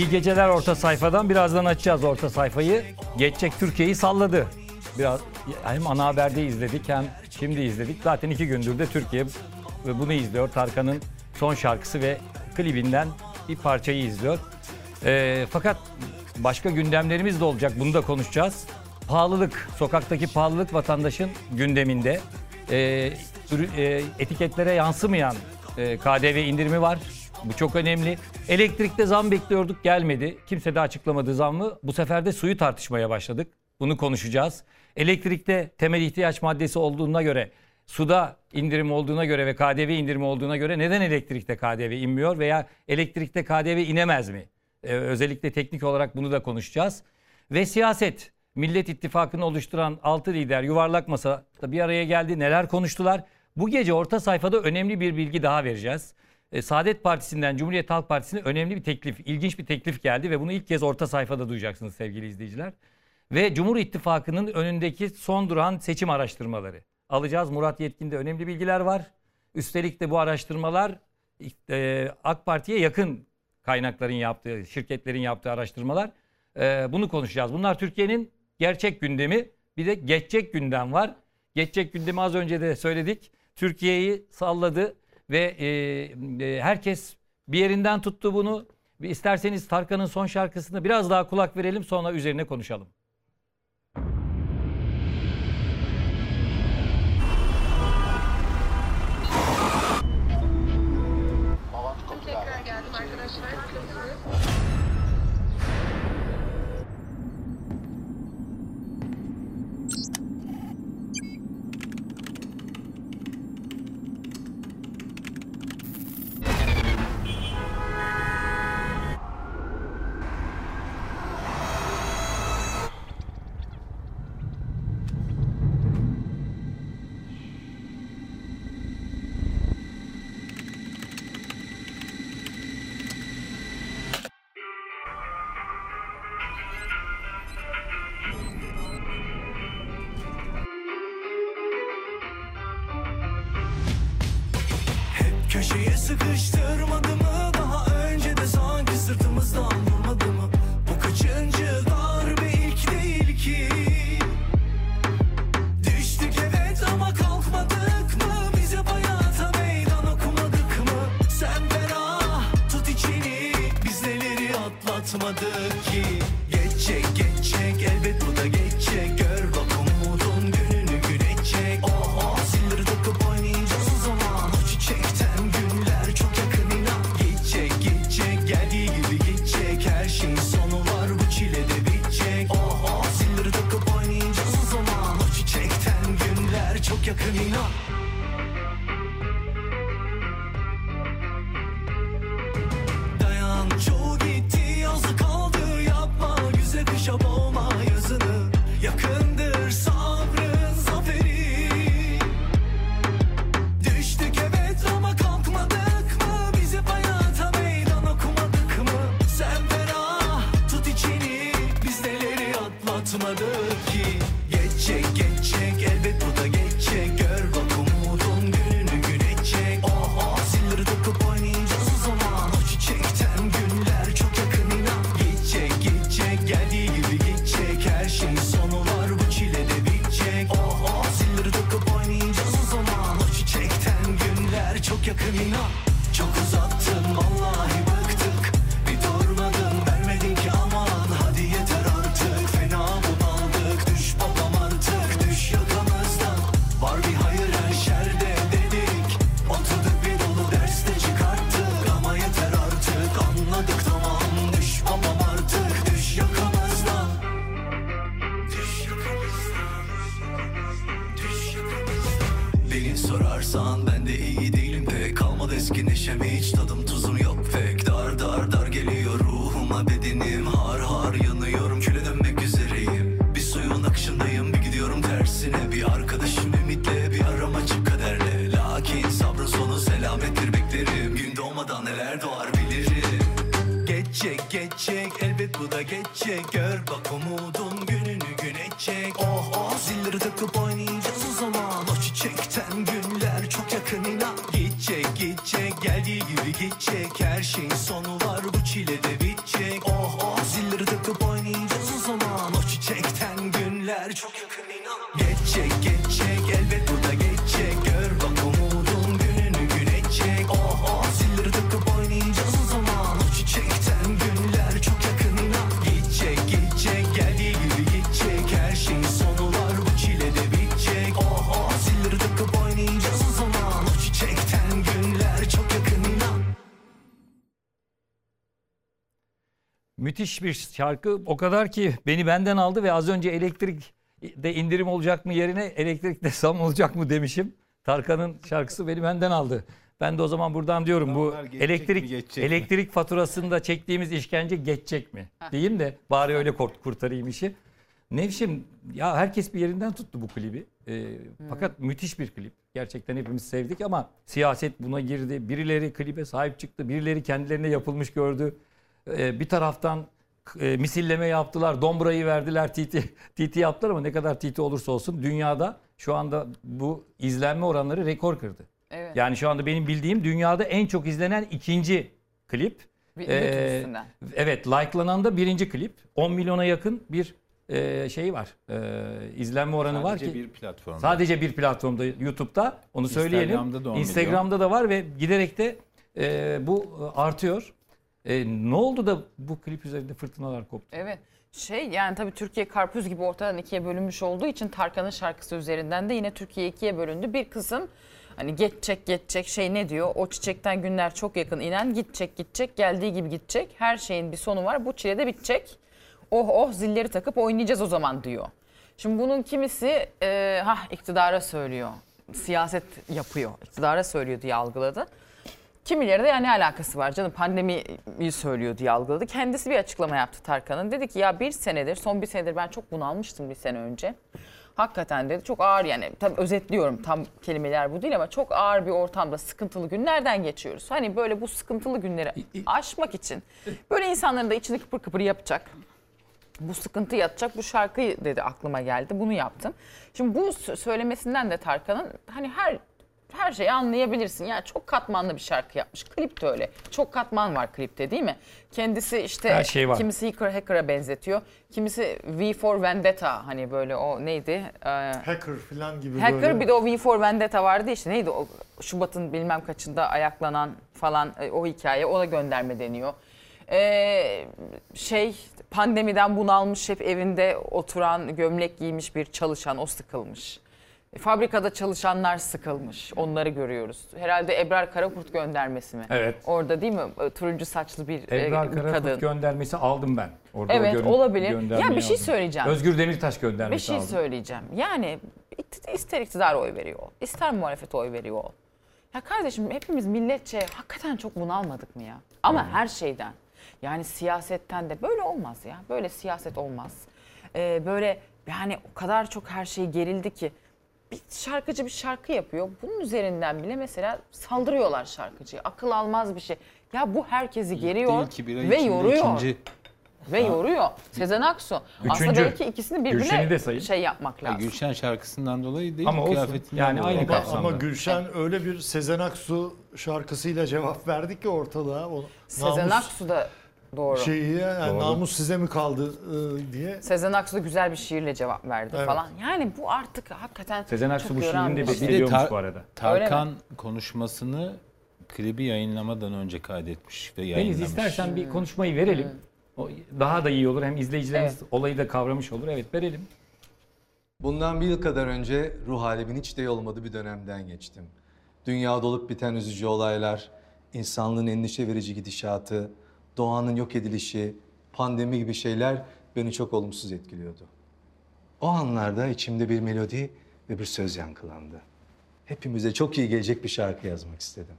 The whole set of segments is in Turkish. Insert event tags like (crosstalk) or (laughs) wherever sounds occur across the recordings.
İyi geceler orta sayfadan. Birazdan açacağız orta sayfayı. Geçecek Türkiye'yi salladı. Biraz hem ana haberde izledik hem şimdi izledik. Zaten iki gündür de Türkiye bunu izliyor. Tarkan'ın son şarkısı ve klibinden bir parçayı izliyor. Ee, fakat başka gündemlerimiz de olacak. Bunu da konuşacağız. Pahalılık, sokaktaki pahalılık vatandaşın gündeminde. Ee, e, etiketlere yansımayan e, KDV indirimi var. Bu çok önemli. Elektrikte zam bekliyorduk gelmedi. Kimse de açıklamadı zammı. Bu sefer de suyu tartışmaya başladık. Bunu konuşacağız. Elektrikte temel ihtiyaç maddesi olduğuna göre, suda indirim olduğuna göre ve KDV indirimi olduğuna göre neden elektrikte KDV inmiyor veya elektrikte KDV inemez mi? Ee, özellikle teknik olarak bunu da konuşacağız. Ve siyaset. Millet İttifakı'nı oluşturan 6 lider yuvarlak masada bir araya geldi. Neler konuştular? Bu gece orta sayfada önemli bir bilgi daha vereceğiz. E, Saadet Partisi'nden Cumhuriyet Halk Partisi'ne önemli bir teklif, ilginç bir teklif geldi ve bunu ilk kez orta sayfada duyacaksınız sevgili izleyiciler. Ve Cumhur İttifakı'nın önündeki son duran seçim araştırmaları. Alacağız Murat Yetkin'de önemli bilgiler var. Üstelik de bu araştırmalar e, AK Parti'ye yakın kaynakların yaptığı, şirketlerin yaptığı araştırmalar. E, bunu konuşacağız. Bunlar Türkiye'nin gerçek gündemi. Bir de geçecek gündem var. Geçecek gündemi az önce de söyledik. Türkiye'yi salladı ve e, e, herkes bir yerinden tuttu bunu. İsterseniz Tarkan'ın son şarkısını biraz daha kulak verelim sonra üzerine konuşalım. Şarkı. O kadar ki beni benden aldı ve az önce elektrik de indirim olacak mı yerine elektrik de (laughs) zam olacak mı demişim. Tarkan'ın şarkısı beni benden aldı. Ben de o zaman buradan diyorum bu geçecek mi, elektrik mi? elektrik faturasında çektiğimiz işkence geçecek mi? Diyeyim de bari öyle kurt- kurtarayım işi. Nevşim ya herkes bir yerinden tuttu bu klibi. Ee, Fakat müthiş bir klip. Gerçekten hepimiz sevdik ama siyaset buna girdi. Birileri klibe sahip çıktı. Birileri kendilerine yapılmış gördü. Ee, bir taraftan e, misilleme yaptılar. Dombrayı verdiler. TT, TT yaptılar ama ne kadar TT olursa olsun dünyada şu anda bu izlenme oranları rekor kırdı. Evet. Yani şu anda benim bildiğim dünyada en çok izlenen ikinci klip. Bir Ee. Evet likelanan da birinci klip. 10 milyona yakın bir e, şey var. E, izlenme oranı var Sadece ki. bir platform. Sadece bir platformda YouTube'da onu söyleyelim. Instagram'da da 10 milyon. Instagram'da da var ve giderek de e, bu artıyor. E, ne oldu da bu klip üzerinde fırtınalar koptu? Evet. Şey yani tabii Türkiye karpuz gibi ortadan ikiye bölünmüş olduğu için Tarkan'ın şarkısı üzerinden de yine Türkiye ikiye bölündü. Bir kısım hani geçecek geçecek şey ne diyor? O çiçekten günler çok yakın inen gidecek gidecek geldiği gibi gidecek. Her şeyin bir sonu var. Bu çile de bitecek. Oh oh zilleri takıp oynayacağız o zaman diyor. Şimdi bunun kimisi e, ha iktidara söylüyor. Siyaset yapıyor. İktidara söylüyor diye algıladı. Kimileri de yani ne alakası var canım pandemiyi söylüyor diye algıladı. Kendisi bir açıklama yaptı Tarkan'ın. Dedi ki ya bir senedir son bir senedir ben çok bunalmıştım bir sene önce. Hakikaten dedi çok ağır yani tabii özetliyorum tam kelimeler bu değil ama çok ağır bir ortamda sıkıntılı günlerden geçiyoruz. Hani böyle bu sıkıntılı günleri aşmak için böyle insanların da içini kıpır kıpır yapacak bu sıkıntı yatacak bu şarkıyı dedi aklıma geldi bunu yaptım. Şimdi bu sö- söylemesinden de Tarkan'ın hani her her şeyi anlayabilirsin. Yani çok katmanlı bir şarkı yapmış. Klip de öyle. Çok katman var klipte değil mi? Kendisi işte Her şey var. kimisi Hacker Hacker'a benzetiyor. Kimisi V for Vendetta hani böyle o neydi? Ee, Hacker falan gibi Hacker böyle. bir de o V for Vendetta vardı işte neydi o Şubat'ın bilmem kaçında ayaklanan falan e, o hikaye ona gönderme deniyor. Ee, şey pandemiden bunalmış hep evinde oturan gömlek giymiş bir çalışan o sıkılmış. Fabrikada çalışanlar sıkılmış. Onları görüyoruz. Herhalde Ebrar Karakurt göndermesi mi? Evet. Orada değil mi? E, Turuncu saçlı bir, e, Ebrar bir Karakurt kadın. göndermesi aldım ben. Orada Evet, görün- olabilir. Ya bir şey aldım. söyleyeceğim. Özgür Demirtaş göndermesi Bir şey aldım. söyleyeceğim. Yani ister iktidar oy veriyor ol, ister muhalefet oy veriyor ol. Ya kardeşim hepimiz milletçe hakikaten çok bunalmadık mı ya? Ama her şeyden. Yani siyasetten de böyle olmaz ya. Böyle siyaset olmaz. Ee, böyle yani o kadar çok her şey gerildi ki bir şarkıcı bir şarkı yapıyor. Bunun üzerinden bile mesela saldırıyorlar şarkıcıya. Akıl almaz bir şey. Ya bu herkesi geriyor Değil ki bir ay ve yoruyor. ikinci. Ve yoruyor. Sezen Aksu. Aslında Üçüncü. belki ikisini de birbirine sayın. şey yapmak Ya lazım. Gülşen şarkısından dolayı değil, Ama olsun. kıyafetinden Yani dolayı. aynı Ama, kapsamda. ama Gülşen öyle bir Sezen Aksu şarkısıyla cevap verdi ki ortalığa. O Sezen namus Aksu da doğru. şeyi yani Doğru. namus size mi kaldı e, diye. Sezen Aksu da güzel bir şiirle cevap verdi Evet. falan. Yani bu artık hakikaten Sezen Aksu çok bu yoran şiirinde bir şey. Bir de bekliyormuş tar- bu arada. Tarkan konuşmasını klibi yayınlamadan önce kaydetmiş ve Deniz yayınlamış. istersen bir konuşmayı verelim. O daha da iyi olur. Hem izleyicilerimiz olayı da kavramış olur. Evet verelim. Bundan bir yıl kadar önce ruh halimin hiç de iyi olmadığı bir dönemden geçtim. Dünyada olup biten üzücü olaylar, insanlığın endişe verici gidişatı, doğanın yok edilişi, pandemi gibi şeyler beni çok olumsuz etkiliyordu. O anlarda içimde bir melodi ve bir söz yankılandı. Hepimize çok iyi gelecek bir şarkı yazmak istedim.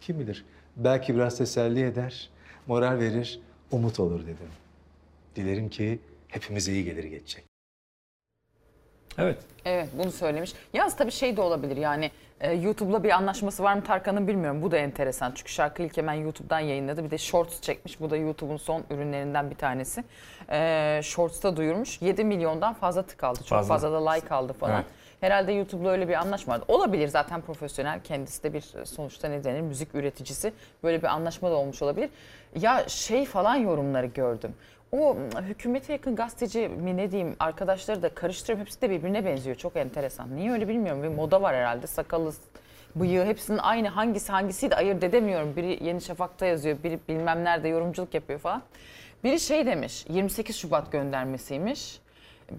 Kim bilir belki biraz teselli eder, moral verir, umut olur dedim. Dilerim ki hepimize iyi gelir geçecek. Evet. Evet bunu söylemiş. Yalnız tabii şey de olabilir yani e, YouTube'la bir anlaşması var mı Tarkan'ın bilmiyorum. Bu da enteresan. Çünkü şarkı ilk hemen YouTube'dan yayınladı. Bir de Shorts çekmiş. Bu da YouTube'un son ürünlerinden bir tanesi. E, Shorts'ta duyurmuş. 7 milyondan fazla tık aldı. Çok Fazla. fazla, da like aldı falan. Evet. Herhalde YouTube'la öyle bir anlaşma vardı. Olabilir zaten profesyonel. Kendisi de bir sonuçta ne denir müzik üreticisi. Böyle bir anlaşma da olmuş olabilir. Ya şey falan yorumları gördüm. O m, hükümete yakın gazeteci mi ne diyeyim arkadaşları da karıştırıyorum. Hepsi de birbirine benziyor. Çok enteresan. Niye öyle bilmiyorum. Bir moda var herhalde. Sakalı, bıyığı hepsinin aynı hangisi hangisiydi ayırt edemiyorum. Biri Yeni Şafak'ta yazıyor. Biri bilmem nerede yorumculuk yapıyor falan. Biri şey demiş 28 Şubat göndermesiymiş.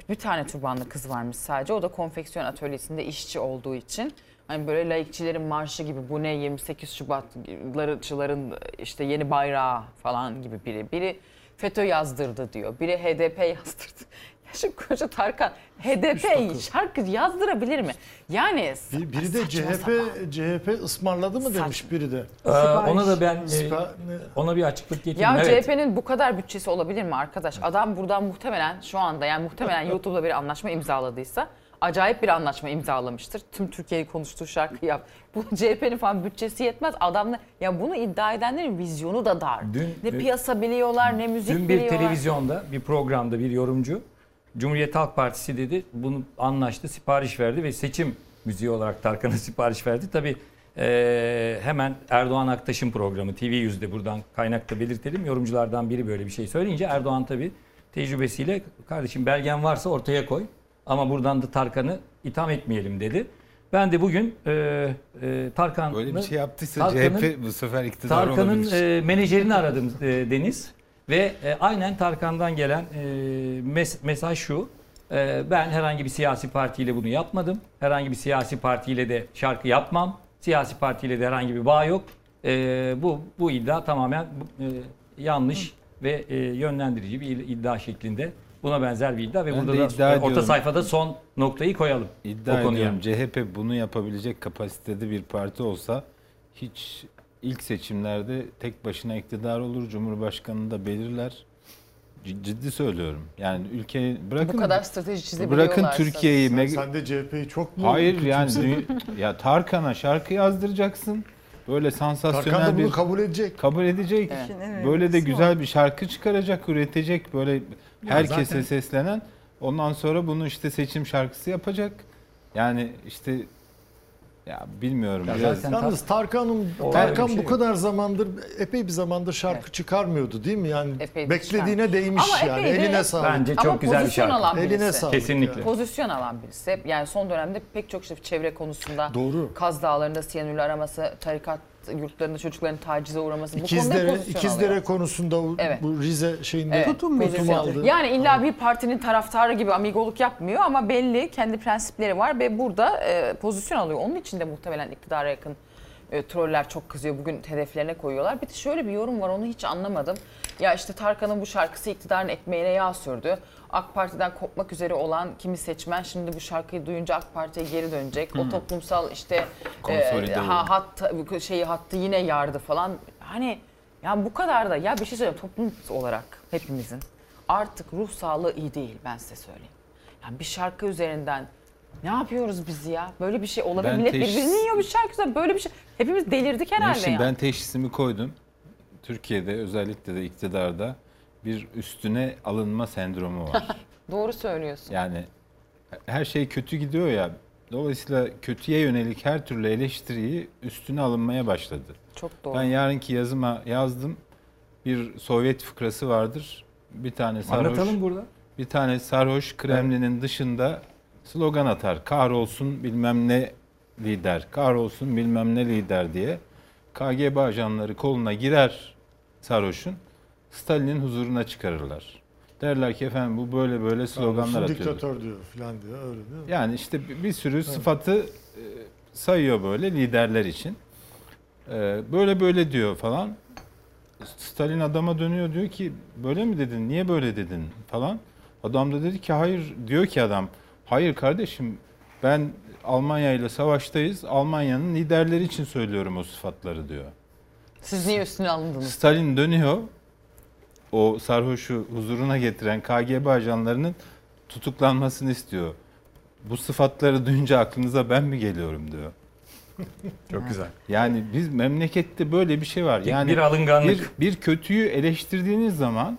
Bir tane turbanlı kız varmış sadece. O da konfeksiyon atölyesinde işçi olduğu için. Hani böyle laikçilerin marşı gibi bu ne 28 Şubatçıların işte yeni bayrağı falan gibi biri. Biri FETÖ yazdırdı diyor. Biri HDP yazdırdı. (laughs) Ya şimdi koca Tarkan HDP şarkı yazdırabilir mi? Yani Bir- Biri de saçma CHP sapan. CHP ısmarladı mı demiş biri de. Ee, ona da ben e, Sipa- ona bir açıklık getireyim. Ya evet. CHP'nin bu kadar bütçesi olabilir mi arkadaş? Adam buradan muhtemelen şu anda yani muhtemelen (laughs) YouTube'da bir anlaşma imzaladıysa acayip bir anlaşma imzalamıştır. Tüm Türkiye'yi konuştuğu şarkı yap. Bu (laughs) CHP'nin falan bütçesi yetmez. Adamlar ya bunu iddia edenlerin vizyonu da dar. Dün- ne dün- piyasa biliyorlar ne müzik Dün bir biliyorlar. televizyonda bir programda bir yorumcu Cumhuriyet Halk Partisi dedi bunu anlaştı sipariş verdi ve seçim müziği olarak Tarkan'a (laughs) sipariş verdi. Tabi hemen Erdoğan Aktaş'ın programı TV100'de buradan kaynakta belirtelim. Yorumculardan biri böyle bir şey söyleyince Erdoğan tabi tecrübesiyle kardeşim belgen varsa ortaya koy ama buradan da Tarkan'ı itham etmeyelim dedi. Ben de bugün e, e, Tarkan'ı Böyle bir şey yaptıysa CHP bu sefer iktidar Tarkan'ın e, menajerini aradım e, Deniz ve e, aynen Tarkan'dan gelen e, mes- mesaj şu. E, ben herhangi bir siyasi partiyle bunu yapmadım. Herhangi bir siyasi partiyle de şarkı yapmam. Siyasi partiyle de herhangi bir bağ yok. E, bu bu iddia tamamen e, yanlış ve e, yönlendirici bir iddia şeklinde. Buna benzer bir iddia ve Ben burada da iddia orta ediyorum. sayfada son noktayı koyalım. İddia o konuya. ediyorum CHP bunu yapabilecek kapasitede bir parti olsa hiç ilk seçimlerde tek başına iktidar olur. Cumhurbaşkanını da belirler. Ciddi söylüyorum. Yani ülke bırakın Bu kadar strateji çizebiliyorlarsa. bırakın Türkiye'yi Sen, sen de CHP'yi çok mu Hayır yani ya Tarkan'a şarkı yazdıracaksın. Böyle Tarkan sansasyonel da bunu bir kabul edecek. kabul edecek. Evet. Böyle de güzel bir şarkı çıkaracak, üretecek böyle herkese zaten- seslenen. Ondan sonra bunu işte seçim şarkısı yapacak. Yani işte ya bilmiyorum Ya biraz. Yalnız Tarkan'ın Tarkan şey bu kadar zamandır epey bir zamandır şarkı Evet. çıkarmıyordu değil mi? Yani Epey beklediğine değmiş Ama yani. epey de- Eline sağlık. Bence Ama çok güzel bir şarkı. alan birisi. Eline sağlık. Kesinlikle. ya. Pozisyon alan birisi. Hep Yani son dönemde pek çok işte çevre konusunda Doğru. Kaz Dağları'nda siyanürlü araması, tarikat yurtlarında çocukların tacize uğraması bu konuda İkizdere, İkizdere alıyor. konusunda Evet. bu Rize şeyinde Evet, tutum, aldı. Yani illa bir partinin taraftarı gibi amigoluk yapmıyor ama belli kendi prensipleri var ve burada e, pozisyon alıyor. Onun için de muhtemelen iktidara yakın e, troller çok kızıyor. Bugün hedeflerine koyuyorlar. Bir de şöyle bir yorum var onu hiç anlamadım. Ya işte Tarkan'ın bu şarkısı iktidarın ekmeğine yağ sürdü. AK Parti'den kopmak üzere olan kimi seçmen şimdi bu şarkıyı duyunca AK Parti'ye geri dönecek. O toplumsal işte Konsolide e, ha, hat şeyi hattı yine yardı falan. Hani ya bu kadar da ya bir şey söyleyeyim toplum olarak hepimizin artık ruh sağlığı iyi değil ben size söyleyeyim. Yani bir şarkı üzerinden ne yapıyoruz biz ya? Böyle bir şey olabilir. Ben Millet teşhis- birbirini yiyor bir şarkı. Böyle bir şey. Hepimiz delirdik herhalde Nevşin, ya. ben teşhisimi koydum. Türkiye'de özellikle de iktidarda bir üstüne alınma sendromu var. (laughs) Doğru söylüyorsun. Yani her şey kötü gidiyor ya. Dolayısıyla kötüye yönelik her türlü eleştiriyi üstüne alınmaya başladı. Çok doğru. Ben yarınki yazıma yazdım. Bir Sovyet fıkrası vardır. Bir tane sarhoş, Anlatalım burada. bir tane sarhoş Kremlin'in dışında slogan atar. Kahrolsun bilmem ne lider, kahrolsun bilmem ne lider diye. KGB ajanları koluna girer sarhoşun. Stalin'in huzuruna çıkarırlar. Derler ki efendim bu böyle böyle sloganlar atıyordu. diktatör diyor falan diyor öyle değil mi? Yani işte bir- sürü sıfatı e, sayıyor böyle liderler için. E, Böyle böyle diyor falan. Stalin adama dönüyor diyor ki böyle mi dedin? Niye böyle dedin falan. Adam da dedi ki hayır diyor ki adam hayır kardeşim ben Almanya ile savaştayız. Almanya'nın liderleri için söylüyorum o sıfatları diyor. Siz niye üstüne alındınız? Stalin dönüyor. O sarhoşu huzuruna getiren KGB ajanlarının tutuklanmasını istiyor. Bu sıfatları duyunca aklınıza ben mi geliyorum diyor. (laughs) Çok güzel. Yani biz memlekette böyle bir şey var. Yani bir alınganlık. bir, bir kötüyü eleştirdiğiniz zaman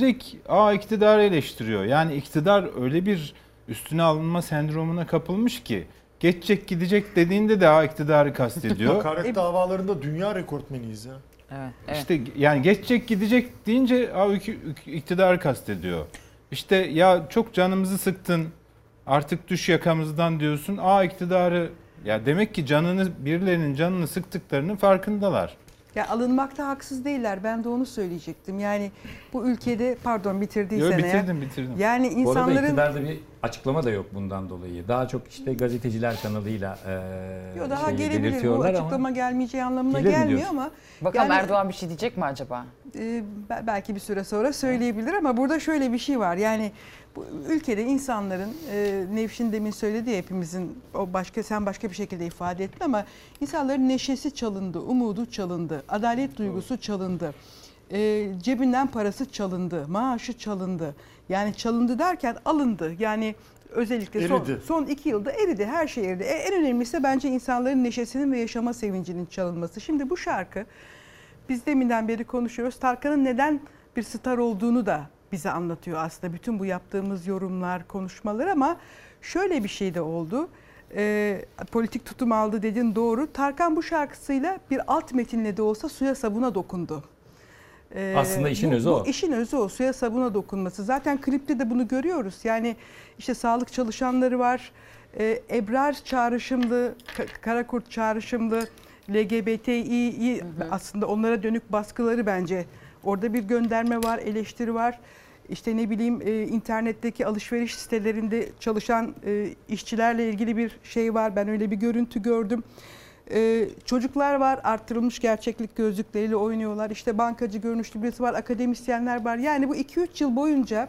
direkt aa iktidarı eleştiriyor. Yani iktidar öyle bir üstüne alınma sendromuna kapılmış ki geçecek gidecek dediğinde de aa iktidarı kastediyor. (laughs) Hakaret davalarında dünya rekortmeniyiz ya. Evet, evet. İşte yani geçecek gidecek deyince ük- iktidarı kastediyor. İşte ya çok canımızı sıktın artık düş yakamızdan diyorsun. Aa iktidarı ya demek ki canını birilerinin canını sıktıklarının farkındalar. Ya alınmakta haksız değiller. Ben de onu söyleyecektim. Yani bu ülkede pardon bitirdiysen Yo, eğer. bitirdim bitirdim. Yani Bu arada insanların iktidarda bir açıklama da yok bundan dolayı. Daha çok işte gazeteciler kanalıyla e, Yo, daha şeyi gelebilir. Bu belirtiyorlar ama açıklama gelmeyeceği anlamına gelmiyor diyorsun? ama Bakalım Yani- Erdoğan bir şey diyecek mi acaba? e, be- belki bir süre sonra söyleyebilir ama burada şöyle bir şey var. Yani bu ülkede insanların e, Nevşin demin söyledi ya hepimizin o başka sen başka bir şekilde ifade ettin ama insanların neşesi çalındı, umudu çalındı, adalet duygusu çalındı. E, cebinden parası çalındı, maaşı çalındı. Yani çalındı derken alındı. Yani özellikle son, Eridi. son iki yılda eridi, her şey eridi. E, en önemlisi bence insanların neşesinin ve yaşama sevincinin çalınması. Şimdi bu şarkı biz deminden beri konuşuyoruz. Tarkan'ın neden bir star olduğunu da bize anlatıyor aslında. Bütün bu yaptığımız yorumlar, konuşmalar ama şöyle bir şey de oldu. Ee, politik tutum aldı dedin doğru. Tarkan bu şarkısıyla bir alt metinle de olsa suya sabuna dokundu. Ee, Aslında işin bu- özü bu o. işin özü o. Suya sabuna dokunması. Zaten klipte de bunu görüyoruz. Yani işte sağlık çalışanları var. Ee, Ebrar çağrışımlı, Ka- Karakurt çağrışımlı, LGBTİ aslında onlara dönük baskıları bence. Orada bir gönderme var, eleştiri var. İşte ne bileyim e, internetteki alışveriş sitelerinde çalışan e, işçilerle ilgili bir şey var. Ben öyle bir görüntü gördüm. Ee, çocuklar var arttırılmış gerçeklik gözlükleriyle oynuyorlar. İşte bankacı görünüşlü birisi var, akademisyenler var. Yani bu 2-3 yıl boyunca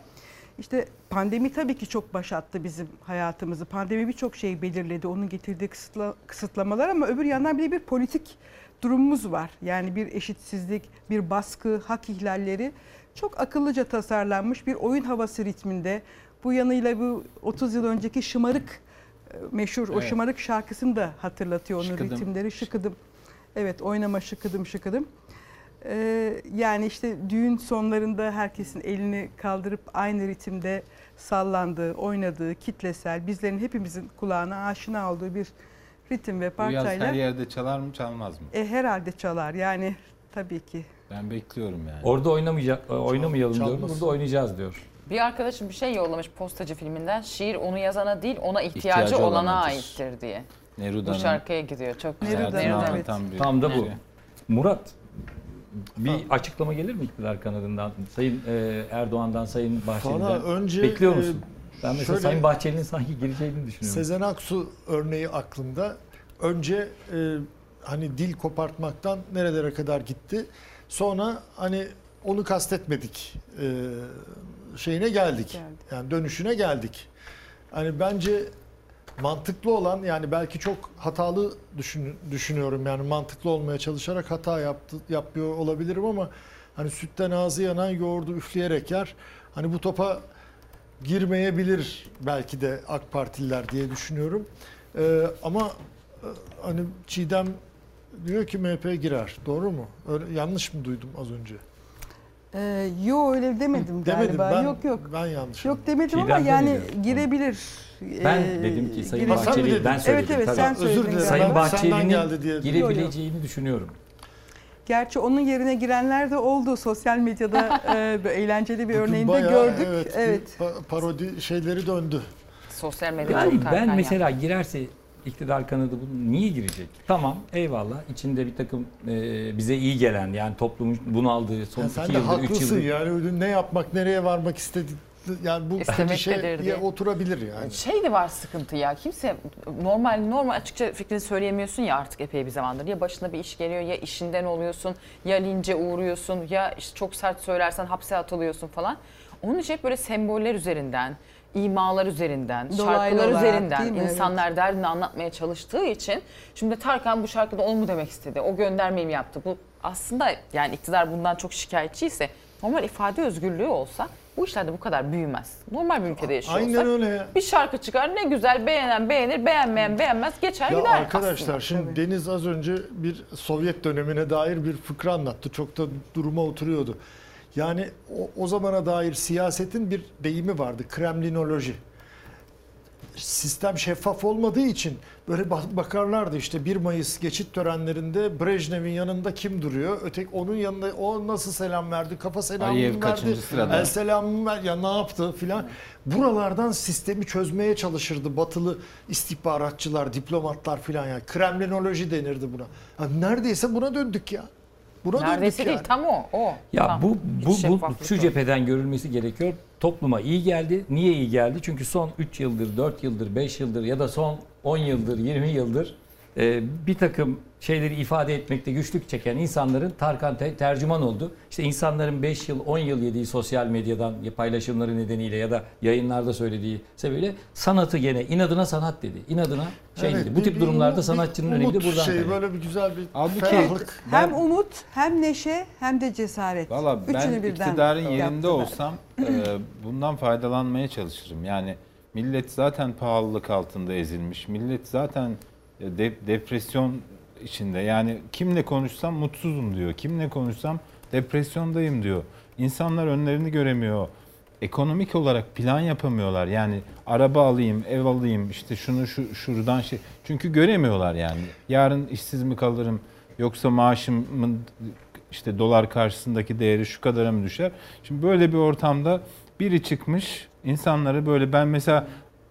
işte pandemi tabii ki çok başattı bizim hayatımızı. Pandemi birçok şeyi belirledi. Onun getirdiği kısıtla, kısıtlamalar ama öbür yandan bir de bir politik durumumuz var. Yani bir eşitsizlik, bir baskı, hak ihlalleri çok akıllıca tasarlanmış bir oyun havası ritminde. Bu yanıyla bu 30 yıl önceki şımarık e, meşhur o Evet. şımarık şarkısını da hatırlatıyor onun Şıkıdım. ritimleri. Şıkıdım. Evet oynama şıkıdım şıkıdım. Ee, yani işte düğün sonlarında herkesin elini kaldırıp aynı ritimde sallandığı, oynadığı, kitlesel, bizlerin hepimizin kulağına aşina olduğu bir ritim ve Bu yaz parçayla her yerde çalar mı çalmaz mı? e, herhalde çalar. Yani tabii ki. Ben bekliyorum yani. orada oynamayacak oynamayalım diyor. çalmasın. Burada oynayacağız diyor. Bir arkadaşım bir şey yollamış postacı filminden. Şiir onu yazana değil ona ihtiyacı, İhtiyacı olana olanadır. aittir diye. Bu Neruda'nın şarkıya gidiyor. Çok güzel. Neruda'nın, evet. anlatan bir Tam da bu. şey. Murat bir açıklama gelir mi iktidar kanadından? Sayın e, Erdoğan'dan, Sayın Bahçeli'den. Valla önce Bekliyor e, musun? Ben mesela şöyle- Sayın Bahçeli'nin sanki gireceğini düşünüyorum. Sezen Aksu örneği aklımda. Önce e, hani dil kopartmaktan nerelere kadar gitti. Sonra hani onu kastetmedik e, şeyine geldik. Geldi. Yani dönüşüne geldik. Hani bence mantıklı olan yani belki çok hatalı düşün, düşünüyorum yani mantıklı olmaya çalışarak hata yaptı yapıyor olabilirim ama hani sütten ağzı yanan yoğurdu üfleyerek yer. Hani bu topa girmeyebilir belki de AK Partililer diye düşünüyorum. Ee, ama e, hani Çiğdem diyor ki MHP girer. Doğru mu? Öyle, yanlış mı duydum az önce? Ee, yo öyle demedim Demedim galiba. ben. yok yok. Ben yanlış. Yok demedim Çiğdem ama yani demedi. girebilir. Ben Ee, dedim ki Sayın Bahçeli, ben söyledim Evet evet tabii. sen Özür dilerim. Sayın Bahçeli'nin girebileceğini düşünüyorum. Gerçi onun yerine girenler de oldu. Sosyal medyada (laughs) e, eğlenceli bir Bugün örneğini de bayağı, gördük. Evet, Evet. parodi şeyleri döndü. Sosyal medyada Yani ben mesela girerse iktidar kanadı bu niye girecek? Tamam eyvallah içinde bir takım e, bize iyi gelen yani toplumun bunu aldığı son Ya iki sen de yıldır, üç haklısın yıldır. yani ne yapmak, nereye varmak istedi yani bu klişeye oturabilir yani. Şey de var sıkıntı ya. Kimse normal normal açıkça fikrini söyleyemiyorsun ya artık epey bir zamandır. Ya başına bir iş geliyor ya işinden oluyorsun ya lince uğruyorsun ya işte çok sert söylersen hapse atılıyorsun falan. Onun için hep böyle semboller üzerinden imalar üzerinden, Dolaylı şarkılar olarak, üzerinden mi? Evet. insanlar derdini anlatmaya çalıştığı için şimdi Tarkan bu şarkıda onu mu demek istedi? O göndermeyi mi yaptı? Bu aslında yani iktidar bundan çok şikayetçiyse normal ifade özgürlüğü olsa bu işler de bu kadar büyümez. Normal bir ülkede yaşıyor Aynen öyle ya. bir şarkı çıkar ne güzel beğenen beğenir beğenmeyen beğenmez geçer Ya gider arkadaşlar aslında. şimdi Deniz az önce bir Sovyet dönemine dair bir fıkra anlattı. Çok da duruma oturuyordu. Yani o, o zamana dair siyasetin bir deyimi vardı. Kremlinoloji. Sistem şeffaf olmadığı için böyle bak- bakarlardı işte 1 Mayıs geçit törenlerinde Brejnev'in yanında kim duruyor? Öteki onun yanında o nasıl selam verdi? Kafa selamını Aliyev verdi. sırada? El selamını ver. Ya ne yaptı filan. Buralardan sistemi çözmeye çalışırdı batılı istihbaratçılar, diplomatlar filan yani. Kremlinoloji denirdi buna. Ya neredeyse buna döndük ya. Buna Neredeyse döndük değil yani. tam o. o. Ya Tam. bu bu bu şu cepheden görülmesi gerekiyor. Topluma iyi geldi. Niye iyi geldi? Çünkü son 3 yıldır, 4 yıldır, 5 yıldır ya da son 10 yıldır, 20 yıldır e, bir takım şeyleri ifade etmekte güçlük çeken insanların Tarkan te- tercüman oldu. İşte insanların 5 yıl, 10 yıl yediği sosyal medyadan paylaşımları nedeniyle ya da yayınlarda söylediği sebebiyle sanatı gene inadına sanat dedi. İnadına şey Evet, dedi. Bu bir- tip bir durumlarda umut- sanatçının bir önemi de buradan şey, kaynaklı. böyle bir güzel bir Halbuki- ferahlık. Hem umut, hem neşe, hem de cesaret. Valla ben iktidarın yerinde olsam e, bundan faydalanmaya çalışırım. Yani millet zaten pahalılık altında ezilmiş. Millet zaten de- depresyon içinde. Yani kimle konuşsam mutsuzum diyor. Kimle konuşsam depresyondayım diyor. İnsanlar önlerini göremiyor. Ekonomik olarak plan yapamıyorlar. Yani araba alayım, ev alayım, işte şunu şu şuradan şey. Çünkü göremiyorlar yani. Yarın işsiz mi kalırım yoksa maaşımın işte dolar karşısındaki değeri şu kadara mı düşer? Şimdi böyle bir ortamda biri çıkmış insanları böyle ben mesela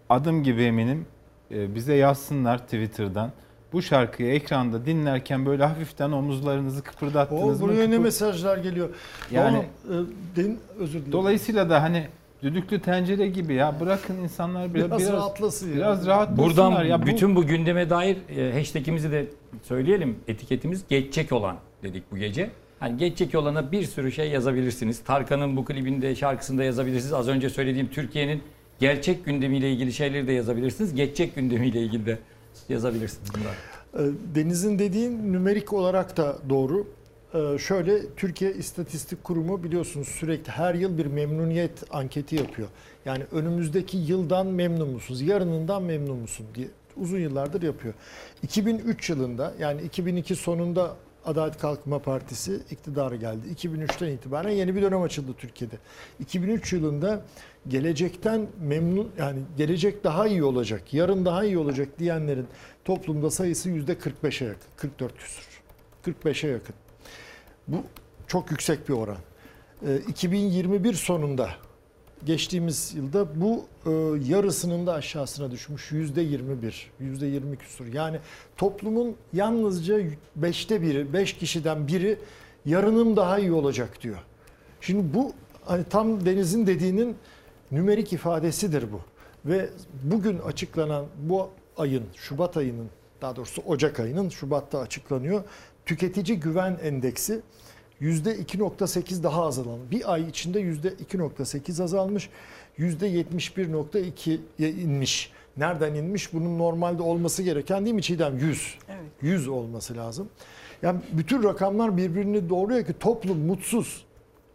adım gibi eminim e, bize yazsınlar Twitter'dan. Bu şarkıyı ekranda dinlerken böyle hafiften omuzlarınızı O kıpırdattınız mı? buraya ne mesajlar geliyor. Yani- Oğlum, e, den, özür dilerim. Dolayısıyla da hani düdüklü tencere gibi ya bırakın insanlar biraz Biraz biraz, rahatlasın ya. biraz rahat Buradan ya bu- bütün bu gündeme dair e, hashtagimizi de söyleyelim. Etiketimiz geçecek olan dedik bu gece. Hani geçecek olana bir sürü şey yazabilirsiniz. Tarkan'ın bu klibinde, şarkısında yazabilirsiniz. Az önce söylediğim Türkiye'nin gerçek gündemiyle ilgili şeyleri de yazabilirsiniz. Geçecek gündemiyle ilgili de yazabilirsiniz bunlar. E, Deniz'in dediğin nümerik olarak da doğru. E, Şöyle Türkiye İstatistik Kurumu biliyorsunuz sürekli her yıl bir memnuniyet anketi yapıyor. Yani önümüzdeki yıldan memnun musunuz, yarınından memnun musun diye uzun yıllardır yapıyor. 2003 yılında yani 2002 sonunda Adalet Kalkınma Partisi iktidara geldi. 2003'ten itibaren yeni bir dönem açıldı Türkiye'de. 2003 yılında gelecekten memnun yani gelecek daha iyi olacak, yarın daha iyi olacak diyenlerin toplumda sayısı %45'e yakın, 44 küsur. 45'e yakın. Bu çok yüksek bir oran. Ee, 2021 sonunda geçtiğimiz yılda bu e, yarısının da aşağısına düşmüş yüzde 21, yüzde 20 küsur. Yani toplumun yalnızca beşte biri, beş kişiden biri yarınım daha iyi olacak diyor. Şimdi bu hani tam Deniz'in dediğinin nümerik ifadesidir bu. Ve bugün açıklanan bu ayın, Şubat ayının, daha doğrusu Ocak ayının Şubat'ta açıklanıyor. Tüketici güven endeksi %2.8 daha azalan. Bir ay içinde %2.8 azalmış. %71.2'ye inmiş. Nereden inmiş? Bunun normalde olması gereken değil mi Çiğdem? 100. Evet. 100 olması lazım. Yani bütün rakamlar birbirini doğruyor ki toplum mutsuz.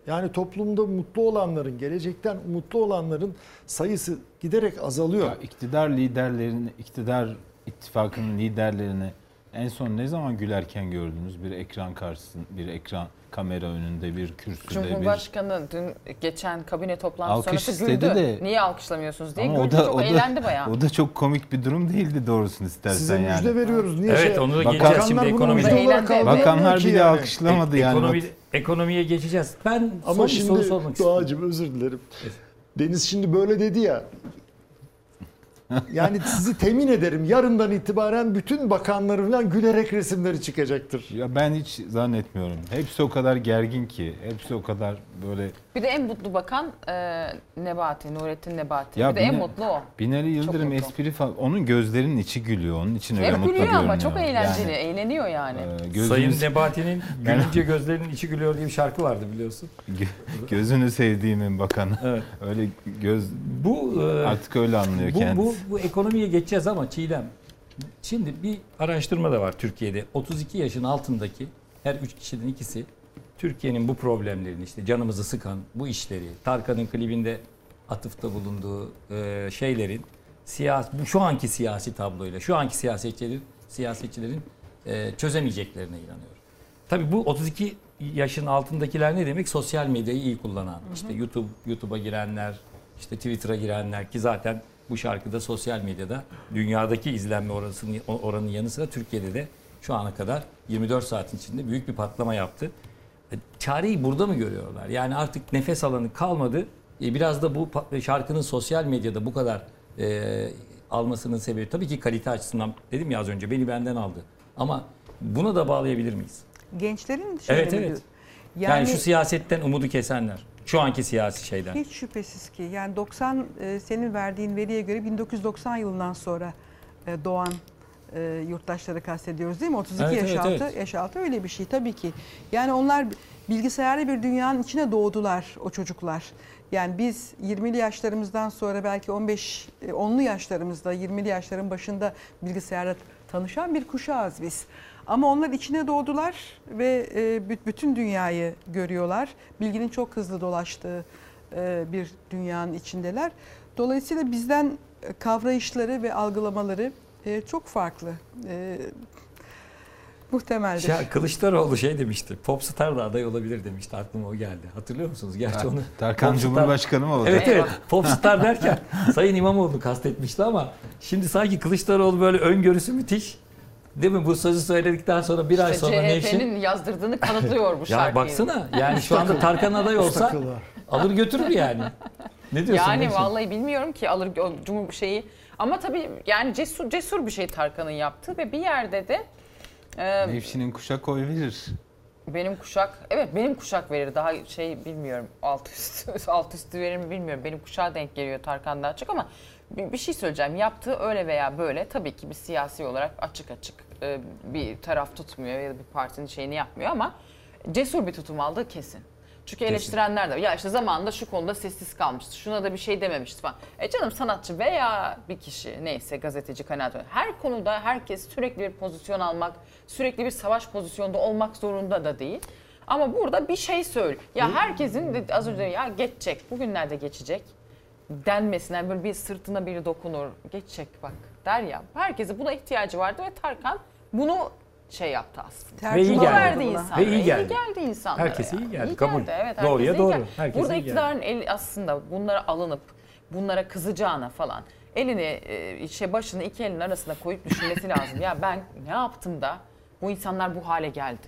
Yani toplumda mutlu olanların, gelecekten umutlu olanların sayısı giderek azalıyor. Ya iktidar liderlerini, iktidar ittifakının liderlerini en son ne zaman gülerken gördünüz? Bir ekran karşısında, bir ekran kamera önünde, bir kürsüde, bir... Cumhurbaşkanı dün geçen kabine toplantısı Alkış sonrası güldü. de- Niye alkışlamıyorsunuz diye Ama güldü. Çok eğlendi bayağı. o da çok komik bir durum değildi doğrusunu istersen Size yani. müjde veriyoruz. Niye Evet şey- onu da Bakan- geleceğiz şimdi Bakanlar bunu ekonomide. Bakanlar bile yani. alkışlamadı yani. Ekonomi, ekonomiye geçeceğiz. Ben Ama son bir soru şimdi sormak istiyorum. Doğacığım özür dilerim. Deniz şimdi böyle dedi ya. Yani sizi temin ederim yarından itibaren bütün bakanları falan gülerek resimleri çıkacaktır. Ya ben hiç zannetmiyorum. Hepsi o kadar gergin ki. Hepsi o kadar böyle Bir de en mutlu bakan e, Nebati, Nurettin Nebati. Ya bir de en mutlu o. Binali Yıldırım espri falan. Onun gözlerinin içi gülüyor. Onun için öyle Hep mutlu gülüyor ama çok görünüyor. eğlenceli, Yani, eğleniyor yani. e, gözünü, Sayın Nebati'nin gülünce (laughs) gözlerinin içi gülüyor diye bir şarkı vardı biliyorsun. gö- gözünü sevdiğimin bakanı. Evet. Öyle göz Bu e, artık öyle anlıyor bu, kendisi. bu, bu ekonomiye geçeceğiz ama Çiğdem. Şimdi bir araştırma da var Türkiye'de. 32 yaşın altındaki her 3 kişiden ikisi Türkiye'nin bu problemlerini işte canımızı sıkan bu işleri, Tarkan'ın klibinde atıfta bulunduğu e, şeylerin siyasi bu şu anki siyasi tabloyla şu anki siyasetçilerin siyasetçilerin e, çözemeyeceklerine inanıyor. Tabii bu 32 yaşın altındakiler ne demek? Sosyal medyayı iyi kullanan. İşte YouTube YouTube'a girenler, işte Twitter'a girenler ki zaten bu şarkıda sosyal medyada dünyadaki izlenme orasının oranın yanı sıra Türkiye'de de şu ana kadar 24 saatin içinde büyük bir patlama yaptı. E, Çareyi burada mı görüyorlar? Yani artık nefes alanı kalmadı. E, Biraz da bu pa- şarkının sosyal medyada bu kadar e, almasının sebebi tabii ki kalite açısından dedim ya az önce beni benden aldı. Ama buna da bağlayabilir miyiz? Gençlerin şeyleri Evet, evet. diyor? Yani, şu siyasetten umudu kesenler. Şu anki siyasi şeyden. Hiç şüphesiz ki. Yani 90 e, senin verdiğin veriye göre 1990 yılından sonra e, doğan e, yurttaşları kastediyoruz değil mi? 32 Evet, yaş evet, altı, evet. yaş altı öyle bir şey tabii ki. Yani onlar bilgisayarlı bir dünyanın içine doğdular o çocuklar. Yani biz 20'li yaşlarımızdan sonra belki 15 e, 10'lu yaşlarımızda 20'li yaşların başında bilgisayarla tanışan bir kuşağız biz. Ama onlar içine doğdular ve e, bü- bütün dünyayı görüyorlar. Bilginin çok hızlı dolaştığı e, bir dünyanın içindeler. Dolayısıyla bizden e, kavrayışları ve algılamaları e, çok farklı. E, muhtemeldir. Ya Kılıçdaroğlu şey demişti. Popstar da aday olabilir demişti. Aklıma o geldi. Hatırlıyor musunuz? Gerçi onu Tarkan Popstar- Cumhurbaşkanı mı olacak? Evet evet. Popstar derken (laughs) Sayın İmamoğlu kastetmişti ama şimdi sanki Kılıçdaroğlu böyle öngörüsü müthiş. Değil mi? Bu sözü söyledikten sonra bir ay İşte sonra Nevşin. CHP'nin yazdırdığını kanıtlıyor bu (laughs) Ya şarkıyı. baksana yani şu anda Tarkan aday olsa alır götürür yani. Ne diyorsun Yani Nevşin? vallahi bilmiyorum ki alır o cumhur şeyi. Ama tabii yani cesur cesur bir şey Tarkan'ın yaptığı ve bir yerde de e, Nevşin'in kuşak oy verir. benim kuşak evet benim kuşak verir daha şey bilmiyorum alt üstü (laughs) alt üstü verir mi bilmiyorum benim kuşağa denk geliyor Tarkan daha çok ama bir, bir şey söyleyeceğim yaptığı öyle veya böyle tabii ki bir siyasi olarak açık açık e, bir taraf tutmuyor ya da bir partinin şeyini yapmıyor ama cesur bir tutum aldığı kesin. Çünkü eleştirenler de ya işte zamanında şu konuda sessiz kalmıştı. Şuna da bir şey dememişti falan. E canım sanatçı veya bir kişi neyse gazeteci kanaat. Her konuda herkes sürekli bir pozisyon almak, sürekli bir savaş pozisyonda olmak zorunda da değil. Ama burada bir şey söyle. Ya herkesin de az önce ya geçecek, bugünlerde geçecek denmesinden böyle bir sırtına biri dokunur, geçecek bak der ya. Herkese buna ihtiyacı vardı ve Tarkan bunu şey yaptı aslında. Ve iyi geldi. verdi insanlara. Ve iyi geldi. insanlara. Herkese iyi geldi, İyi kabul. geldi, evet, Doğruya iyi doğru. geldi. Herkese Burada iyi geldi. iktidarın el aslında bunlara alınıp bunlara kızacağına falan elini e, şey başını iki elinin arasına koyup düşünmesi lazım. Ya ben ne yaptım da bu insanlar bu hale geldi?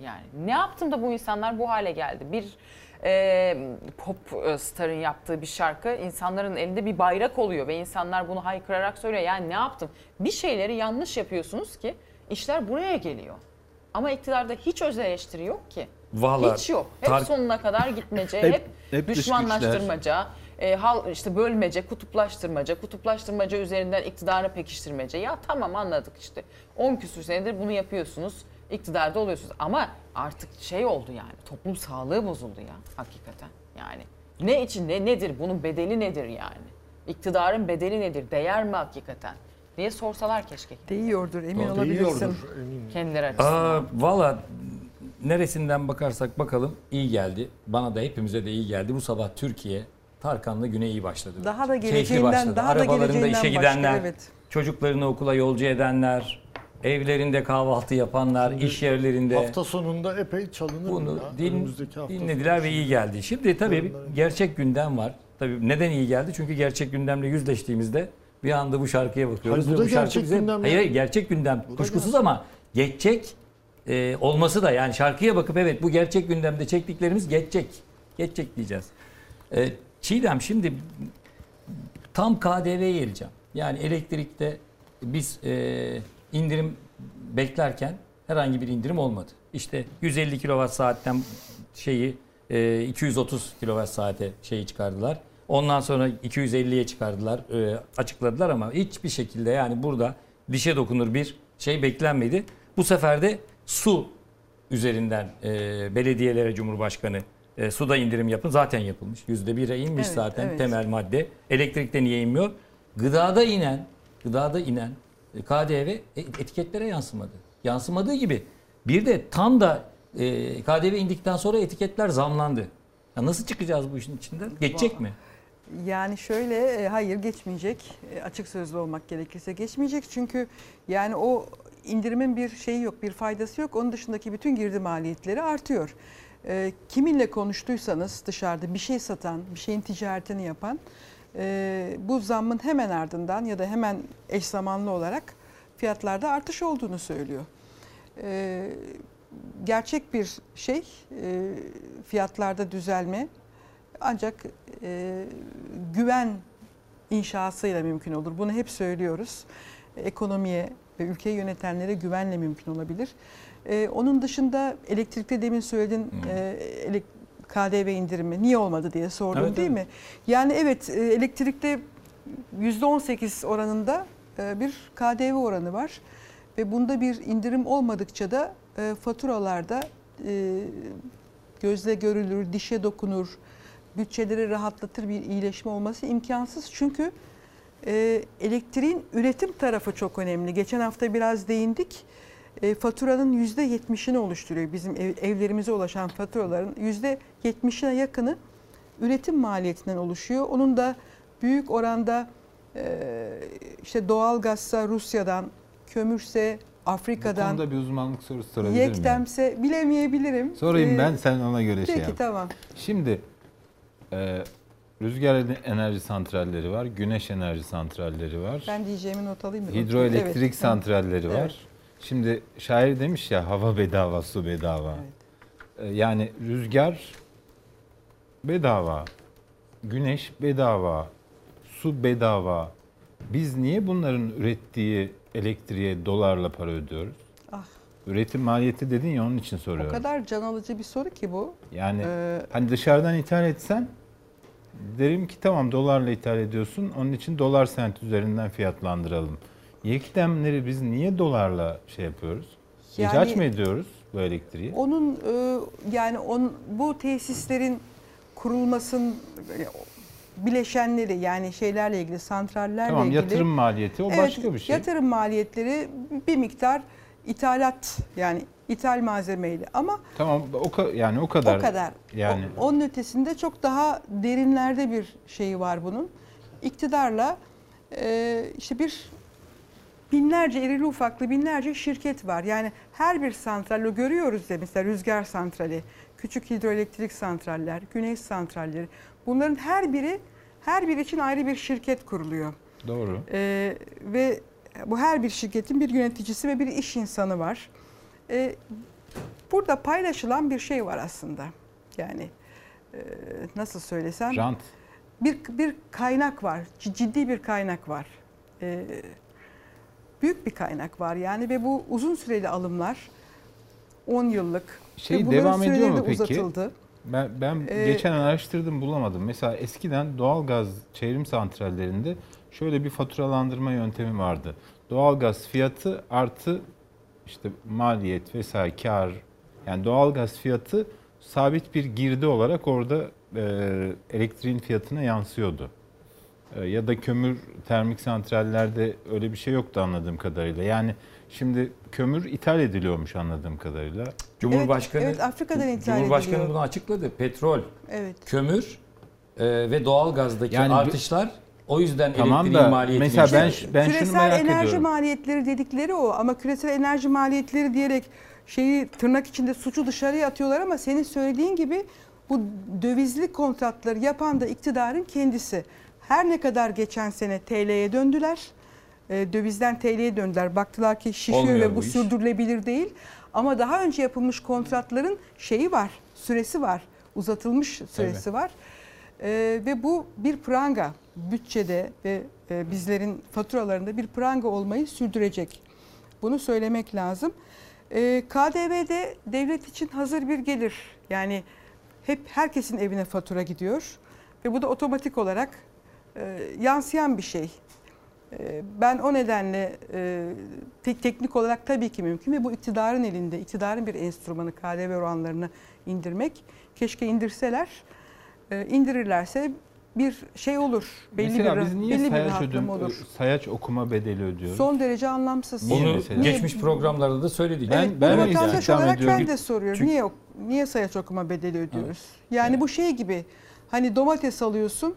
Yani ne yaptım da bu insanlar bu hale geldi? Bir e, pop starın yaptığı bir şarkı insanların elinde bir bayrak oluyor ve insanlar bunu haykırarak söylüyor. Yani ne yaptım? Bir şeyleri yanlış yapıyorsunuz ki işler buraya geliyor. Ama iktidarda hiç öz eleştiri yok ki. Vallahi hiç yok. Hep Tar- sonuna kadar gitmece, Hep- hep, düşmanlaştırmaca, e, hal işte bölmece, kutuplaştırmaca, kutuplaştırmaca üzerinden iktidarı pekiştirmece. Ya tamam anladık işte. 10 küsur senedir bunu yapıyorsunuz. iktidarda oluyorsunuz. Ama artık şey oldu yani. Toplum sağlığı bozuldu ya hakikaten. Yani ne için ne nedir? Bunun bedeli nedir yani? İktidarın bedeli nedir? Değer mi hakikaten? diye sorsalar keşke Değiyordur emin Doğru. olabilirsin. Değiyordur eminim. kendileri açısından. Aa, Valla neresinden bakarsak bakalım iyi geldi. Bana da hepimize de iyi geldi. Bu sabah Türkiye Tarkan'la güne iyi başladı. Daha da geleceğinden, başladı. daha da Arabalarında geleceğinden işe başka, gidenler, evet. çocuklarını okula yolcu edenler, evlerinde kahvaltı yapanlar, Şimdi iş yerlerinde Hafta sonunda epey çalınır bunu ya. din, dinlediler sonu. ve iyi geldi. Şimdi tabii gerçek gündem var. Tabii neden iyi geldi? Çünkü gerçek gündemle yüzleştiğimizde bir anda bu şarkıya bakıyoruz. Hayır, bu da şarkı gerçek bize- gündem. Hayır, hayır, gerçek gündem. Bu Kuşkusuz gerçek. ama geçecek e, olması da yani şarkıya bakıp evet bu gerçek gündemde çektiklerimiz geçecek. Geçecek diyeceğiz. E, Çiğdem şimdi tam KDV'ye geleceğim. Yani elektrikte biz e, indirim beklerken herhangi bir indirim olmadı. İşte 150 kilowatt saatten şeyi e, 230 kilowatt saate şeyi çıkardılar. Ondan sonra 250'ye çıkardılar, e, açıkladılar ama hiçbir şekilde yani burada dişe dokunur bir şey beklenmedi. Bu sefer de su üzerinden e, belediyelere Cumhurbaşkanı e, suda indirim yapın. Zaten yapılmış. %1'e inmiş Evet, zaten evet. temel madde. Elektrikte niye inmiyor? Gıdada inen, gıdada inen e, KDV e- etiketlere yansımadı. Yansımadığı gibi bir de tam da e, KDV indikten sonra etiketler zamlandı. Ya nasıl çıkacağız bu işin içinden? Geçecek mi? Yani şöyle e, hayır geçmeyecek. E, Açık sözlü olmak gerekirse geçmeyecek. Çünkü yani o indirimin bir şeyi yok, bir faydası yok. Onun dışındaki bütün girdi maliyetleri artıyor. E, Kiminle konuştuysanız dışarıda bir şey satan, bir şeyin ticaretini yapan e, bu zammın hemen ardından ya da hemen eş zamanlı olarak fiyatlarda artış olduğunu söylüyor. E, Gerçek bir şey e, fiyatlarda düzelme ancak e, güven inşasıyla mümkün olur. Bunu hep söylüyoruz. Ekonomiye ve ülkeyi yönetenlere güvenle mümkün olabilir. E, onun dışında elektrikte demin söyledin e, elek- KDV indirimi niye olmadı diye sordun Evet, değil evet. mi? Yani evet e, elektrikte %18 oranında e, bir KDV oranı var ve bunda bir indirim olmadıkça da e, faturalarda gözle görülür, dişe dokunur, bütçeleri rahatlatır bir iyileşme olması imkansız. Çünkü elektriğin üretim tarafı çok önemli. Geçen hafta biraz değindik. E, faturanın %70'ini oluşturuyor. Bizim ev- evlerimize ulaşan faturaların %70'ine yakını üretim maliyetinden oluşuyor. Onun da büyük oranda e, işte doğalgazsa Rusya'dan, kömürse Bu Afrika'dan, konuda bir uzmanlık sorusu sorabilir miyim? yektemse bilemeyebilirim. Sorayım E, ben sen ona göre şey Peki yap. tamam. Şimdi e, rüzgar enerji santralleri var, güneş enerji santralleri var, Ben diyeceğimi not alayım mı? hidroelektrik Evet. santralleri var. Şimdi şair demiş ya hava bedava, su bedava. Evet. E, yani rüzgar bedava, güneş bedava, su bedava. Biz niye bunların ürettiği elektriğe dolarla para ödüyoruz? Ah. Üretim maliyeti dedin ya onun için O soruyorum. kadar can alıcı bir soru ki bu. Yani Ee, hani dışarıdan ithal etsen derim ki tamam dolarla ithal ediyorsun. Onun için dolar sent üzerinden fiyatlandıralım. Yekdemleri biz niye dolarla şey yapıyoruz? Yani- İhraç mı ediyoruz bu elektriği? onun e, yani on, bu tesislerin kurulmasın e, bileşenleri yani şeylerle ilgili santrallerle Tamam ilgili yatırım maliyeti o Evet, başka bir şey. Yatırım maliyetleri bir miktar ithalat yani ithal malzemeyle ama Tamam o yani o kadar. o kadar. Yani O- onun ötesinde çok daha derinlerde bir şeyi var bunun. İktidarla e, işte bir binlerce irili ufaklı binlerce şirket var. Yani her bir santral o görüyoruz ya mesela rüzgar santrali, küçük hidroelektrik santraller, güneş santralleri. Bunların her biri her biri için ayrı bir şirket kuruluyor. doğru. Ee, ve bu her bir şirketin bir yöneticisi ve bir iş insanı var. Ee, burada paylaşılan bir şey var aslında. Yani e, nasıl söylesem Rant. bir bir kaynak var, ciddi bir kaynak var. Ee, büyük bir kaynak var yani ve bu uzun süreli alımlar 10 yıllık Şey ve devam ediyor mu peki? uzatıldı. Ben, ben Ee, geçen araştırdım bulamadım. Mesela eskiden doğalgaz çevrim santrallerinde şöyle bir faturalandırma yöntemi vardı. Doğalgaz fiyatı artı işte maliyet vesaire kar yani doğalgaz fiyatı sabit bir girdi olarak orada e, elektriğin fiyatına yansıyordu. E, ya da kömür termik santrallerde öyle bir şey yoktu anladığım kadarıyla. Yani şimdi kömür ithal ediliyormuş anladığım kadarıyla. Cumhurbaşkanı evet, Afrika'dan ithal Cumhurbaşkanı ediliyor. bunu açıkladı. Petrol, Evet. kömür e, ve doğalgazdaki Yani artışlar o yüzden Tamam elektriğin da maliyetini mesela ben yükseltti. ben şunu küresel merak enerji ediyorum. maliyetleri dedikleri o ama küresel enerji maliyetleri diyerek şeyi tırnak içinde suçu dışarıya atıyorlar ama senin söylediğin gibi bu dövizli kontratları yapan da iktidarın kendisi. Her ne kadar geçen sene TL'ye döndüler. e, Dövizden TL'ye döndüler. Baktılar ki şişiyor Olmuyor ve bu bu iş. sürdürülebilir değil. Ama daha önce yapılmış kontratların şeyi var, süresi var. Uzatılmış süresi var. E, ve bu bir pranga. bütçede ve e, bizlerin faturalarında bir pranga olmayı sürdürecek. Bunu söylemek lazım. E, KDV'de devlet için hazır bir gelir. Yani hep herkesin evine fatura gidiyor ve bu da otomatik olarak e, yansıyan bir şey. E, ben o nedenle e, tek teknik olarak tabii ki mümkün ve bu iktidarın elinde, iktidarın bir enstrümanı KDV oranlarını indirmek. Keşke indirseler, e, indirirlerse bir şey olur. Belli Mesela bir, biz niye belli bir sayaç, rahatlama ödüm, olur. sayaç okuma bedeli ödüyoruz? Son derece anlamsız. Niye Bunu mesela? geçmiş programlarda da söyledik. Ben- Evet, ben vatandaş olarak ediyorum? ben de soruyorum. Çünkü- Niye niye sayaç okuma bedeli ödüyoruz? Yani bu şey gibi. Hani domates alıyorsun.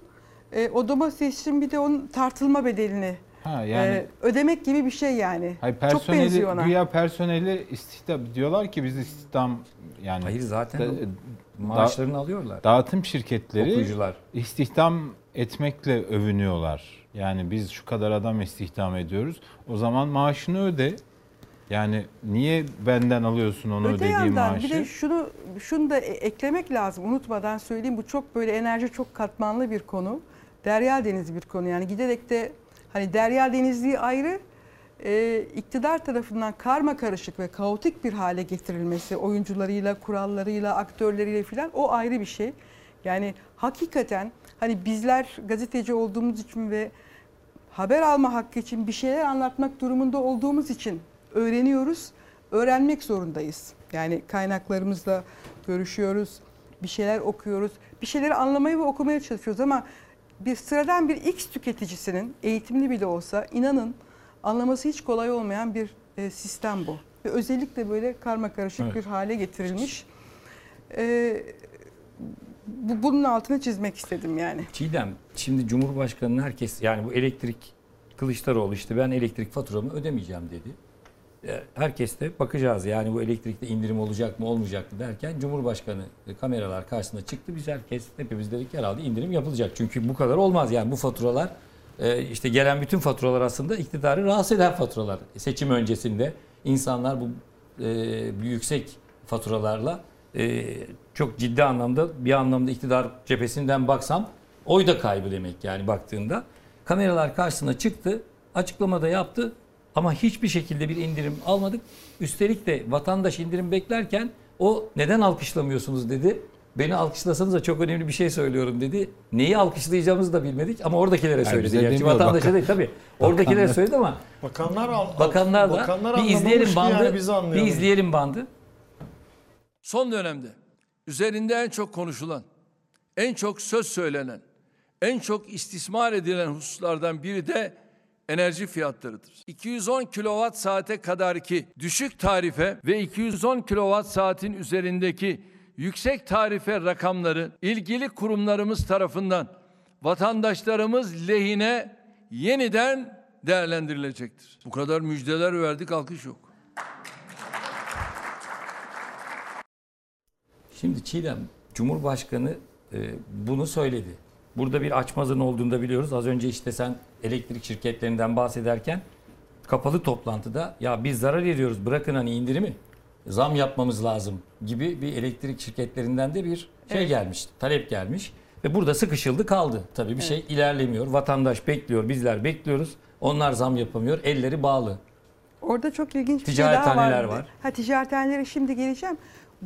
E, o domatesin bir de onun tartılma bedelini Ha yani e, ödemek gibi bir şey yani. hayır, Çok personeli, benziyor ona. güya personeli istihdam diyorlar ki biz istihdam yani Hayır zaten da- maaşlarını alıyorlar. dağıtım şirketleri Okuyucular. istihdam etmekle övünüyorlar. Yani biz şu kadar adam istihdam ediyoruz. O zaman maaşını öde. Yani niye benden alıyorsun onu Öte ödediği yandan maaşı? bir de şunu şunu da e- eklemek lazım. Unutmadan söyleyeyim bu çok böyle enerji çok katmanlı bir konu. Derya denizi bir konu. Yani giderek de hani derya denizliği ayrı e, iktidar tarafından karma karışık ve kaotik bir hale getirilmesi oyuncularıyla, kurallarıyla, aktörleriyle filan o ayrı bir şey. Yani hakikaten hani bizler gazeteci olduğumuz için ve haber alma hakkı için bir şeyler anlatmak durumunda olduğumuz için öğreniyoruz. Öğrenmek zorundayız. Yani kaynaklarımızla görüşüyoruz, bir şeyler okuyoruz, bir şeyleri anlamaya ve okumaya çalışıyoruz ama bir sıradan bir X tüketicisinin eğitimli bile olsa inanın anlaması hiç kolay olmayan bir e, sistem bu. Ve özellikle böyle karma karışık Evet. bir hale getirilmiş. E, bu, bunun altını çizmek istedim yani. Çiğdem, şimdi Cumhurbaşkanı'nın herkes yani bu elektrik Kılıçdaroğlu işte ben elektrik faturamı ödemeyeceğim dedi. E, Herkes de bakacağız yani bu elektrikte indirim olacak mı olmayacak mı derken Cumhurbaşkanı kameralar karşısına çıktı. Biz herkes hepimiz dedik herhalde indirim yapılacak. Çünkü bu kadar olmaz yani bu faturalar e, işte gelen bütün faturalar aslında iktidarı rahatsız eden faturalar. Seçim öncesinde insanlar bu e, yüksek faturalarla çok ciddi anlamda bir anlamda iktidar cephesinden baksam oy da kaybı demek yani baktığında. Kameralar karşısına çıktı, açıklamada yaptı ama hiçbir şekilde bir indirim almadık. Üstelik de vatandaş indirim beklerken o neden alkışlamıyorsunuz dedi. Beni alkışlasanız da çok önemli bir şey söylüyorum dedi. Neyi alkışlayacağımızı da bilmedik ama oradakilere söyledi. bize Gerçi vatandaşa bakan- değil tabii. Oradakilere söyledi ama Bakanlar al, bakanlar da bakanlar bir izleyelim bandı. yani bir izleyelim bandı. Son dönemde üzerinde en çok konuşulan, en çok söz söylenen, en çok istismar edilen hususlardan biri de enerji fiyatlarıdır. 210 kilowatt saate kadarki düşük tarife ve 210 kilowatt saatin üzerindeki yüksek tarife rakamları ilgili kurumlarımız tarafından vatandaşlarımız lehine yeniden değerlendirilecektir. Bu kadar müjdeler verdik alkış yok. Şimdi Çiğdem, Cumhurbaşkanı e, bunu söyledi. Burada bir açmazın olduğunu da biliyoruz. Az önce işte sen elektrik şirketlerinden bahsederken kapalı toplantıda ya biz zarar ediyoruz bırakın hani indirimi zam yapmamız lazım gibi bir elektrik şirketlerinden de bir şey Evet. gelmiş, talep gelmiş. Ve burada sıkışıldı kaldı. Tabii bir şey ilerlemiyor. Vatandaş bekliyor, bizler bekliyoruz. Onlar zam yapamıyor, elleri bağlı. Orada çok ilginç bir şey daha var. var. Ha ticarethanelere şimdi geleceğim.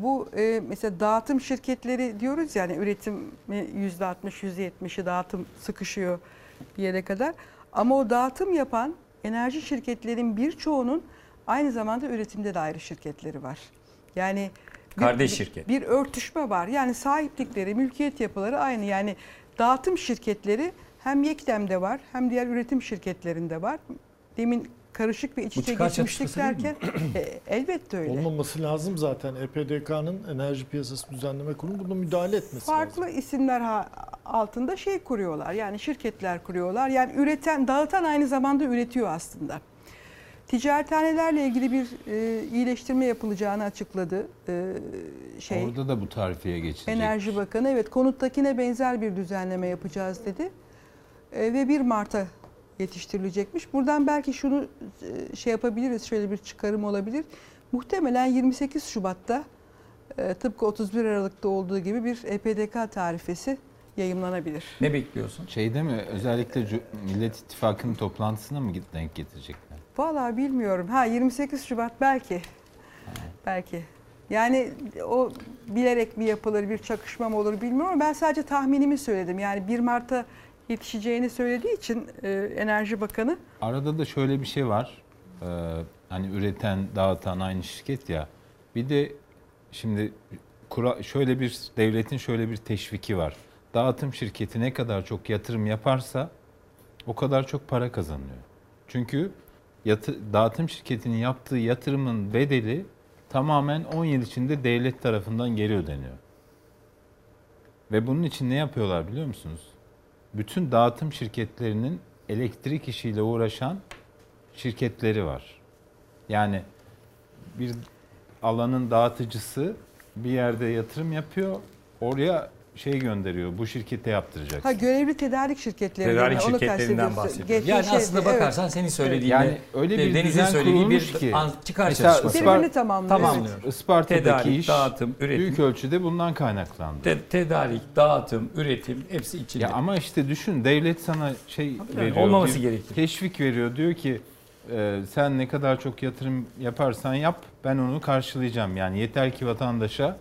Bu e, mesela dağıtım şirketleri diyoruz yani üretimi %60 %70'i dağıtım sıkışıyor bir yere kadar. Ama o dağıtım yapan enerji şirketlerin birçoğunun aynı zamanda üretimde de ayrı şirketleri var. Yani bir- Kardeş bir- şirket. Bir örtüşme var. Yani sahiplikleri, mülkiyet yapıları aynı. Yani dağıtım şirketleri hem Yekdem'de var hem diğer üretim şirketlerinde var. Demin karışık ve iç içe geçmişlik derken e, (clears throat) elbette öyle. Olmaması lazım zaten. EPDK'nın Enerji Piyasası Düzenleme Kurulu buna müdahale etmesi Farklı lazım. isimler ha- altında şey kuruyorlar. Yani şirketler kuruyorlar. Yani üreten, dağıtan aynı zamanda üretiyor aslında. Ticarethanelerle ilgili bir e, iyileştirme yapılacağını açıkladı. E, şey Orada da bu tarifeye geçilecek. Enerji Bakanı evet konuttakine benzer bir düzenleme yapacağız dedi. E, ve 1 Mart'a yetiştirilecekmiş. Buradan belki şunu e, şey yapabiliriz, şöyle bir çıkarım olabilir. Muhtemelen 28 Şubat'ta e, tıpkı 31 Aralık'ta olduğu gibi bir EPDK tarifesi yayımlanabilir. Ne bekliyorsun? Şeyde mi özellikle Millet İttifakı'nın toplantısına mı denk getirecekler? Vallahi bilmiyorum. Ha 28 Şubat belki. Belki. Yani o bilerek mi yapılır, bir çakışma mı olur bilmiyorum ama ben sadece tahminimi söyledim. Yani 1 Mart'a yetişeceğini söylediği için e, Enerji Bakanı Arada da şöyle bir şey var. Ee, hani üreten, dağıtan aynı şirket ya. Bir de şimdi kura, şöyle bir devletin şöyle bir teşviki var. Dağıtım şirketi ne kadar çok yatırım yaparsa o kadar çok para kazanıyor. Çünkü yatı, dağıtım şirketinin yaptığı yatırımın bedeli tamamen 10 yıl içinde devlet tarafından geri ödeniyor. Ve bunun için ne yapıyorlar biliyor musunuz? Bütün dağıtım şirketlerinin elektrik işiyle uğraşan şirketleri var. Yani bir alanın dağıtıcısı bir yerde yatırım yapıyor, oraya şey gönderiyor, bu şirkete yaptıracak. ha görevli tedarik şirketleri. Tedarik şirketlerinden. Geçmiş Yani şeydi, aslında evet. bakarsan senin söylediğinle Yani öyle bir Deniz'in söylediği bir ki. an- çıkar Mesela. Ispar- Birbirini tamamlıyor. Tamamlıyor. Isparta'daki Tedarik, iş dağıtım, üretim. büyük ölçüde bundan kaynaklandı. Te- tedarik, dağıtım, üretim hepsi içinde. Ya ama işte düşün devlet sana şey Tabii, veriyor. olmaması bir gerekir. Teşvik veriyor. Diyor ki e, sen ne kadar çok yatırım yaparsan yap ben onu karşılayacağım. Yani yeter ki vatandaşa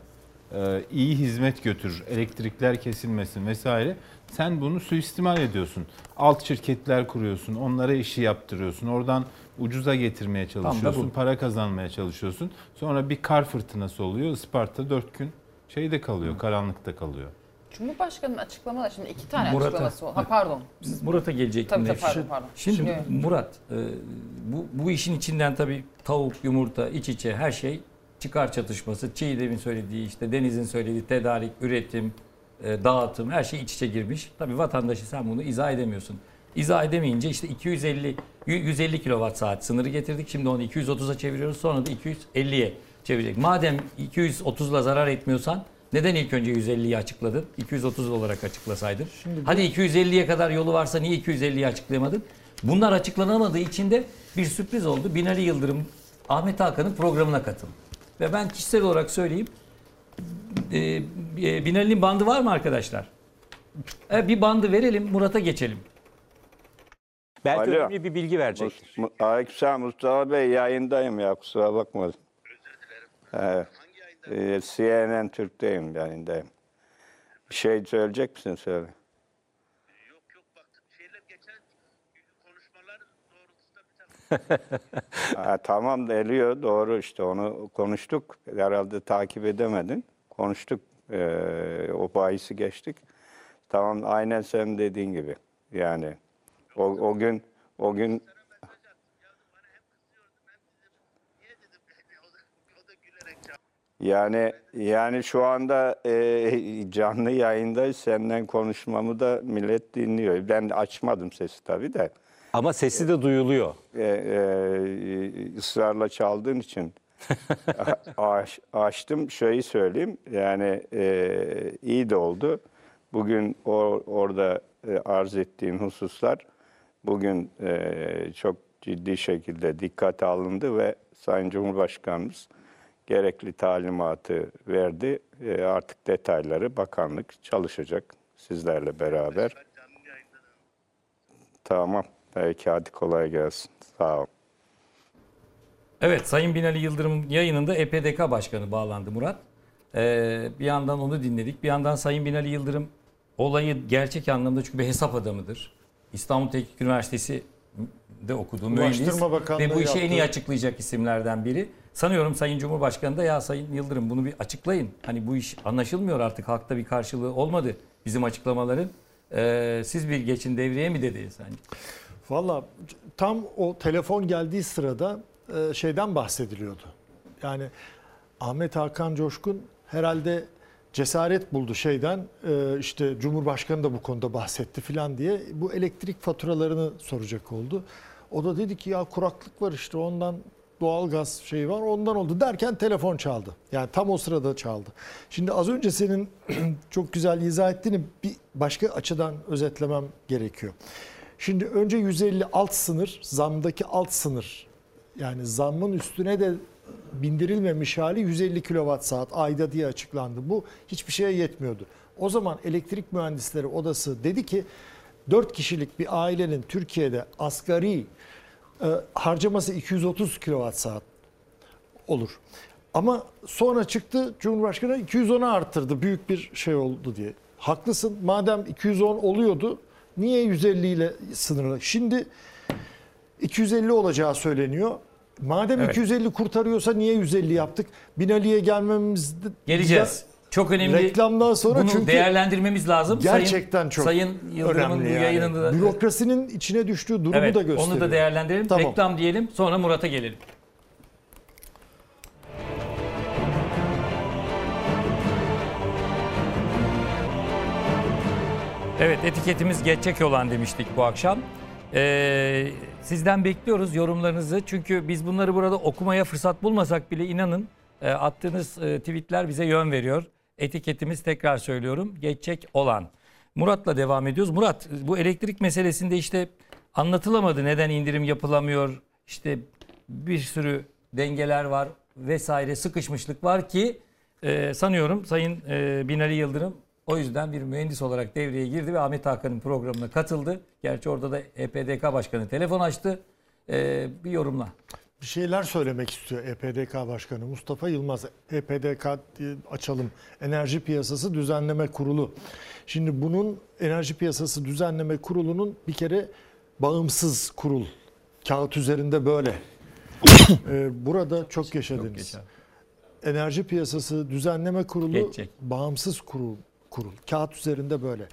iyi hizmet götür. Elektrikler kesilmesin vesaire. Sen bunu suistimal ediyorsun. Alt şirketler kuruyorsun. Onlara işi yaptırıyorsun. Oradan ucuza getirmeye çalışıyorsun. Para kazanmaya çalışıyorsun. Sonra bir kar fırtınası oluyor. Isparta dört gün şeyde kalıyor. Karanlıkta kalıyor. Cumhurbaşkanı'nın açıklamaları şimdi iki tane Murat'a- açıklaması oldu. Ha pardon. Biz Murat'a gelecektim. Tabii tabii pardon pardon. Şimdi Şimdi- Murat, e, bu, bu işin içinden tabii tavuk, yumurta, iç içe her şey çıkar çatışması. Çiğdem'in söylediği, işte Deniz'in söylediği tedarik, üretim, e, dağıtım her şey iç içe girmiş. Tabii vatandaşı sen bunu izah edemiyorsun. İzah edemeyince işte 250, y- 150 kilowatt saat sınırı getirdik. Şimdi onu 230'a çeviriyoruz. Sonra da 250'ye çevirecek. Madem 230'la zarar etmiyorsan neden ilk önce 150'yi açıkladın? 230 olarak açıklasaydın. Hadi 250'ye kadar yolu varsa niye 250'yi açıklayamadın? Bunlar açıklanamadığı için de bir sürpriz oldu. Binali Yıldırım Ahmet Hakan'ın programına katıldı. Ve ben kişisel olarak söyleyeyim. E, e, Binali'nin bandı var mı arkadaşlar? E, bir bandı verelim Murat'a geçelim. Belki Alo. önemli bir bilgi verecek. Mu- Aleykümselam Mustafa Bey yayındayım ya kusura bakma. Evet. Ee, CNN Türk'teyim yayındayım. Bir şey söyleyecek misin söyle. Ha, tamam geliyor doğru işte onu konuştuk. Herhalde takip edemedin. Konuştuk. Ee, o bahisi geçtik. Tamam aynen sen dediğin gibi. Yani o, o gün o gün Yani yani şu anda e, canlı yayındayız. Senden konuşmamı da millet dinliyor. Ben açmadım sesi tabii de. Ama sesi de duyuluyor. E, e, ısrarla çaldığın için (laughs) aç, açtım. Şeyi söyleyeyim. Yani e, iyi de oldu. Bugün o, orada e, arz ettiğim hususlar bugün e, çok ciddi şekilde dikkate alındı ve Sayın Cumhurbaşkanımız gerekli talimatı verdi. E, artık detayları bakanlık çalışacak sizlerle beraber. Tamam. Peki hadi kolay gelsin. Sağ ol. Evet Sayın Binali Yıldırım'ın yayınında EPDK Başkanı bağlandı Murat. Ee, bir yandan onu dinledik. Bir yandan Sayın Binali Yıldırım olayı gerçek anlamda çünkü bir hesap adamıdır. İstanbul Teknik Üniversitesi de okudu. Mühendis ve bu işi en iyi açıklayacak isimlerden biri. Sanıyorum Sayın Cumhurbaşkanı da ya Sayın Yıldırım bunu bir açıklayın. Hani bu iş anlaşılmıyor artık halkta bir karşılığı olmadı bizim açıklamaların. Ee, siz bir geçin devreye mi dedi sence? Valla tam o telefon geldiği sırada e, şeyden bahsediliyordu. Yani Ahmet Hakan Coşkun herhalde cesaret buldu şeyden e, işte Cumhurbaşkanı da bu konuda bahsetti filan diye bu elektrik faturalarını soracak oldu. O da dedi ki ya kuraklık var işte ondan doğalgaz şeyi var ondan oldu derken telefon çaldı. Yani tam o sırada çaldı. Şimdi az önce senin (clears throat) çok güzel izah ettiğini bir başka açıdan özetlemem gerekiyor. Şimdi önce 150 alt sınır, zamdaki alt sınır. Yani zammın üstüne de bindirilmemiş hali 150 kilowatt saat ayda diye açıklandı. Bu hiçbir şeye yetmiyordu. O zaman elektrik mühendisleri odası dedi ki 4 kişilik bir ailenin Türkiye'de asgari e, harcaması 230 kilowatt saat olur. Ama sonra çıktı Cumhurbaşkanı 210'a arttırdı. Büyük bir şey oldu diye. Haklısın. Madem 210 oluyordu niye 150 ile sınırlı? Şimdi 250 olacağı söyleniyor. Madem Evet. 250 kurtarıyorsa niye 150 yaptık? Binali'ye gelmemiz Geleceğiz. Çok önemli. Reklamdan sonra Bunu çünkü değerlendirmemiz lazım. gerçekten Sayın, çok Sayın Yıldırım'ın bu yani. yayınında Bürokrasinin içine düştüğü durumu evet, da gösteriyor. onu da değerlendirelim. Tamam. Reklam diyelim sonra Murat'a gelelim. Evet etiketimiz geçecek olan demiştik bu akşam. Ee, sizden bekliyoruz yorumlarınızı. Çünkü biz bunları burada okumaya fırsat bulmasak bile inanın e, attığınız e, tweetler bize yön veriyor. Etiketimiz tekrar söylüyorum geçecek olan. Murat'la devam ediyoruz. Murat bu elektrik meselesinde işte anlatılamadı neden indirim yapılamıyor. İşte bir sürü dengeler var vesaire sıkışmışlık var ki e, sanıyorum Sayın e, Binali Yıldırım o yüzden bir mühendis olarak devreye girdi ve Ahmet Hakan'ın programına katıldı. Gerçi orada da E EPDK Başkanı telefon açtı. E, bir yorumla. bir şeyler söylemek istiyor E EPDK Başkanı Mustafa Yılmaz. EPDK diye açalım. Enerji Piyasası Düzenleme Kurulu. Şimdi bunun Enerji Piyasası Düzenleme Kurulu'nun bir kere bağımsız kurul. Kağıt üzerinde böyle. (coughs) Ee, burada çok yaşadınız. yaşa. Enerji Piyasası Düzenleme Kurulu Geçecek. bağımsız kurul. Kurul. Kağıt üzerinde böyle.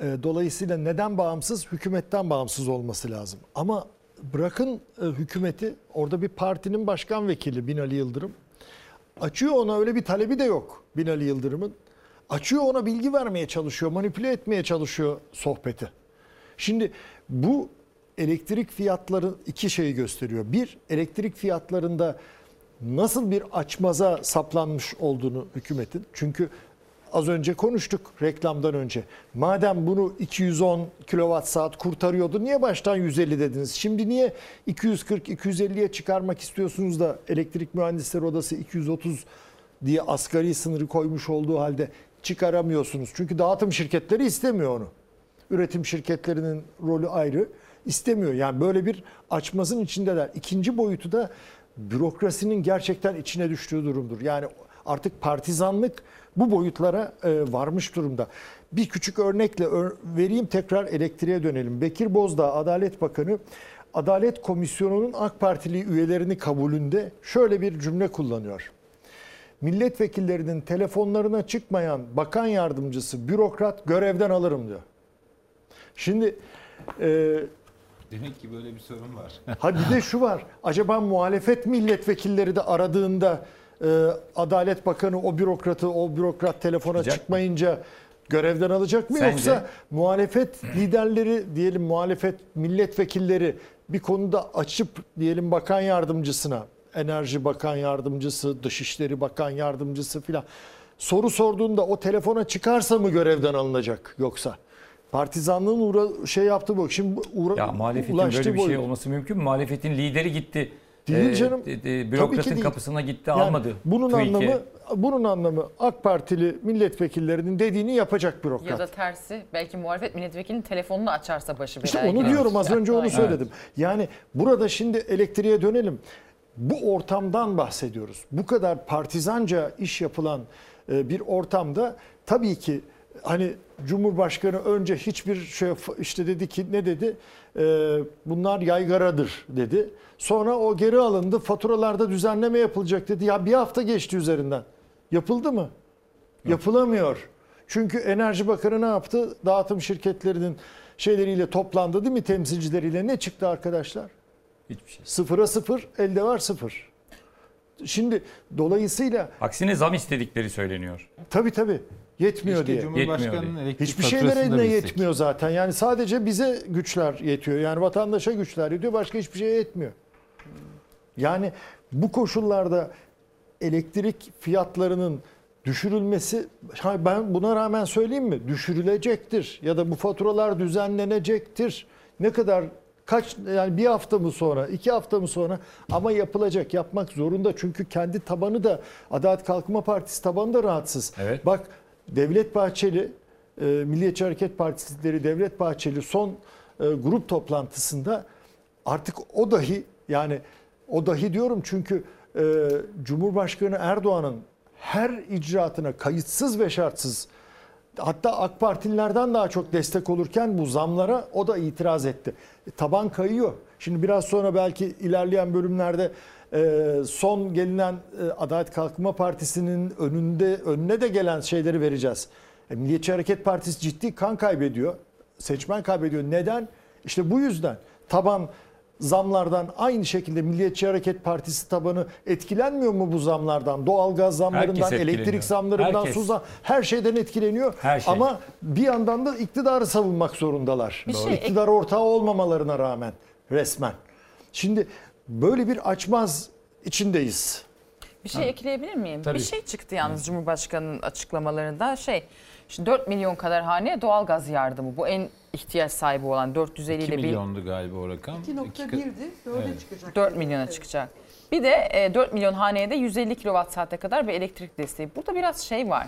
Ee, Dolayısıyla neden bağımsız? Hükümetten bağımsız olması lazım. Ama bırakın e, hükümeti, orada bir partinin başkan vekili Binali Yıldırım. Açıyor ona öyle bir talebi de yok Binali Yıldırım'ın. Açıyor ona bilgi vermeye çalışıyor, manipüle etmeye çalışıyor sohbeti. Şimdi bu elektrik fiyatları iki şeyi gösteriyor. Bir, elektrik fiyatlarında nasıl bir açmaza saplanmış olduğunu hükümetin. Çünkü az önce konuştuk reklamdan önce. Madem bunu 210 kilowatt saat kurtarıyordu niye baştan 150 dediniz? Şimdi niye 240-250'ye çıkarmak istiyorsunuz da elektrik mühendisleri odası 230 diye asgari sınırı koymuş olduğu halde çıkaramıyorsunuz? Çünkü dağıtım şirketleri istemiyor onu. Üretim şirketlerinin rolü ayrı. istemiyor. Yani böyle bir açmazın içindeler. İkinci boyutu da bürokrasinin gerçekten içine düştüğü durumdur. Yani artık partizanlık bu boyutlara e, varmış durumda. Bir küçük örnekle ör- vereyim tekrar elektriğe dönelim. Bekir Bozdağ Adalet Bakanı Adalet Komisyonu'nun AK Partili üyelerini kabulünde şöyle bir cümle kullanıyor. Milletvekillerinin telefonlarına çıkmayan bakan yardımcısı, bürokrat görevden alırım diyor. Şimdi e, Demek ki böyle bir sorun var. Ha bir de şu var. Acaba muhalefet milletvekilleri de aradığında e, Adalet Bakanı o bürokratı o bürokrat telefona Çıkacak mı? çıkmayınca görevden alacak mı Sence? yoksa muhalefet liderleri diyelim muhalefet milletvekilleri bir konuda açıp diyelim bakan yardımcısına Enerji Bakan Yardımcısı, Dışişleri Bakan Yardımcısı filan soru sorduğunda o telefona çıkarsa mı görevden alınacak yoksa? Partizanlığın uğra şey yaptı bu. Şimdi uğra- Ya muhalefetin böyle bir şey boyut. olması mümkün mü? Muhalefetin lideri gitti. Değil Ee, canım. Tabii ki bürokratın değil. kapısına gitti Yani almadı. Bunun TÜİK'e. anlamı bunun anlamı AK Partili milletvekillerinin dediğini yapacak bürokrat. Ya da tersi belki muhalefet milletvekilinin telefonunu açarsa başı belaya İşte onu diyorum az önce onu söyledim. Yani burada şimdi elektriğe dönelim. Bu ortamdan bahsediyoruz. Bu kadar partizanca iş yapılan e, bir ortamda tabii ki hani Cumhurbaşkanı önce hiçbir şey işte dedi ki ne dedi? E, bunlar yaygaradır dedi. Sonra o geri alındı. Faturalarda düzenleme yapılacak dedi. Ya bir hafta geçti üzerinden. Yapıldı mı? Yapılamıyor. Çünkü Enerji Bakanı ne yaptı? Dağıtım şirketlerinin şeyleriyle toplandı değil mi temsilcileriyle? Ne çıktı arkadaşlar? Hiçbir şey. Sıfıra sıfır, elde var sıfır. Şimdi dolayısıyla Aksine zam istedikleri söyleniyor. tabii tabii yetmiyor Keşke diye. Cumhurbaşkanı'nın elektrik Hiçbir şeyler eline bilsek. yetmiyor zaten. Yani sadece bize güçler yetiyor. Yani vatandaşa güçler yetiyor. Başka hiçbir şeye yetmiyor. Yani bu koşullarda elektrik fiyatlarının düşürülmesi ben buna rağmen söyleyeyim mi? Düşürülecektir ya da bu faturalar düzenlenecektir. Ne kadar Kaç yani bir hafta mı sonra, iki hafta mı sonra ama yapılacak, yapmak zorunda. Çünkü kendi tabanı da Adalet Kalkınma Partisi tabanı da rahatsız. Evet. Bak Devlet Bahçeli, e, Milliyetçi Hareket Partisi lideri Devlet Bahçeli son e, grup toplantısında artık o dahi yani o dahi diyorum çünkü e, Cumhurbaşkanı Erdoğan'ın her icraatına kayıtsız ve şartsız hatta AK Partililerden daha çok destek olurken bu zamlara o da itiraz etti. E, taban kayıyor. Şimdi biraz sonra belki ilerleyen bölümlerde e, son gelinen e, Adalet Kalkınma Partisi'nin önünde önüne de gelen şeyleri vereceğiz. E, Milliyetçi Hareket Partisi ciddi kan kaybediyor. Seçmen kaybediyor. Neden? İşte bu yüzden. Taban zamlardan aynı şekilde Milliyetçi Hareket Partisi tabanı etkilenmiyor mu bu zamlardan? Doğalgaz zamlarından, elektrik zamlarından, Herkes. su zam her şeyden etkileniyor. Her şey. Ama bir yandan da iktidarı savunmak zorundalar. Bir şey İktidar ortağı olmamalarına rağmen resmen. Şimdi böyle bir açmaz içindeyiz. Bir şey ekleyebilir miyim? Tabii. Bir şey çıktı yalnız Cumhurbaşkanı'nın açıklamalarında şey. Şimdi 4 milyon kadar haneye doğalgaz yardımı. Bu en ihtiyaç sahibi olan 450 2 ile bir milyondu galiba o rakam. 2.1'di, 4'e Evet. çıkacak. 4 milyona çıkacak. Bir de e, 4 milyon haneye de 150 kilowatt saate kadar bir elektrik desteği. Burada biraz şey var.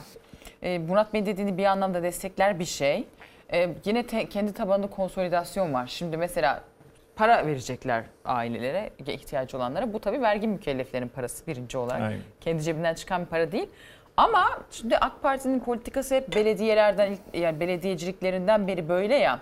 E, Murat Bey dediğini bir anlamda destekler bir şey. E, yine te- kendi tabanında konsolidasyon var. Şimdi mesela para verecekler ailelere, ihtiyacı olanlara. Bu tabii vergi mükelleflerin parası birinci olarak. Aynen. Kendi cebinden çıkan bir para değil. Ama şimdi AK Parti'nin politikası hep belediyelerden, yani belediyeciliklerinden beri böyle ya.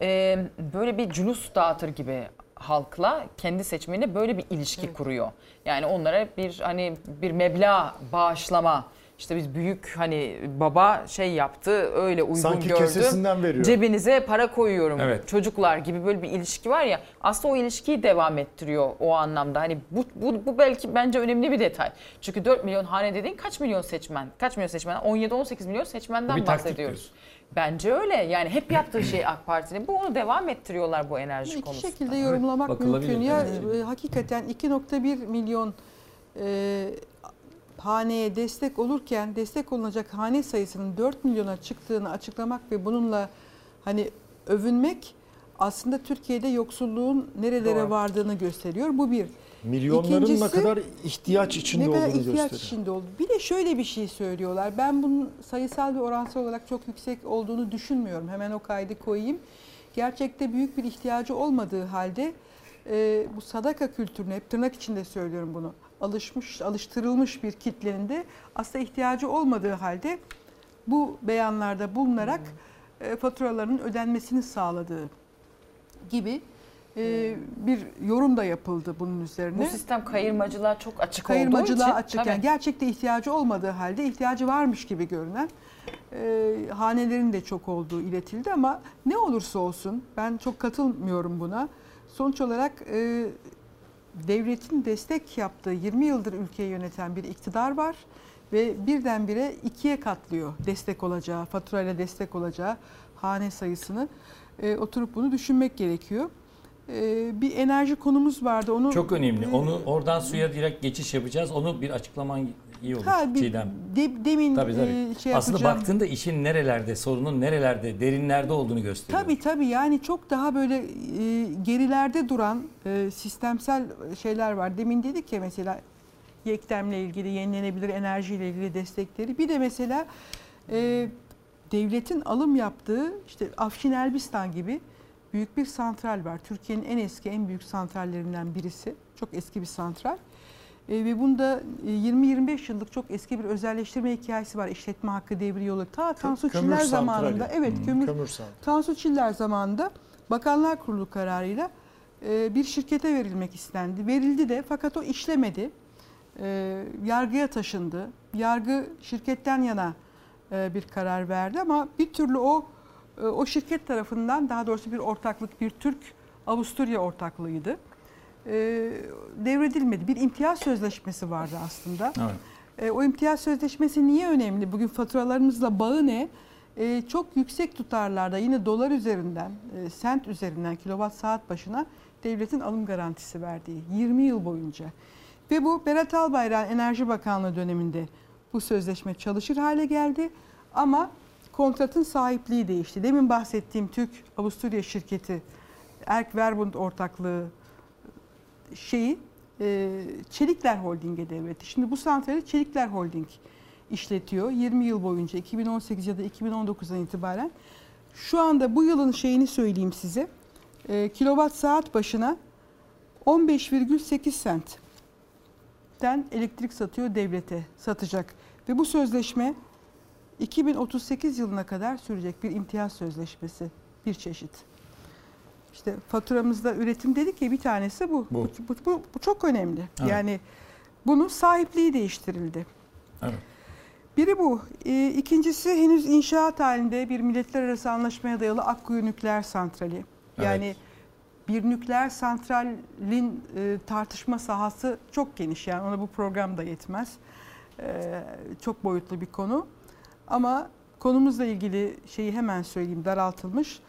E, böyle bir cülus dağıtır gibi halkla kendi seçmenine böyle bir ilişki kuruyor. Yani onlara bir hani bir meblağ bağışlama işte biz büyük hani baba şey yaptı öyle uygun Sanki gördü. kesesinden veriyor. Cebinize para koyuyorum Evet. çocuklar gibi böyle bir ilişki var ya aslında o ilişkiyi devam ettiriyor o anlamda. Hani bu, bu, bu belki bence önemli bir detay. Çünkü 4 milyon hane dediğin kaç milyon seçmen? Kaç milyon seçmen? 17-18 milyon seçmenden Bir bahsediyoruz. Bence öyle. Yani hep yaptığı şey AK Parti'nin. Bu onu devam ettiriyorlar bu enerji İki konusunda. şekilde yorumlamak bakılabilir. mümkün. Ya Evet. e, hakikaten 2.1 milyon e, haneye destek olurken destek olunacak hane sayısının 4 milyona çıktığını açıklamak ve bununla hani övünmek aslında Türkiye'de yoksulluğun nerelere Doğru. vardığını gösteriyor. Bu bir. Milyonların ne İkincisi, kadar ihtiyaç içinde ne kadar olduğunu ihtiyaç gösteriyor. içinde oldu. Bir de şöyle bir şey söylüyorlar. Ben bunun sayısal ve oransal olarak çok yüksek olduğunu düşünmüyorum. Hemen o kaydı koyayım. Gerçekte büyük bir ihtiyacı olmadığı halde e, bu sadaka kültürüne, hep tırnak içinde söylüyorum bunu, alışmış, alıştırılmış bir kitlenin de aslında ihtiyacı olmadığı halde bu beyanlarda bulunarak e, faturalarının ödenmesini sağladığı gibi e, bir yorum da yapıldı bunun üzerine. Bu sistem kayırmacılığa çok açık olduğu Kayırmacılığa için. açık. Yani gerçekte ihtiyacı olmadığı halde ihtiyacı varmış gibi görünen e, hanelerin de çok olduğu iletildi ama ne olursa olsun ben çok katılmıyorum buna. Sonuç olarak e, devletin destek yaptığı 20 yıldır ülkeyi yöneten bir iktidar var ve birdenbire ikiye katlıyor destek olacağı, faturayla destek olacağı hane sayısını. E, oturup bunu düşünmek gerekiyor. E, bir enerji konumuz vardı. Onu Çok önemli. Onu oradan suya direkt geçiş yapacağız. Onu bir açıklaman iyi olur Ha, bir Çiğdem. de- demin Tabii tabii. e, şey Aslında yapacağım. baktığında işin nerelerde, sorunun nerelerde, derinlerde olduğunu gösteriyor. Tabii tabii yani çok daha böyle e, gerilerde duran e, sistemsel şeyler var. Demin dedik ya mesela yeklemle ilgili yenilenebilir enerjiyle ilgili destekleri. Bir de mesela e, devletin alım yaptığı işte Afşin Elbistan gibi büyük bir santral var. Türkiye'nin en eski en büyük santrallerinden birisi. Çok eski bir santral. E, ve bunda e, 20-25 yıllık çok eski bir özelleştirme hikayesi var. İşletme hakkı devri yolu. Ta Tansu Kömür Çiller zamanında. Evet kömür Kömür santrali. Tansu Çiller zamanında Bakanlar Kurulu kararıyla e, bir şirkete verilmek istendi. Verildi de fakat o işlemedi. E, Yargıya taşındı. Yargı şirketten yana e, bir karar verdi ama bir türlü o e, o şirket tarafından daha doğrusu bir ortaklık bir Türk Avusturya ortaklığıydı. E, Devredilmedi. Bir imtiyaz sözleşmesi vardı aslında. Evet. E, o imtiyaz sözleşmesi niye önemli? Bugün faturalarımızla bağı ne? E, çok yüksek tutarlarda yine dolar üzerinden, e, sent üzerinden kilowatt saat başına devletin alım garantisi verdiği 20 yıl boyunca. Ve bu Berat Albayrak'ın Enerji Bakanlığı döneminde bu sözleşme çalışır hale geldi. Ama kontratın sahipliği değişti. Demin bahsettiğim Türk Avusturya şirketi Erk Verbund ortaklığı şeyi e, Çelikler Holding'e devretti. Şimdi bu santrali Çelikler Holding işletiyor 20 yıl boyunca 2018 ya da 2019'dan itibaren. Şu anda bu yılın şeyini söyleyeyim size. E, kilowatt saat başına 15,8 centten elektrik satıyor devlete satacak. Ve bu sözleşme 2038 yılına kadar sürecek bir imtiyaz sözleşmesi bir çeşit. İşte faturamızda üretim dedik ya bir tanesi bu. Bu. Bu, bu, bu çok önemli. Evet. Yani bunun sahipliği değiştirildi. Evet. Biri bu. Ee, İkincisi henüz inşaat halinde bir milletler arası anlaşmaya dayalı Akkuyu Nükleer Santrali. Yani Evet. bir nükleer santralin e, tartışma sahası çok geniş. Yani ona bu program da yetmez. Ee, çok boyutlu bir konu. Ama konumuzla ilgili şeyi hemen söyleyeyim daraltılmış.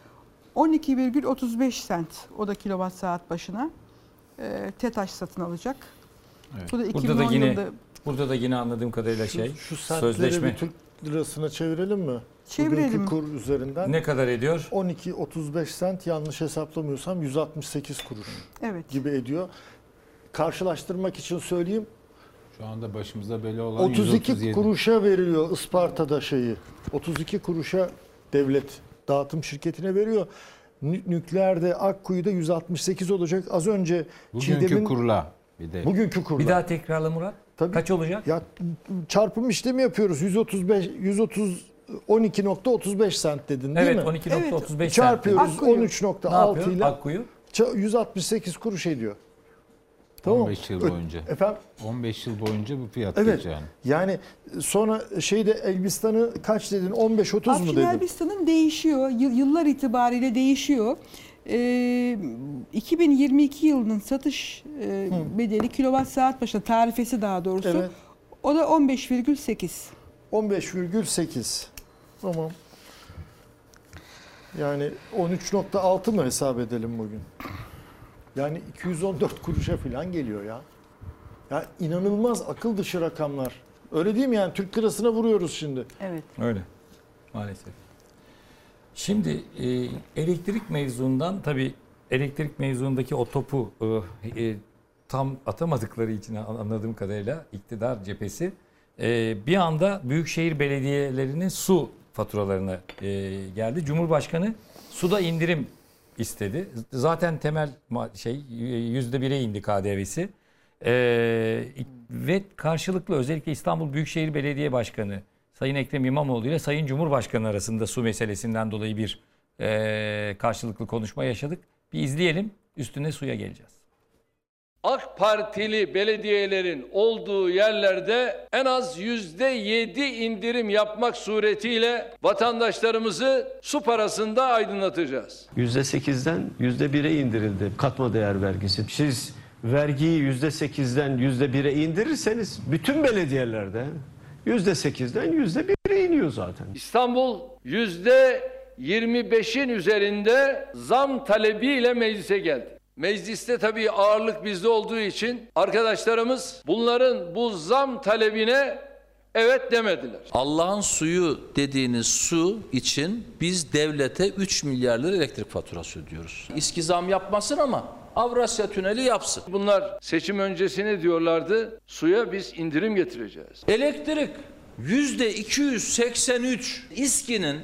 12,35 sent o da kilowatt saat başına e, TETAŞ satın alacak. Evet. Bu da Burada 2010 da yine yılında burada da yine anladığım kadarıyla şey Şu, şu sentleri sözleşme bir Türk lirasına çevirelim mi? Çevirelim. Bugünkü kur üzerinden. ne kadar ediyor? 12.35 sent yanlış hesaplamıyorsam 168 kuruş evet. gibi ediyor. Karşılaştırmak için söyleyeyim. Şu anda başımıza bela olan 32 137. kuruşa veriliyor Isparta'da şeyi. 32 kuruşa devlet dağıtım şirketine veriyor. Nü- Nükleerde Akkuyu'da 168 olacak. Az önce Bugünkü Çiğdem'in kurla bir de. bugünkü kurla. Bir daha tekrarla Murat. Tabii. Kaç olacak? Ya çarpım işlemi yapıyoruz. 135 130 12.35 sent dedin değil evet mi? 12.35 sent. Çarpıyoruz Akkuyu. 13.6 Ne ile? Akkuyu. ça- 168 kuruş ediyor. Tamam mı? 15 yıl boyunca. Efendim 15 yıl boyunca bu fiyat Evet. yani. yani sonra şeyde Elbistan'ı kaç dedin? 15-30 mu Afşin dedin? Elbistan'ın değişiyor. Yıl- Yıllar itibariyle değişiyor. Ee, 2022 yılının satış e, bedeli kilowatt saat başına tarifesi daha doğrusu. Evet. O da 15,8. 15,8. Tamam. Yani 13.6 mı hesap edelim bugün? Yani 214 kuruşa falan geliyor ya. Ya inanılmaz akıl dışı rakamlar. Öyle değil mi yani Türk lirasına vuruyoruz şimdi. Evet. Öyle. Maalesef. Şimdi e, elektrik mevzundan tabii elektrik mevzundaki o topu e, e, tam atamadıkları için anladığım kadarıyla iktidar cephesi e, bir anda büyükşehir belediyelerinin su faturalarına e, geldi. Cumhurbaşkanı suda indirim istedi. Zaten temel şey yüzde bire indi KDV'si. E, ve karşılıklı özellikle İstanbul Büyükşehir Belediye Başkanı Sayın Ekrem İmamoğlu ile Sayın Cumhurbaşkanı arasında su meselesinden dolayı bir e, karşılıklı konuşma yaşadık. Bir izleyelim üstüne suya geleceğiz. AK Partili belediyelerin olduğu yerlerde en az yüzde yedi indirim yapmak suretiyle vatandaşlarımızı su parasında aydınlatacağız. %8'den %1'e indirildi katma değer vergisi. Siz vergiyi %8'den %1'e indirirseniz bütün belediyelerde %8'den %1'e iniyor zaten. İstanbul yüzde 25'in üzerinde zam talebiyle meclise geldi. Mecliste tabii ağırlık bizde olduğu için arkadaşlarımız bunların bu zam talebine evet demediler. Allah'ın suyu dediğiniz su için biz devlete 3 milyar lira elektrik faturası ödüyoruz. İSKİ zam yapmasın ama Avrasya Tüneli yapsın. Bunlar seçim öncesi ne diyorlardı? Suya biz indirim getireceğiz. Elektrik yüzde 283 İSKİ'nin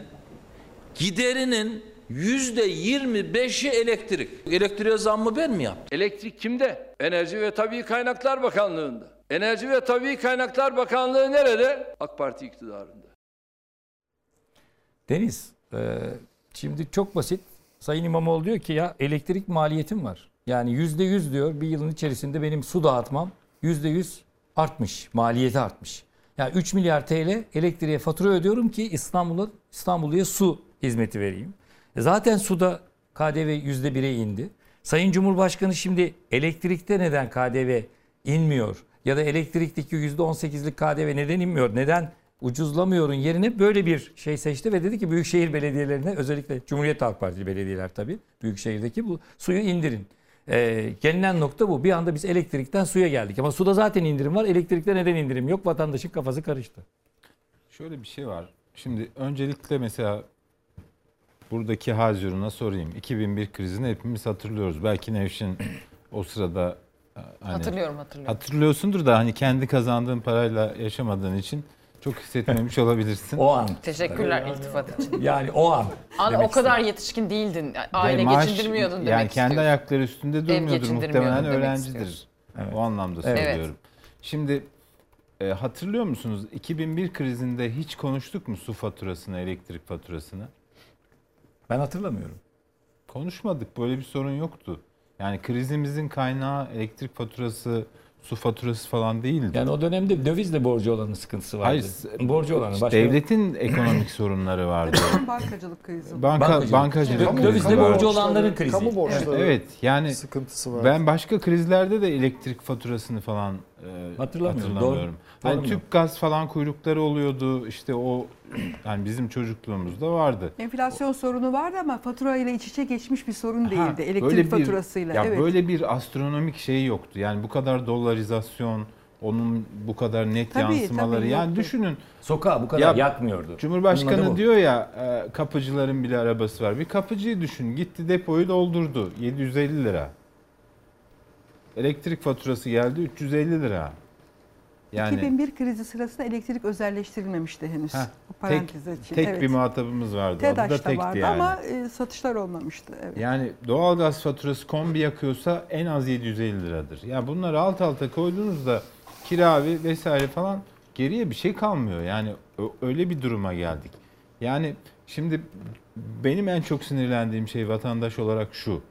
giderinin yüzde 25'i elektrik. Elektriğe zam mı ben mi yaptım? Elektrik kimde? Enerji ve Tabii Kaynaklar Bakanlığı'nda. Enerji ve Tabii Kaynaklar Bakanlığı nerede? AK Parti iktidarında. Deniz, e, şimdi çok basit. Sayın İmamoğlu diyor ki ya elektrik maliyetim var. Yani yüzde yüz diyor bir yılın içerisinde benim su dağıtmam yüzde yüz artmış. Maliyeti artmış. Yani 3 milyar TL elektriğe fatura ödüyorum ki İstanbul'a İstanbul'a su hizmeti vereyim. E zaten suda KDV yüzde bire indi. Sayın Cumhurbaşkanı şimdi elektrikte neden KDV inmiyor? Ya da elektrikteki yüzde on sekizlik KDV neden inmiyor? Neden ucuzlamıyorun yerine böyle bir şey seçti ve dedi ki büyükşehir belediyelerine özellikle Cumhuriyet Halk Partili belediyeler tabii büyükşehirdeki bu suyu indirin. Ee, gelinen nokta bu. Bir anda biz elektrikten suya geldik. Ama suda zaten indirim var. Elektrikte neden indirim yok? Vatandaşın kafası karıştı. Şöyle bir şey var. Şimdi öncelikle mesela buradaki Hazirun'a sorayım. 2001 krizini hepimiz hatırlıyoruz. Belki Nevşin o sırada e, hani Hatırlıyorum, hatırlıyorum. Hatırlıyorsundur da hani kendi kazandığın parayla yaşamadığın için çok hissetmemiş (laughs) olabilirsin. O an. Teşekkürler iltifat için. Yani o an. An, o kadar yetişkin değildin. Aile Maaş- geçindirmiyordun demek Yani kendi istiyorum. ayakları üstünde durmuyordur muhtemelen öğrencidir. istiyorsun. O anlamda Evet. söylüyorum. Şimdi e, hatırlıyor musunuz 2001 krizinde hiç konuştuk mu su faturasını, elektrik faturasını? Ben hatırlamıyorum. Konuşmadık. Böyle bir sorun yoktu. Yani krizimizin kaynağı elektrik faturası, su faturası falan değildi. Yani o dönemde dövizle borcu olanın sıkıntısı vardı. Hayır, borcu olanı. işte Başka... devletin ekonomik sorunları vardı. Bankacılık krizi. Banka, Bankacılık. bankacılık. Krizi dövizle borcu olanların krizi. Kamu borçları Evet yani sıkıntısı var. ben başka krizlerde de elektrik faturasını falan e, Hatırlamıyorum, hatırlamıyorum. doğru. Hani mu? tüp gaz falan kuyrukları oluyordu işte o (clears throat) yani bizim çocukluğumuzda vardı. Enflasyon sorunu vardı ama fatura ile iç içe geçmiş bir sorun Ha, değildi. böyle Elektrik bir- faturasıyla. Ya evet. böyle bir astronomik şey yoktu. Yani bu kadar dollarizasyon, onun bu kadar net Tabii, yansımaları. tabii, yani yoktu. düşünün. Sokağı bu kadar yakmıyordu. Cumhurbaşkanı diyor ya e, kapıcıların bile arabası var. Bir kapıcıyı düşün. Gitti depoyu doldurdu. 750 lira. Elektrik faturası geldi 350 lira. Yani 2001 krizi sırasında elektrik özelleştirilmemişti henüz. Heh, Bu parantez için. tek evet. bir muhatabımız vardı. TEDAŞ'ta tekti vardı yani. ama e, satışlar olmamıştı. Evet. Yani doğalgaz faturası kombi yakıyorsa en az 750 liradır. Ya bunları alt alta koyduğunuzda kira ve vesaire falan geriye bir şey kalmıyor. Yani öyle bir duruma geldik. Yani şimdi benim en çok sinirlendiğim şey vatandaş olarak şu.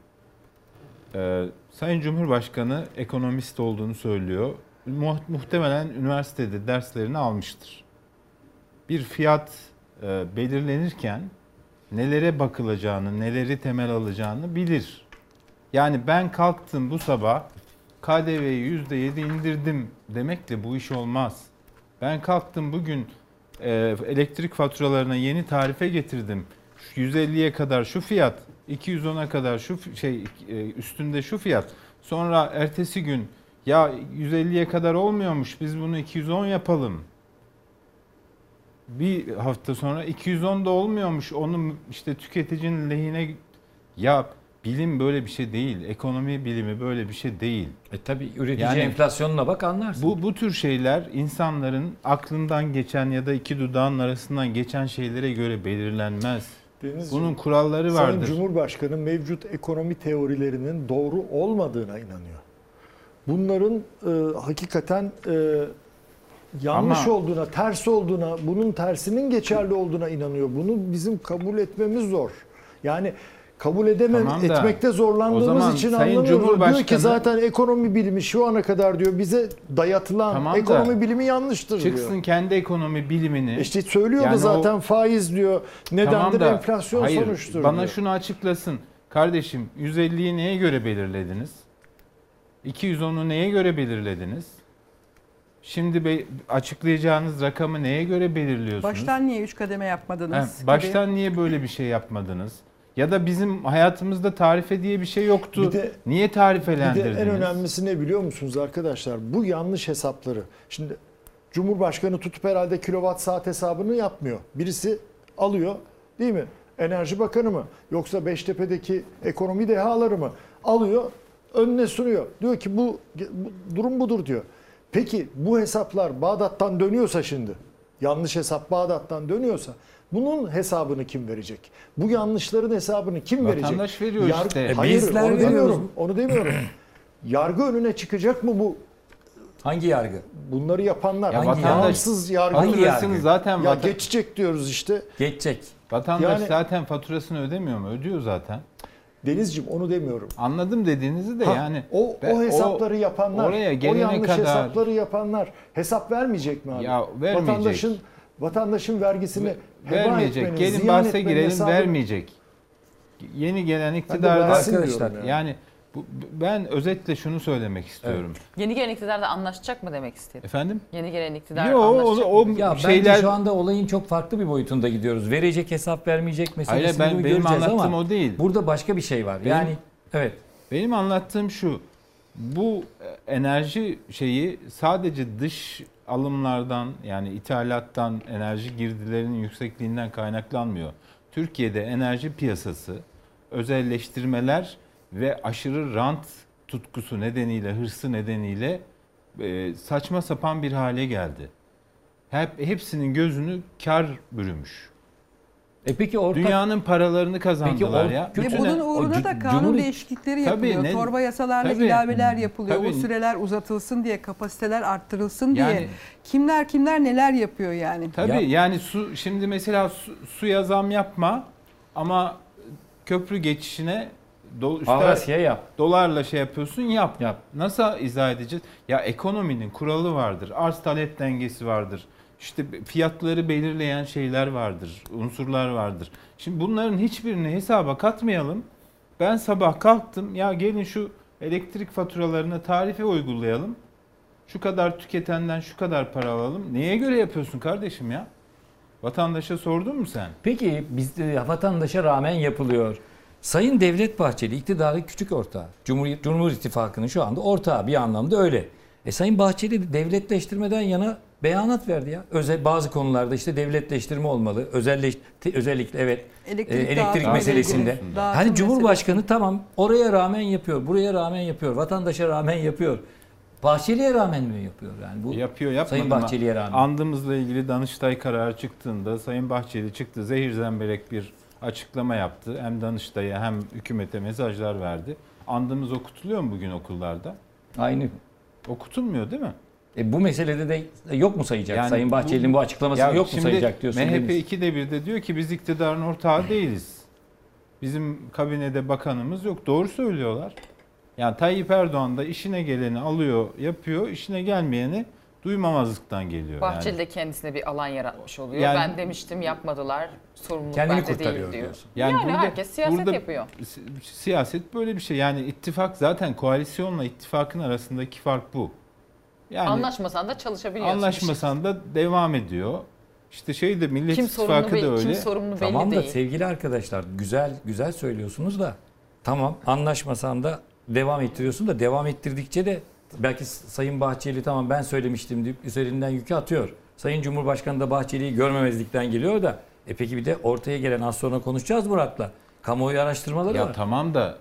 Ee, Sayın Cumhurbaşkanı ekonomist olduğunu söylüyor. Mu- muhtemelen üniversitede derslerini almıştır. Bir fiyat e, belirlenirken nelere bakılacağını, neleri temel alacağını bilir. Yani ben kalktım bu sabah KDV'yi %7 indirdim demekle bu iş olmaz. Ben kalktım bugün e, elektrik faturalarına yeni tarife getirdim. Şu 150'ye kadar şu fiyat, 210'a kadar şu şey e, üstünde şu fiyat. Sonra ertesi gün ya 150'ye kadar olmuyormuş biz bunu 210 yapalım bir hafta sonra 210 da olmuyormuş. Onun işte tüketicinin lehine ya bilim böyle bir şey değil. Ekonomi bilimi böyle bir şey değil. E tabi üretici Yani enflasyonuna bak anlarsın. Bu bu tür şeyler insanların aklından geçen ya da iki dudağın arasından geçen şeylere göre belirlenmez. Denizciğim, Bunun kuralları Sayın vardır. Cumhurbaşkanı mevcut ekonomi teorilerinin doğru olmadığına inanıyor. Bunların e, hakikaten e, yanlış Ama- olduğuna, ters olduğuna, bunun tersinin geçerli olduğuna inanıyor. Bunu bizim kabul etmemiz zor. Yani kabul edemem Tamam da, etmekte o zorlandığımız zaman için Sayın anlamıyoruz. Diyor ki zaten ekonomi bilimi şu ana kadar diyor bize dayatılan Tamam da, ekonomi bilimi yanlıştır Çıksın diyor. kendi ekonomi bilimini. İşte söylüyordu Yani o- zaten faiz diyor. Nedendir Tamam da, enflasyon hayır, sonuçtur Bana diyor. şunu açıklasın. Kardeşim 150'yi neye göre belirlediniz? 210'u neye göre belirlediniz? Şimdi be- açıklayacağınız rakamı neye göre belirliyorsunuz? Baştan niye 3 kademe yapmadınız? He, gibi. baştan niye böyle bir şey yapmadınız? Ya da bizim hayatımızda tarife diye bir şey yoktu. Bir de- niye Bir tarifelendirdiniz? de en önemlisi ne biliyor musunuz arkadaşlar? Bu yanlış hesapları. Şimdi Cumhurbaşkanı tutup herhalde kilowatt saat hesabını yapmıyor. Birisi alıyor değil mi? Enerji Bakanı mı? Yoksa Beştepe'deki ekonomi dehaları mı? Alıyor önüne sunuyor. Diyor ki bu, bu durum budur diyor. Peki bu hesaplar Bağdat'tan dönüyorsa şimdi yanlış hesap Bağdat'tan dönüyorsa bunun hesabını kim verecek? Bu yanlışların hesabını kim verecek? Vatandaş veriyor işte. E, Hayır bizler onu veriyoruz. demiyorum. Onu demiyorum. (clears throat) Yargı önüne çıkacak mı bu Hangi yargı? bunları yapanlar? Ya vatandaş- Bağımsız yargı. Hangi yargı? zaten Ya geçecek diyoruz işte. Geçecek. vatandaş Yani- zaten faturasını ödemiyor mu? Ödüyor zaten. Denizciğim onu demiyorum. Anladım dediğinizi de Ha, yani o, ben- o hesapları yapanlar, oraya o gelene yanlış kadar hesapları yapanlar hesap vermeyecek mi abi? Ya vermeyecek. Vatandaşın vatandaşın vergisini heba vermeyecek. etmenin, Gelin bahse girelim hesabını- vermeyecek. Yeni gelen iktidarda Arkadaşlar, diyorum yani bu, ben özetle şunu söylemek istiyorum. Yeni gelen iktidar da anlaşacak mı demek istedim. Efendim? Yeni gelen iktidar Yo, o, anlaşacak o mı? Ya şeyler bence şu anda olayın çok farklı bir boyutunda gidiyoruz. Verecek hesap vermeyecek meselesini Hayır ben benim göreceğiz anlattığım ama o değil. burada başka bir şey var. Benim- yani evet. Benim anlattığım şu. Bu e, enerji şeyi sadece dış alımlardan yani ithalattan enerji girdilerinin yüksekliğinden kaynaklanmıyor. Türkiye'de enerji piyasası özelleştirmeler ve aşırı rant tutkusu nedeniyle, hırsı nedeniyle e, saçma sapan bir hale geldi. Hep hepsinin gözünü kar bürümüş. E peki ortak Dünyanın paralarını kazandılar or- ya. Ve Bütün- bunun uğruna da kanun Cumhur- değişiklikleri Tabii, yapılıyor. ne- Torba yasalarla Tabii. ilaveler yapılıyor. Tabii. O süreler uzatılsın diye, kapasiteler arttırılsın Yani- diye. Kimler kimler neler yapıyor yani. Tabii Ya- yani su şimdi mesela su, suya zam yapma ama köprü geçişine do, Avrasya yap. dolarla şey yapıyorsun yap. Yap. Nasıl izah edeceğiz? Ya ekonominin kuralı vardır. Arz talep dengesi vardır. İşte fiyatları belirleyen şeyler vardır. Unsurlar vardır. Şimdi bunların hiçbirini hesaba katmayalım. Ben sabah kalktım. Ya gelin şu elektrik faturalarını tarife uygulayalım. Şu kadar tüketenden şu kadar para alalım. Neye göre yapıyorsun kardeşim ya? Vatandaşa sordun mu sen? Peki bizde vatandaşa rağmen yapılıyor. Sayın Devlet Bahçeli iktidarın küçük ortağı. Cumhur, Cumhur İttifakı'nın şu anda ortağı bir anlamda öyle. E Sayın Bahçeli devletleştirmeden yana beyanat verdi ya. Özel bazı konularda işte devletleştirme olmalı. Özelleş, te- özellikle evet Elektrik e, elektrik dağıtım meselesinde. dağıtım Hani Cumhurbaşkanı meselesi. tamam oraya rağmen yapıyor, buraya rağmen yapıyor, vatandaşa rağmen yapıyor. Bahçeli'ye rağmen mi yapıyor yani bu? Yapıyor yapmadı Sayın? Bahçeli'ye rağmen. Andımızla ilgili Danıştay kararı çıktığında Sayın Bahçeli çıktı zehir zemberek bir açıklama yaptı. Hem Danıştay'a hem hükümete mesajlar verdi. Andımız okutuluyor mu bugün okullarda? Aynı. Okutulmuyor değil mi? E bu meselede de yok mu sayacak? Yani Sayın Bahçeli'nin bu, açıklamasını Ya yok mu sayacak diyorsun. MHP Deniz. ikide bir de diyor ki biz iktidarın ortağı değiliz. Bizim kabinede bakanımız yok. Doğru söylüyorlar. Yani Tayyip Erdoğan da işine geleni alıyor, yapıyor. işine gelmeyeni duymamazlıktan geliyor. Bahçeli yani. de kendisine bir alan yaratmış oluyor. Yani- ben demiştim yapmadılar. Sorumluluk Kendini bende değil diyor. diyorsun. Yani, burada- herkes siyaset burada yapıyor. si- Siyaset böyle bir şey. Yani ittifak zaten koalisyonla ittifakın arasındaki fark bu. Yani Anlaşmasan da çalışabiliyorsun. anlaşmasan da devam ediyor. İşte şey de Millet Kim İttifakı da belli, öyle. kim sorumlu belli Tamam da değil. sevgili arkadaşlar güzel güzel söylüyorsunuz da tamam anlaşmasan da devam ettiriyorsun da devam ettirdikçe de belki Sayın Bahçeli tamam ben söylemiştim deyip üzerinden yükü atıyor. Sayın Cumhurbaşkanı da Bahçeli'yi görmemezlikten geliyor da e peki bir de ortaya gelen az sonra konuşacağız Murat'la. Kamuoyu araştırmaları Ya var. tamam da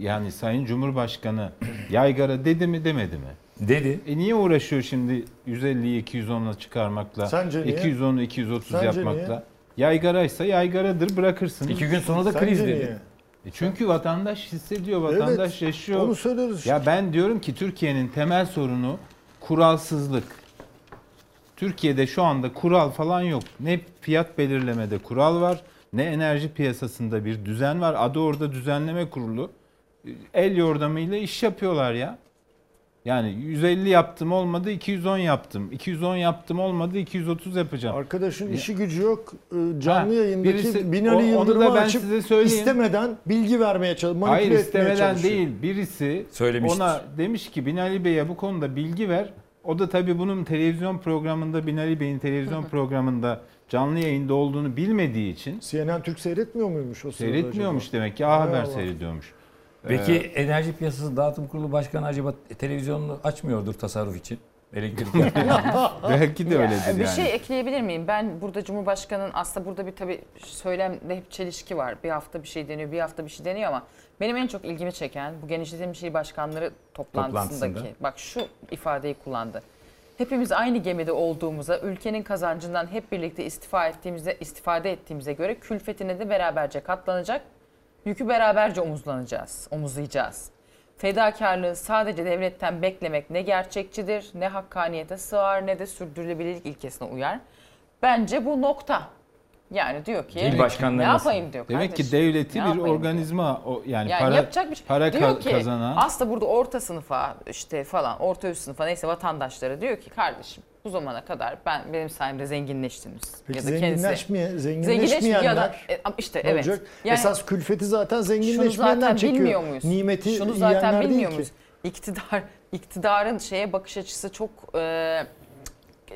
yani Sayın Cumhurbaşkanı yaygara dedi mi demedi mi? Dedi. E niye uğraşıyor şimdi 150'yi 210'la çıkarmakla? Sence niye? 210'u 230 Sence yapmakla? niye? Yaygaraysa yaygaradır bırakırsınız. İki gün sonra da Sence kriz dedi. E çünkü vatandaş hissediyor, vatandaş Evet, yaşıyor. Onu söylüyoruz. Ya ben diyorum ki Türkiye'nin temel sorunu kuralsızlık. Türkiye'de şu anda kural falan yok. Ne fiyat belirlemede kural var, ne enerji piyasasında bir düzen var. Adı orada düzenleme kurulu. El yordamıyla iş yapıyorlar ya. Yani 150 yaptım olmadı 210 yaptım. 210 yaptım olmadı 230 yapacağım. Arkadaşın işi gücü yok. Ee, Canlı Ha, yayındaki birisi- Binali Yıldırım'ı ben açıp size söyleyeyim. istemeden bilgi vermeye çalışıyor. Hayır istemeden değil. Birisi Söylemiştir. ona demiş ki Binali Bey'e bu konuda bilgi ver. O da tabii bunun televizyon programında Binali Bey'in televizyon programında canlı yayında olduğunu bilmediği için CNN Türk seyretmiyor muymuş o sırada seyretmiyormuş acaba? demek ki A Hay Haber Allah. seyrediyormuş. Peki Ee, Enerji Piyasası Dağıtım Kurulu Başkanı acaba televizyonunu açmıyordur tasarruf için? Elektrik (laughs) belki de öyledir bir yani. şey ekleyebilir miyim? Ben burada Cumhurbaşkanı'nın aslında burada bir tabii söylemde hep çelişki var. Bir hafta bir şey deniyor, bir hafta bir şey deniyor ama benim en çok ilgimi çeken bu genişletilmiş il başkanları toplantısındaki Toplantısında. bak şu ifadeyi kullandı. Hepimiz aynı gemide olduğumuza, ülkenin kazancından hep birlikte istifa ettiğimize, istifade ettiğimize göre külfetine de beraberce katlanacak, yükü beraberce omuzlanacağız, omuzlayacağız. Fedakarlığı sadece devletten beklemek ne gerçekçidir, ne hakkaniyete sığar, ne de sürdürülebilirlik ilkesine uyar. Bence bu nokta. Yani diyor ki İl başkanları ne nasıl? yapayım diyor Demek ki devleti ne bir diyor. organizma o yani, Yani para yapacak bir şey. para diyor ka- ki kazanan aslında burada orta sınıfa işte falan orta üst sınıfa neyse vatandaşlara diyor ki kardeşim bu zamana kadar ben benim sayemde zenginleştiniz. Peki ya da kendisi zenginleşmeye, zenginleşmiyor zenginleşmeyenler ya da e, ama işte evet. olacak? Yani Esas külfeti zaten şunu zenginleşmeyenler zaten çekiyor. bilmiyor muyuz? Nimeti şunu zaten bilmiyor muyuz? İktidar iktidarın şeye bakış açısı çok e,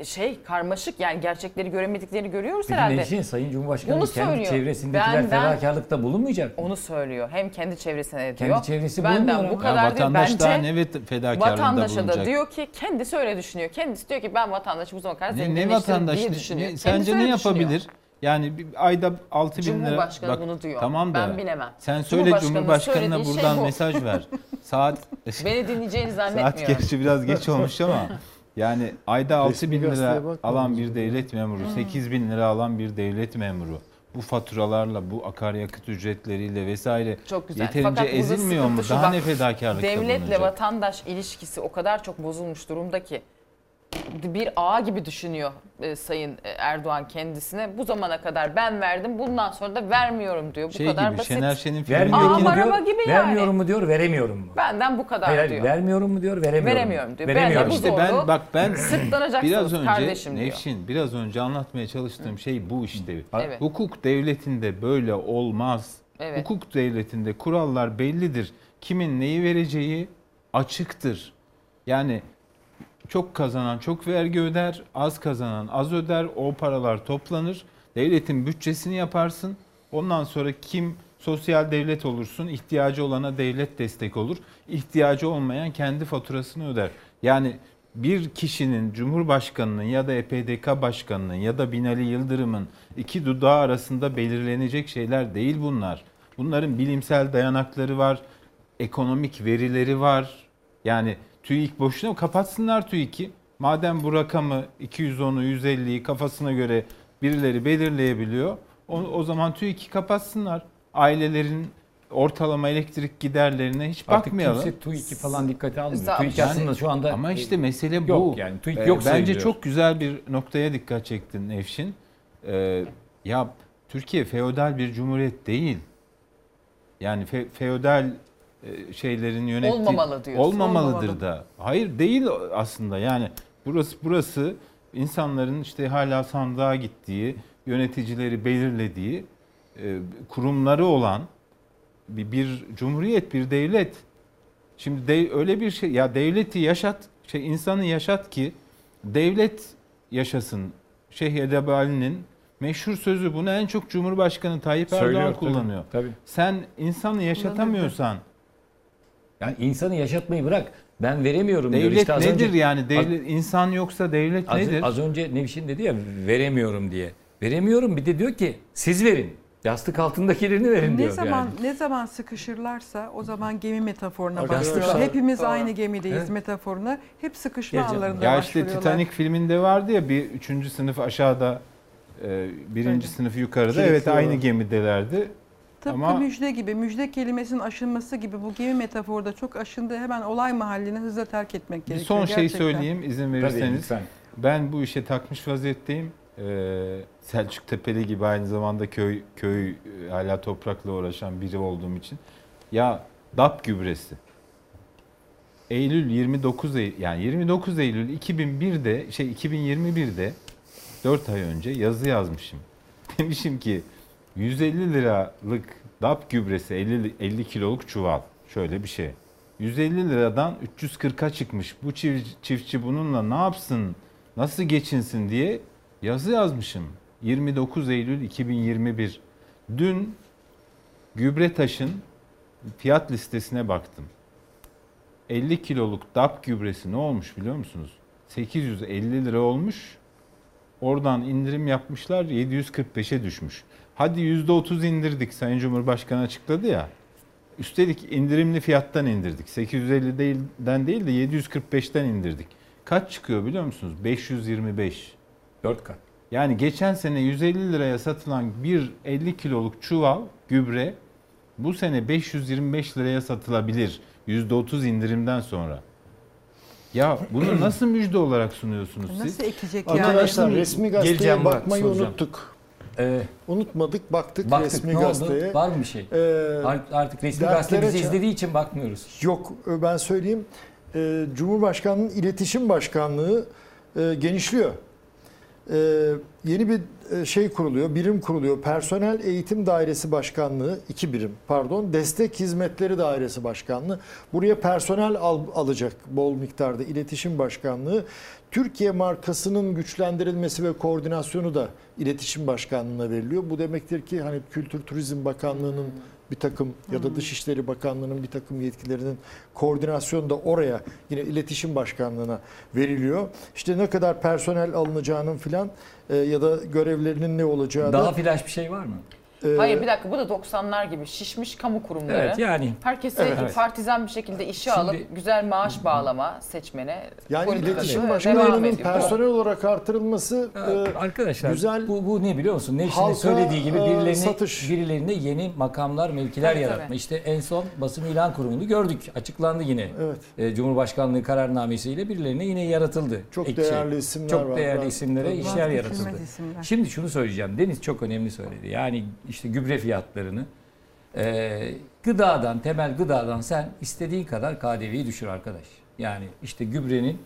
şey karmaşık yani gerçekleri göremediklerini görüyoruz Peki herhalde. ne için Sayın Cumhurbaşkanı Bunu kendi söylüyor. çevresindekiler Ben- ben- fedakarlıkta bulunmayacak mı? Onu söylüyor. Hem kendi çevresine de Kendi diyor. çevresi Benden bulmuyor bu ama. kadar ya diyor. vatandaş daha Bence ne vet- fedakarlığında vatandaşa bulunacak. da diyor ki kendisi öyle düşünüyor. Kendisi diyor ki ben vatandaşı bu zamana kadar Ne, ne vatandaş diye düşünüyor. ne- sence ne düşünüyor. yapabilir? Yani bir ayda 6 bin lira. Cumhurbaşkanı bunu diyor. Tamam da. Ben bilemem. Sen söyle Cumhurbaşkanına şey buradan bu. mesaj ver. (laughs) Saat Beni dinleyeceğini Saat zannetmiyorum. gerçi biraz geç olmuş ama yani ayda 6 Resmi bin lira alan bir devlet memuru, 8 bin lira alan bir devlet memuru bu faturalarla, bu akaryakıt ücretleriyle vesaire Çok güzel. yeterince Fakat ezilmiyor mu? Daha bak, ne fedakarlıkta Devletle bulunacak? vatandaş ilişkisi o kadar çok bozulmuş durumda ki bir ağa gibi düşünüyor e, Sayın Erdoğan kendisine. Bu zamana kadar ben verdim bundan sonra da vermiyorum diyor. Bu Şey kadar gibi basit. Şener Şen'in Vermiyorum Aa, mu maraba diyor, gibi yani. vermiyorum mu diyor, veremiyorum mu? Benden bu kadar Hayır, hayır, diyor. vermiyorum mu diyor, veremiyorum. Veremiyorum diyor. Veremiyorum. Ben de bu İşte ben zorluğu bak ben sırtlanacaksınız biraz önce kardeşim diyor. Nevşin biraz önce anlatmaya çalıştığım şey bu işte. Evet. Hukuk devletinde böyle olmaz. Evet. Hukuk devletinde kurallar bellidir. Kimin neyi vereceği açıktır. Yani çok kazanan çok vergi öder, az kazanan az öder. O paralar toplanır. Devletin bütçesini yaparsın. Ondan sonra kim sosyal devlet olursun, ihtiyacı olana devlet destek olur. İhtiyacı olmayan kendi faturasını öder. Yani bir kişinin, Cumhurbaşkanının ya da EPDK Başkanının ya da Binali Yıldırım'ın iki dudağı arasında belirlenecek şeyler değil bunlar. Bunların bilimsel dayanakları var, ekonomik verileri var. Yani TÜİK boşuna kapatsınlar TÜİK'i. Madem bu rakamı 210'u 150'yi kafasına göre birileri belirleyebiliyor. O, o zaman TÜİK'i kapatsınlar. Ailelerin ortalama elektrik giderlerine hiç Artık bakmayalım. kimse TÜİK'i falan dikkate almıyor. Yani- TÜİK aslında şu anda Ama işte mesele bu. yok yani TÜİK Ee, yok Bence sayılıyor. çok güzel bir noktaya dikkat çektin Nevşin. Ee, ya Türkiye feodal bir cumhuriyet değil. Yani fe- feodal şeylerin yönettiği Olmamalı diyorsun. olmamalıdır Olmamalı. da. Hayır değil aslında. Yani burası burası insanların işte hala sandığa gittiği, yöneticileri belirlediği e, kurumları olan bir, bir cumhuriyet, bir devlet. Şimdi de, öyle bir şey ya devleti yaşat, şey insanı yaşat ki devlet yaşasın. Şeyh Edebali'nin meşhur sözü bunu en çok Cumhurbaşkanı Tayyip Erdoğan Söylüyor, tabii, kullanıyor. Tabii. Sen insanı yaşatamıyorsan Yani insanı yaşatmayı bırak. Ben veremiyorum diyor. devlet İşte az nedir önce, yani? Devlet insan yoksa devlet Az, nedir? az önce Nevşin dedi ya veremiyorum diye. Veremiyorum bir de diyor ki siz verin. Yastık altındakilerini verin Ne diyor zaman yani. ne zaman sıkışırlarsa o zaman gemi metaforuna başlıyorlar. Hepimiz Doğru. aynı gemideyiz Evet. metaforuna. Hep sıkışma Geleceğim. anlarında Ya işte. Titanic filminde vardı ya bir üçüncü sınıf aşağıda e, birinci Tabii. sınıf yukarıda. Evet aynı gemidelerdi. Tıpkı Ama- müjde gibi, müjde kelimesinin aşınması gibi bu gemi metaforda çok aşındı. Hemen olay mahallini hızla terk etmek Bir gerekiyor. son şey söyleyeyim izin Tabii, verirseniz. lütfen. Ben bu işe takmış vaziyetteyim. Ee, Selçuk Tepeli gibi aynı zamanda köy köy e, hala toprakla uğraşan biri olduğum için. Ya DAP gübresi. Eylül 29 Eylül yani 29 Eylül 2001'de şey 2021'de 4 ay önce yazı yazmışım. (laughs) Demişim ki 150 liralık DAP gübresi 50 50 kiloluk çuval. Şöyle bir şey. 150 liradan 340'a çıkmış. Bu çift- çiftçi bununla ne yapsın, nasıl geçinsin diye yazı yazmışım. 29 Eylül 2021. Dün Gübretaş'ın fiyat listesine baktım. 50 kiloluk DAP gübresi ne olmuş biliyor musunuz? 850 lira olmuş. Oradan indirim yapmışlar 745'e düşmüş. Hadi %30 indirdik Sayın Cumhurbaşkanı açıkladı ya. Üstelik indirimli fiyattan indirdik. 850'den değil de 745'ten indirdik. Kaç çıkıyor biliyor musunuz? 525. 4 kat. Yani geçen sene 150 liraya satılan bir 50 kiloluk çuval gübre bu sene 525 liraya satılabilir. %30 indirimden sonra. Ya bunu (clears throat) nasıl müjde olarak sunuyorsunuz siz? Nasıl ekecek yani? Arkadaşlar resmi gazeteye geleceğim bakmayı soracağım. unuttuk. Ee, Unutmadık, baktık, baktık resmi ne oldu? gazeteye. Var mı bir şey? Ee, Art- Artık resmi gazete bizi izlediği için bakmıyoruz. Yok ben söyleyeyim. Ee, Cumhurbaşkanı'nın iletişim başkanlığı e, genişliyor. Ee, yeni bir e, şey kuruluyor, birim kuruluyor. Personel Eğitim Dairesi Başkanlığı, iki birim pardon, Destek Hizmetleri Dairesi Başkanlığı. Buraya personel al- alacak bol miktarda iletişim başkanlığı. Türkiye markasının güçlendirilmesi ve koordinasyonu da iletişim başkanlığına veriliyor. Bu demektir ki hani Kültür Turizm Bakanlığı'nın bir takım ya da Dışişleri Bakanlığı'nın bir takım yetkilerinin koordinasyonu da oraya yine iletişim başkanlığına veriliyor. İşte ne kadar personel alınacağının filan e, ya da görevlerinin ne olacağı Daha da flash bir şey var mı? E, Hayır bir dakika bu da 90'lar gibi şişmiş kamu kurumları. Evet, yani. Herkesi Evet. partizan bir şekilde işe Şimdi- alıp güzel maaş bağlama seçmene. yani iletişim başkanlarının personel olarak artırılması e, Arkadaşlar güzel bu, bu ne biliyor musun? Nevşin'in halka, söylediği gibi e, birilerini, satış. birilerine yeni makamlar, mevkiler Tabii, yaratma. tabii. İşte en son basın ilan kurumunu gördük. Açıklandı yine. Evet. E, Cumhurbaşkanlığı kararnamesiyle birilerine yine yaratıldı. Çok Ek şey. değerli isimler Çok var. değerli Ben- isimlere Ben- işler yaratıldı. isimler. Şimdi şunu söyleyeceğim. Deniz çok önemli söyledi. Yani işte gübre fiyatlarını e, gıdadan, temel gıdadan sen istediğin kadar KDV'yi düşür arkadaş. Yani işte gübrenin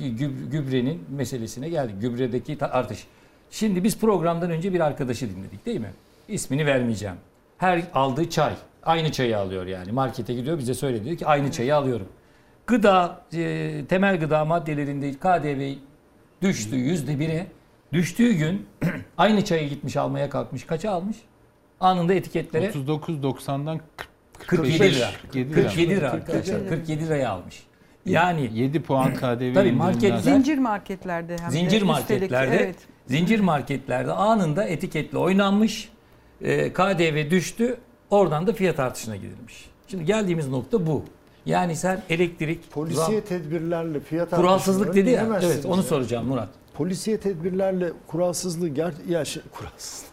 gü- gübrenin meselesine geldik. Gübredeki artış. Şimdi biz programdan önce bir arkadaşı dinledik değil mi? İsmini vermeyeceğim. Her aldığı çay. Aynı çayı alıyor yani. Markete gidiyor bize söyledi diyor ki aynı çayı alıyorum. Gıda, e, temel gıda maddelerinde KDV düştü yüzde bire. Düştüğü gün (clears throat) aynı çayı gitmiş almaya kalkmış. Kaça almış? Anında etiketlere 39.90'dan 47 lira. 47 lira. 47 lira arkadaşlar. 47 liraya almış. Yani 7 puan (clears throat) KDV Tabii marketler- Zincir marketlerde hem de. zincir Üstelik, marketlerde Evet. zincir marketlerde anında etiketle oynanmış. E, KDV düştü. Oradan da fiyat artışına gidilmiş. Şimdi geldiğimiz nokta bu. Yani sen elektrik polisiye zam- tedbirlerle fiyat kuralsızlık dedi ya. Evet onu ya. soracağım Murat. Polisiye tedbirlerle kuralsızlığı ger ya şey, kuralsızlık.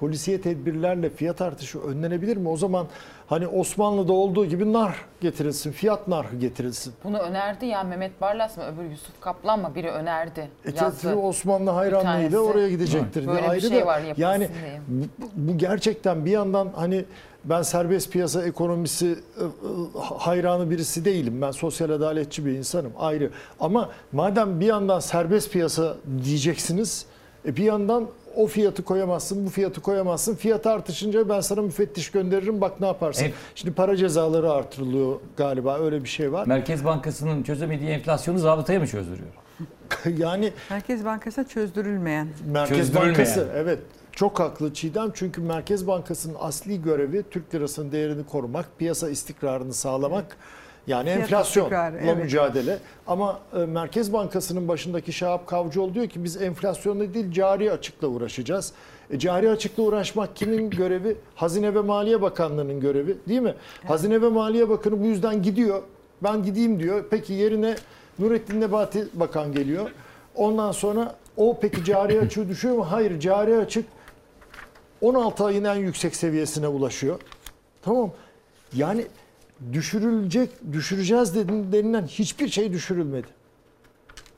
Polisiye tedbirlerle fiyat artışı önlenebilir mi? O zaman hani Osmanlı'da olduğu gibi nar getirilsin, fiyat narhı getirilsin. Bunu önerdi ya Mehmet Barlas mı öbür Yusuf Kaplan mı biri önerdi. E tabii Osmanlı hayranlığıyla oraya gidecektir. Böyle diye. bir Ayrı şey da var, yani bu, bu gerçekten bir yandan hani ben serbest piyasa ekonomisi e, e, hayranı birisi değilim. Ben sosyal adaletçi bir insanım ayrı. Ama madem bir yandan serbest piyasa diyeceksiniz e, bir yandan o fiyatı koyamazsın, bu fiyatı koyamazsın. Fiyat artışınca ben sana müfettiş gönderirim bak ne yaparsın. Evet. Şimdi para cezaları artırılıyor galiba öyle bir şey var. Merkez Bankası'nın çözemediği enflasyonu zabıtaya mı çözdürüyor? (laughs) yani Merkez Bankası'na çözdürülmeyen. Merkez Çözdürülmeyen. Bankası evet çok haklı Çiğdem çünkü Merkez Bankası'nın asli görevi Türk lirasının değerini korumak, piyasa istikrarını sağlamak. Yani Fiyat enflasyonla evet. mücadele. Ama e, Merkez Bankası'nın başındaki Şahap Kavcıoğlu diyor ki biz enflasyonla değil cari açıkla uğraşacağız. E, cari açıkla uğraşmak kimin (laughs) görevi? Hazine ve Maliye Bakanlığı'nın görevi değil mi? Hazine ve Maliye Bakanı bu yüzden gidiyor. Ben gideyim diyor. Peki yerine Nurettin Nebati Bakan geliyor. Ondan sonra o peki cari (laughs) açığı düşüyor mu? Hayır cari açık 16 ayın en yüksek seviyesine ulaşıyor. Tamam. Yani düşürülecek, düşüreceğiz denilen hiçbir şey düşürülmedi.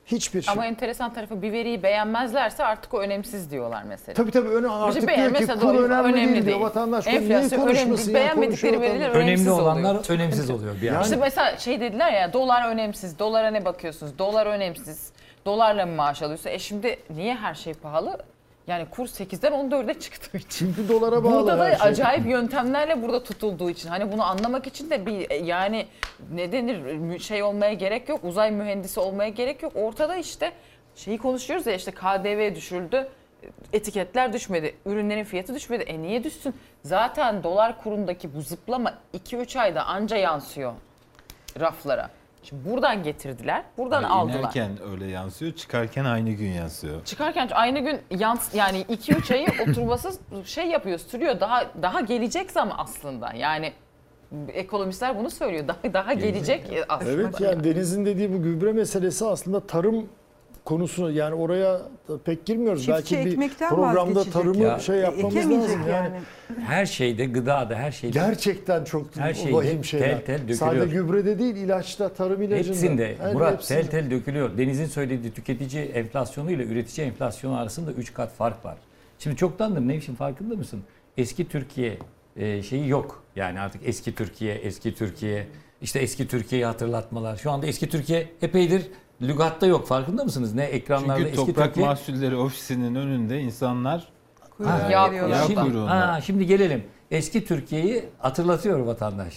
Hiçbir şey. Ama enteresan tarafı bir veriyi beğenmezlerse artık o önemsiz diyorlar mesela. Tabii tabii öne artık diyor ki kur de önemli, değil, diyor. değil. Vatandaş kur niye konuşmasın önemli. ya Beğenmedikleri veriler önemsiz Önemli oluyor. olanlar önemsiz oluyor bir anda. İşte mesela şey dediler ya dolar önemsiz. Dolara ne bakıyorsunuz? Dolar önemsiz. Dolarla mı maaş alıyorsun? E şimdi niye her şey pahalı? Yani kur 8'den 14'e çıktığı için. Çünkü dolara bağlı Burada da her şey. acayip yöntemlerle burada tutulduğu için. Hani bunu anlamak için de bir e, yani ne denir şey olmaya gerek yok. Uzay mühendisi olmaya gerek yok. Ortada işte şeyi konuşuyoruz ya işte KDV düşürüldü. Etiketler düşmedi. Ürünlerin fiyatı düşmedi. E niye düşsün? Zaten dolar kurundaki bu zıplama 2-3 ayda anca yansıyor raflara. Şimdi buradan getirdiler. Buradan Yani aldılar. inerken öyle yansıyor, çıkarken aynı gün yansıyor. Çıkarken aynı gün yans yani 2-3 ayı (laughs) oturmasız şey yapıyor, sürüyor. Daha daha gelecek zam aslında. Yani ekonomistler bunu söylüyor. Daha daha gelecek aslında. Evet yani Deniz'in dediği bu gübre meselesi aslında tarım konusunu yani oraya pek girmiyoruz. Çiftçi Belki bir ekmekten programda vazgeçecek. tarımı Ya, şey yapmamız Ekemeyecek lazım. Yani, Her şeyde, gıdada, her şeyde. gerçekten çok Her şeyde vahim şeyler. tel tel dökülüyor. Sadece gübrede değil ilaçta, tarım ilacında. Hepsinde Her Murat hepsinde. tel tel dökülüyor. Deniz'in söylediği tüketici enflasyonu ile üretici enflasyonu arasında 3 kat fark var. Şimdi çoktandır Nevşin farkında mısın? Eski Türkiye e, şeyi yok. Yani artık eski Türkiye, eski Türkiye, işte eski Türkiye'yi hatırlatmalar. Şu anda eski Türkiye epeydir lügatta yok. Farkında mısınız? Ne ekranlarda Çünkü eski Toprak Türkiye. Mahsulleri Ofisi'nin önünde insanlar Kuyruğa Ya- giriyorlar. yağ Şimdi, kuyruğunda. ha, şimdi gelelim. Eski Türkiye'yi hatırlatıyor vatandaş.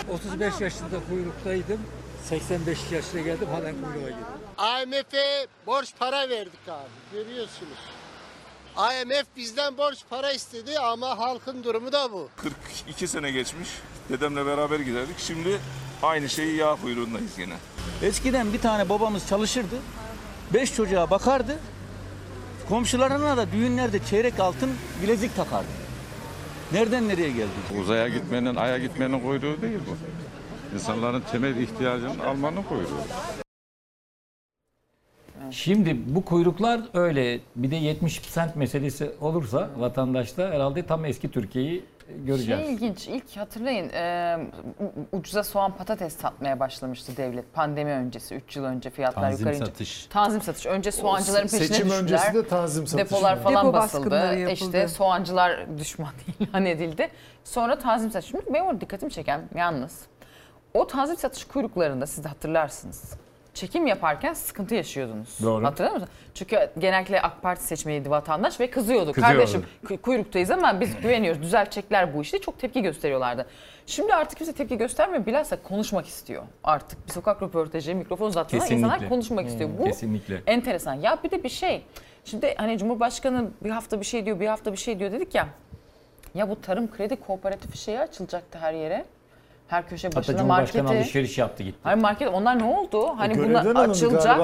Cık, 35 yaşında kuyruktaydım. 85 yaşına geldim halen kuyruğa girdim. IMF'e borç para verdik abi. Görüyorsunuz. IMF bizden borç para istedi ama halkın durumu da bu. 42 sene geçmiş. Dedemle beraber giderdik. Şimdi Aynı şeyi yağ kuyruğundayız yine. Eskiden bir tane babamız çalışırdı. Beş çocuğa bakardı. Komşularına da düğünlerde çeyrek altın bilezik takardı. Nereden nereye geldi? Uzaya gitmenin, aya gitmenin kuyruğu değil bu. İnsanların temel ihtiyacını almanın kuyruğu. Şimdi bu kuyruklar öyle bir de 70 sent meselesi olursa vatandaşta herhalde tam eski Türkiye'yi göreceğiz. Şey ilginç. İlk hatırlayın e, ucuza soğan patates satmaya başlamıştı devlet. Pandemi öncesi 3 yıl önce fiyatlar Tanzim yukarı ince- satış. Tanzim satış. Önce soğancıların peşine seçim düştüler. öncesi de tanzim satışı Depolar falan Depo basıldı. İşte soğancılar düşman (laughs) ilan edildi. Sonra tanzim satış. Şimdi benim orada dikkatimi çeken yalnız o tanzim satış kuyruklarında siz de hatırlarsınız. Çekim yaparken sıkıntı yaşıyordunuz. Doğru. Hatırlar mısınız? Çünkü genellikle AK Parti seçmeniydi vatandaş ve kızıyordu. Kızıyordu. Kardeşim kuy- kuyruktayız ama biz güveniyoruz. Düzeltecekler bu işte. Çok tepki gösteriyorlardı. Şimdi artık kimse tepki göstermiyor. Bilhassa konuşmak istiyor. Artık bir sokak röportajı, mikrofon Kesinlikle. insanlar konuşmak istiyor. Bu Kesinlikle. enteresan. Ya bir de bir şey. Şimdi hani Cumhurbaşkanı bir hafta bir şey diyor, bir hafta bir şey diyor dedik ya. Ya bu tarım kredi kooperatifi şeyi açılacaktı her yere. Her köşe Hatta başına Cumhurbaşkanı marketi. alışveriş yaptı gitti. Hayır market onlar ne oldu? Hani görevden bunlar açılacaktı.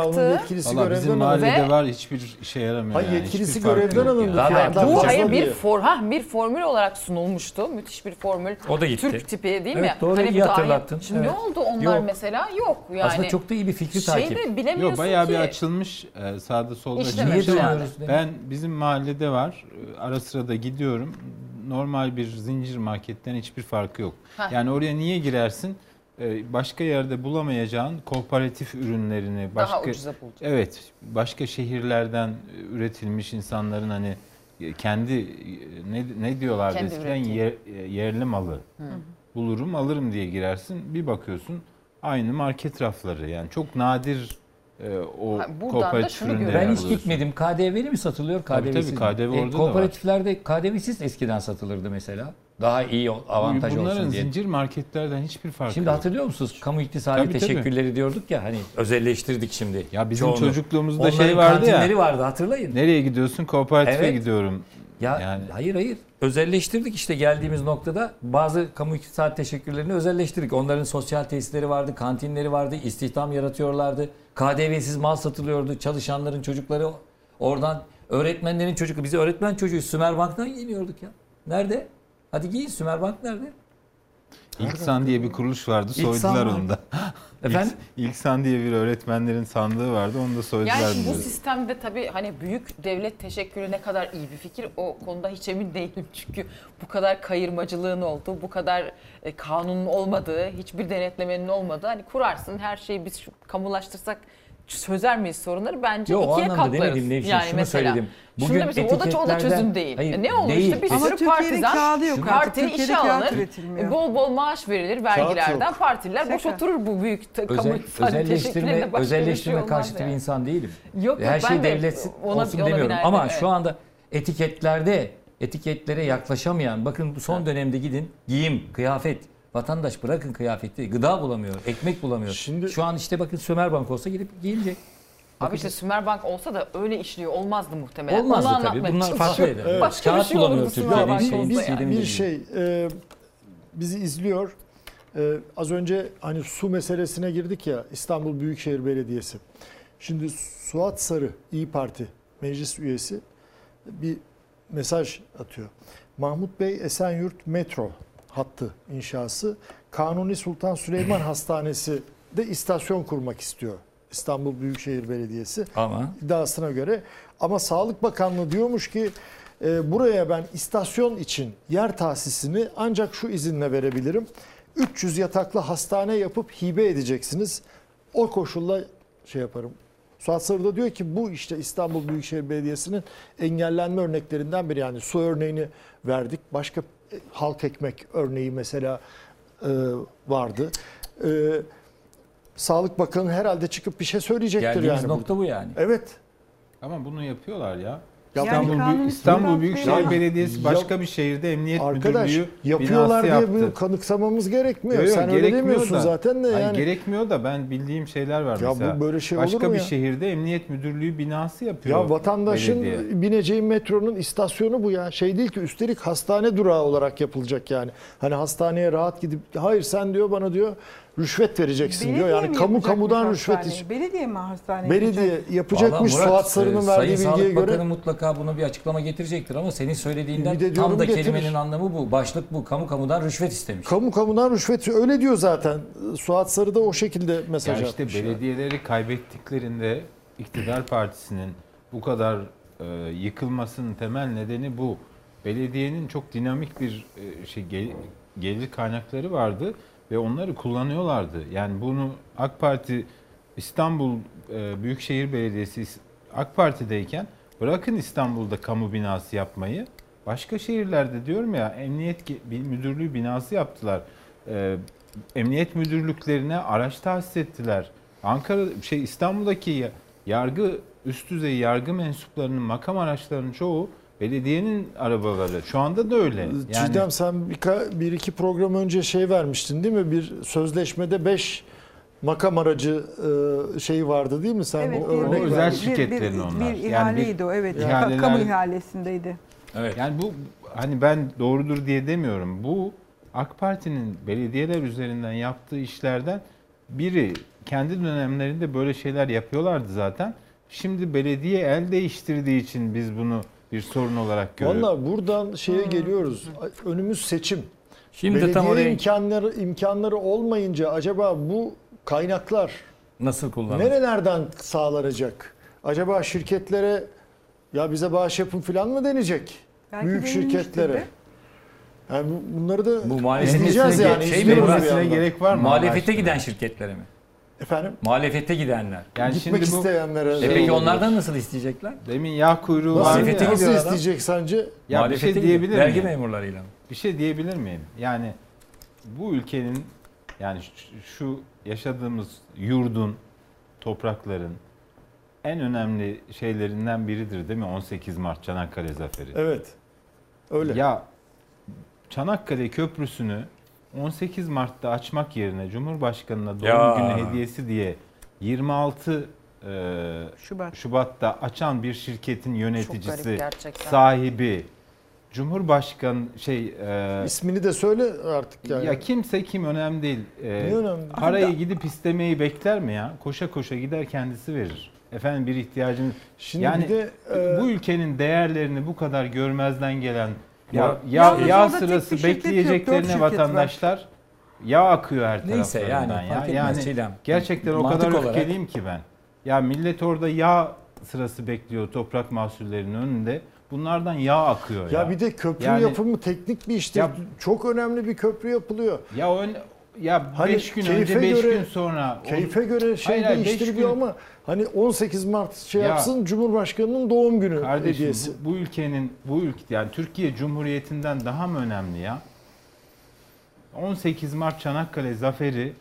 Valla bizim mahallede Ve- var hiçbir işe yaramıyor. Hayır, yani. yetkilisi Hiçbir görevden alındı. yani. Bu fazla hayır bir for, ha, bir formül olarak sunulmuştu. Müthiş bir formül. O da gitti. Türk tipi değil mi? Evet, doğru, Hani iyi bu hatırlattın. Şimdi Evet. ne oldu onlar Yok. mesela? Yok yani. Aslında çok da iyi bir fikri takip. Şeyde bilemiyorsun Yok bayağı ki. bir açılmış e, sağda solda. Açılmış yani. Ben bizim mahallede var. E, Ara sıra da gidiyorum. Normal bir zincir marketten hiçbir farkı yok. Heh. Yani oraya niye girersin? E, Başka yerde bulamayacağın kooperatif ürünlerini başka Daha ucuza buldun. Evet, başka şehirlerden üretilmiş insanların hani kendi ne ne diyorlardı Kendi eskiden yer- yerli malı. Bulurum, alırım diye girersin. Bir bakıyorsun aynı market rafları. Yani çok nadir e, o Ha, buradan da kooperatif şunu ürünleri Ben hiç gitmedim. KDV'li mi satılıyor? Tabii, KDV'siz tabii, mi? KDV orada da var. Kooperatiflerde KDV'siz eskiden satılırdı mesela. Daha iyi avantaj Bunların olsun diye. zincir marketlerden hiçbir farkı Şimdi yok. hatırlıyor musunuz? Kamu iktisadi Tabii, tabii. teşekkürleri diyorduk ya hani özelleştirdik şimdi. Ya bizim çoğunu. çocukluğumuzda Onların şey vardı ya. vardı hatırlayın. Nereye gidiyorsun? Kooperatife Evet. gidiyorum. Ya Yani hayır hayır. Özelleştirdik işte geldiğimiz noktada bazı kamu iktisadi teşekkürlerini özelleştirdik. Onların sosyal tesisleri vardı, kantinleri vardı, istihdam yaratıyorlardı. KDV'siz mal satılıyordu. Çalışanların çocukları oradan öğretmenlerin çocukları. Biz öğretmen çocuğu Sümerbank'tan giyiniyorduk ya. Nerede? Hadi giyin Sümerbank nerede? İlksan diye bir kuruluş vardı. İlksan Soydular var. onu da. Efendim? İlk- İlksan diye bir öğretmenlerin sandığı vardı. Onu da soydular. Yani bu sistemde tabii hani büyük devlet teşekkürü ne kadar iyi bir fikir o konuda hiç emin değilim. (laughs) Çünkü bu kadar kayırmacılığın olduğu, bu kadar e, kanunun olmadığı, hiçbir denetlemenin olmadığı hani kurarsın her şeyi biz kamulaştırsak çözer miyiz sorunları? Bence Yok o ikiye katlarız. demedim Nevşin. Şunu söyledim. Bugün Şunu mesela, o da, o da çözüm değil. Hayır, E ne olur değil. işte bir Ama sürü Türkiye'nin partizan kağıdı yok Türkiye'de işe alınır. üretilmiyor. E, Bol bol maaş verilir vergilerden. Partililer boş oturur bu büyük ta- kamu özelleştirme, şey özelleştirme karşıtı yani. bir insan değilim. Yok, yok, Her ben şey de devlet olsun demiyorum. Ama şu anda etiketlerde etiketlere yaklaşamayan bakın bu son dönemde gidin giyim, kıyafet Vatandaş bırakın kıyafeti, gıda bulamıyor, ekmek bulamıyor. Şu an işte bakın Sümerbank olsa gidip giyinecek. Abi işte Sümerbank olsa da öyle işliyor olmazdı muhtemelen. Olmazdı Onu tabii. Bunlar farklı çalışıyorum. şeyler. Başka bir Kağıt şey bulamıyor olurdu Türkiye'de. Sümerbank Şeyin olsa istediğini yani. bir gibi. şey e, bizi izliyor. E, az önce hani su meselesine girdik ya İstanbul Büyükşehir Belediyesi. Şimdi Suat Sarı İyi Parti meclis üyesi bir mesaj atıyor. Mahmut Bey Esenyurt metro hattı inşası Kanuni Sultan Süleyman (clears throat) Hastanesi de istasyon kurmak istiyor. İstanbul Büyükşehir Belediyesi Ama iddiasına göre. Ama Sağlık Bakanlığı diyormuş ki e, buraya ben istasyon için yer tahsisini ancak şu izinle verebilirim. 300 yataklı hastane yapıp hibe edeceksiniz. O koşulla şey yaparım. Suat Sarı da diyor ki bu işte İstanbul Büyükşehir Belediyesi'nin engellenme örneklerinden biri. Yani su örneğini verdik. Başka halk ekmek örneği mesela e, vardı. E, Sağlık Bakanı herhalde çıkıp bir şey söyleyecektir Geldiğimiz yani. nokta burada. bu yani. Evet. Ama bunu yapıyorlar ya. Yani İstanbul, kanuni Büyük- İstanbul Büyükşehir. Belediyesi başka bir şehirde emniyet Arkadaş müdürlüğü yapıyorlar diye yaptı. bunu kanıksamamız gerekmiyor. Yo, yo, Sen öyle gerekmiyor demiyorsun da. zaten de Hayır, yani. gerekmiyor da ben bildiğim şeyler var Ya bu mesela. böyle şey olur Başka mu bir ya? şehirde emniyet müdürlüğü binası yapıyor. Ya vatandaşın belediye. bineceği metronun istasyonu bu ya. Şey değil ki üstelik hastane durağı olarak yapılacak yani. Hani hastaneye rahat gidip hayır sen diyor bana diyor rüşvet vereceksin Belediye diyor. Yani kamu kamudan rüşvet iç. Belediye mi hastane Belediye yapacak? yapacakmış Vallahi Murat, Suat Sarı'nın e, verdiği Sayın bilgiye Sağlık göre. Bakanı mutlaka bunu bir açıklama getirecektir ama senin söylediğinden ediyorum tam da getirir. kelimenin anlamı bu. Başlık bu. Kamu kamudan rüşvet istemiş. Kamu kamudan rüşvet öyle diyor zaten. Suat Sarı da o şekilde mesaj Ya işte atmış. yani. belediyeleri kaybettiklerinde iktidar partisinin bu kadar e, yıkılmasının temel nedeni bu. Belediyenin çok dinamik bir e, şey gel- gelir kaynakları vardı ve onları kullanıyorlardı. Yani bunu AK Parti İstanbul e, Büyükşehir Belediyesi AK Parti'deyken bırakın İstanbul'da kamu binası yapmayı başka şehirlerde diyorum ya emniyet müdürlüğü binası yaptılar. E, emniyet müdürlüklerine araç tahsis ettiler. Ankara şey İstanbul'daki ya- yargı üst düzey yargı mensuplarının makam araçlarının çoğu belediyenin arabaları. Şu anda da öyle. Yani Çiğdem sen bir, bir iki program önce şey vermiştin değil mi? Bir sözleşmede 5 makam aracı e, şeyi vardı değil mi? Sen Evet, o bir- örnek bir- özel şirketlerin bir, onlar. Bir Yani ihaleydi bir o evet. ihaleler- Kamu ihalesindeydi. Evet. Yani bu hani ben doğrudur diye demiyorum. Bu AK Parti'nin belediyeler üzerinden yaptığı işlerden biri. Kendi dönemlerinde böyle şeyler yapıyorlardı zaten. Şimdi belediye el değiştirdiği için biz bunu bir sorun olarak görüyoruz. Valla buradan şeye geliyoruz. Önümüz seçim. Şimdi Belediye tam oraya imkanları imkanları olmayınca acaba bu kaynaklar nasıl kullanılır? nerelerden sağlanacak? Acaba şirketlere ya bize bağış yapın falan mı denecek? Belki Büyük şirketlere. de. Yani bu- bunları da Bu izleyeceğiz yani. şey mi? gerek var mı? Muhalefete giden şirketlere mi? Efendim? Muhalefete gidenler. Yani Gitmek şimdi bu isteyenlere. E peki onlardan nasıl isteyecekler? demin yağ kuyruğu Nasıl, var Muhalefete ya. nasıl isteyecek sence? Ya bir şey diyebilir Vergi miyim? memurlarıyla mı? Bir şey diyebilir miyim? Yani bu ülkenin yani şu- şu yaşadığımız yurdun, toprakların en önemli şeylerinden biridir değil mi? 18 Mart Çanakkale Zaferi. Evet. Öyle. Ya Çanakkale Köprüsü'nü 18 Mart'ta açmak yerine Cumhurbaşkanı'na doğum Ya. günü hediyesi diye 26 e, Şubat. Şubat'ta açan bir şirketin yöneticisi, sahibi, Cumhurbaşkanı şey e, İsmini de söyle artık yani. ya kimse kim önemli değil. E, Ne önemli? Parayı gidip istemeyi bekler mi ya? Koşa koşa gider kendisi verir. Efendim bir ihtiyacını Şimdi yani bir de e, bu ülkenin değerlerini bu kadar görmezden gelen ya, Ya- yağ sırası bekleyeceklerine şirket var. vatandaşlar yağ akıyor her Neyse yani, ya. fark etmez Yani Çiğdem. gerçekten o kadar olarak- öfkeliyim ki ben. Ya millet orada yağ sırası bekliyor toprak mahsullerinin önünde. Bunlardan yağ akıyor ya. ya bir de köprü Yani- yapımı teknik bir iştir. Ya- Çok önemli bir köprü yapılıyor. ya ön, ya Hani 5 gün keyfe önce 5 göre- gün sonra Keyfe göre şey Hayır, değiştiriliyor gün- ama hani 18 Mart şey Ya- yapsın Cumhurbaşkanı'nın doğum günü Kardeşim hediyesi. bu, bu ülkenin bu ülke yani Türkiye Cumhuriyeti'nden daha mı önemli ya? 18 Mart Çanakkale zaferi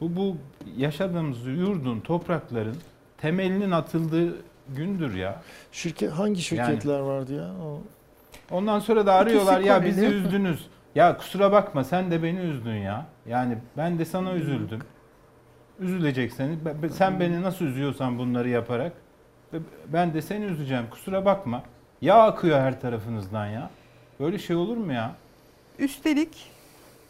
bu bu yaşadığımız yurdun, toprakların temelinin atıldığı gündür ya. Şirket hangi şirketler vardı ya? O- Ondan sonra da arıyorlar ya bizi üzdünüz. Ya kusura bakma sen de beni üzdün ya. Yani ben de sana üzüldüm. Be- sen beni nasıl üzüyorsan bunları yaparak be- ben de seni üzeceğim. Kusura bakma. Yağ akıyor her tarafınızdan ya. Böyle şey olur mu ya? Üstelik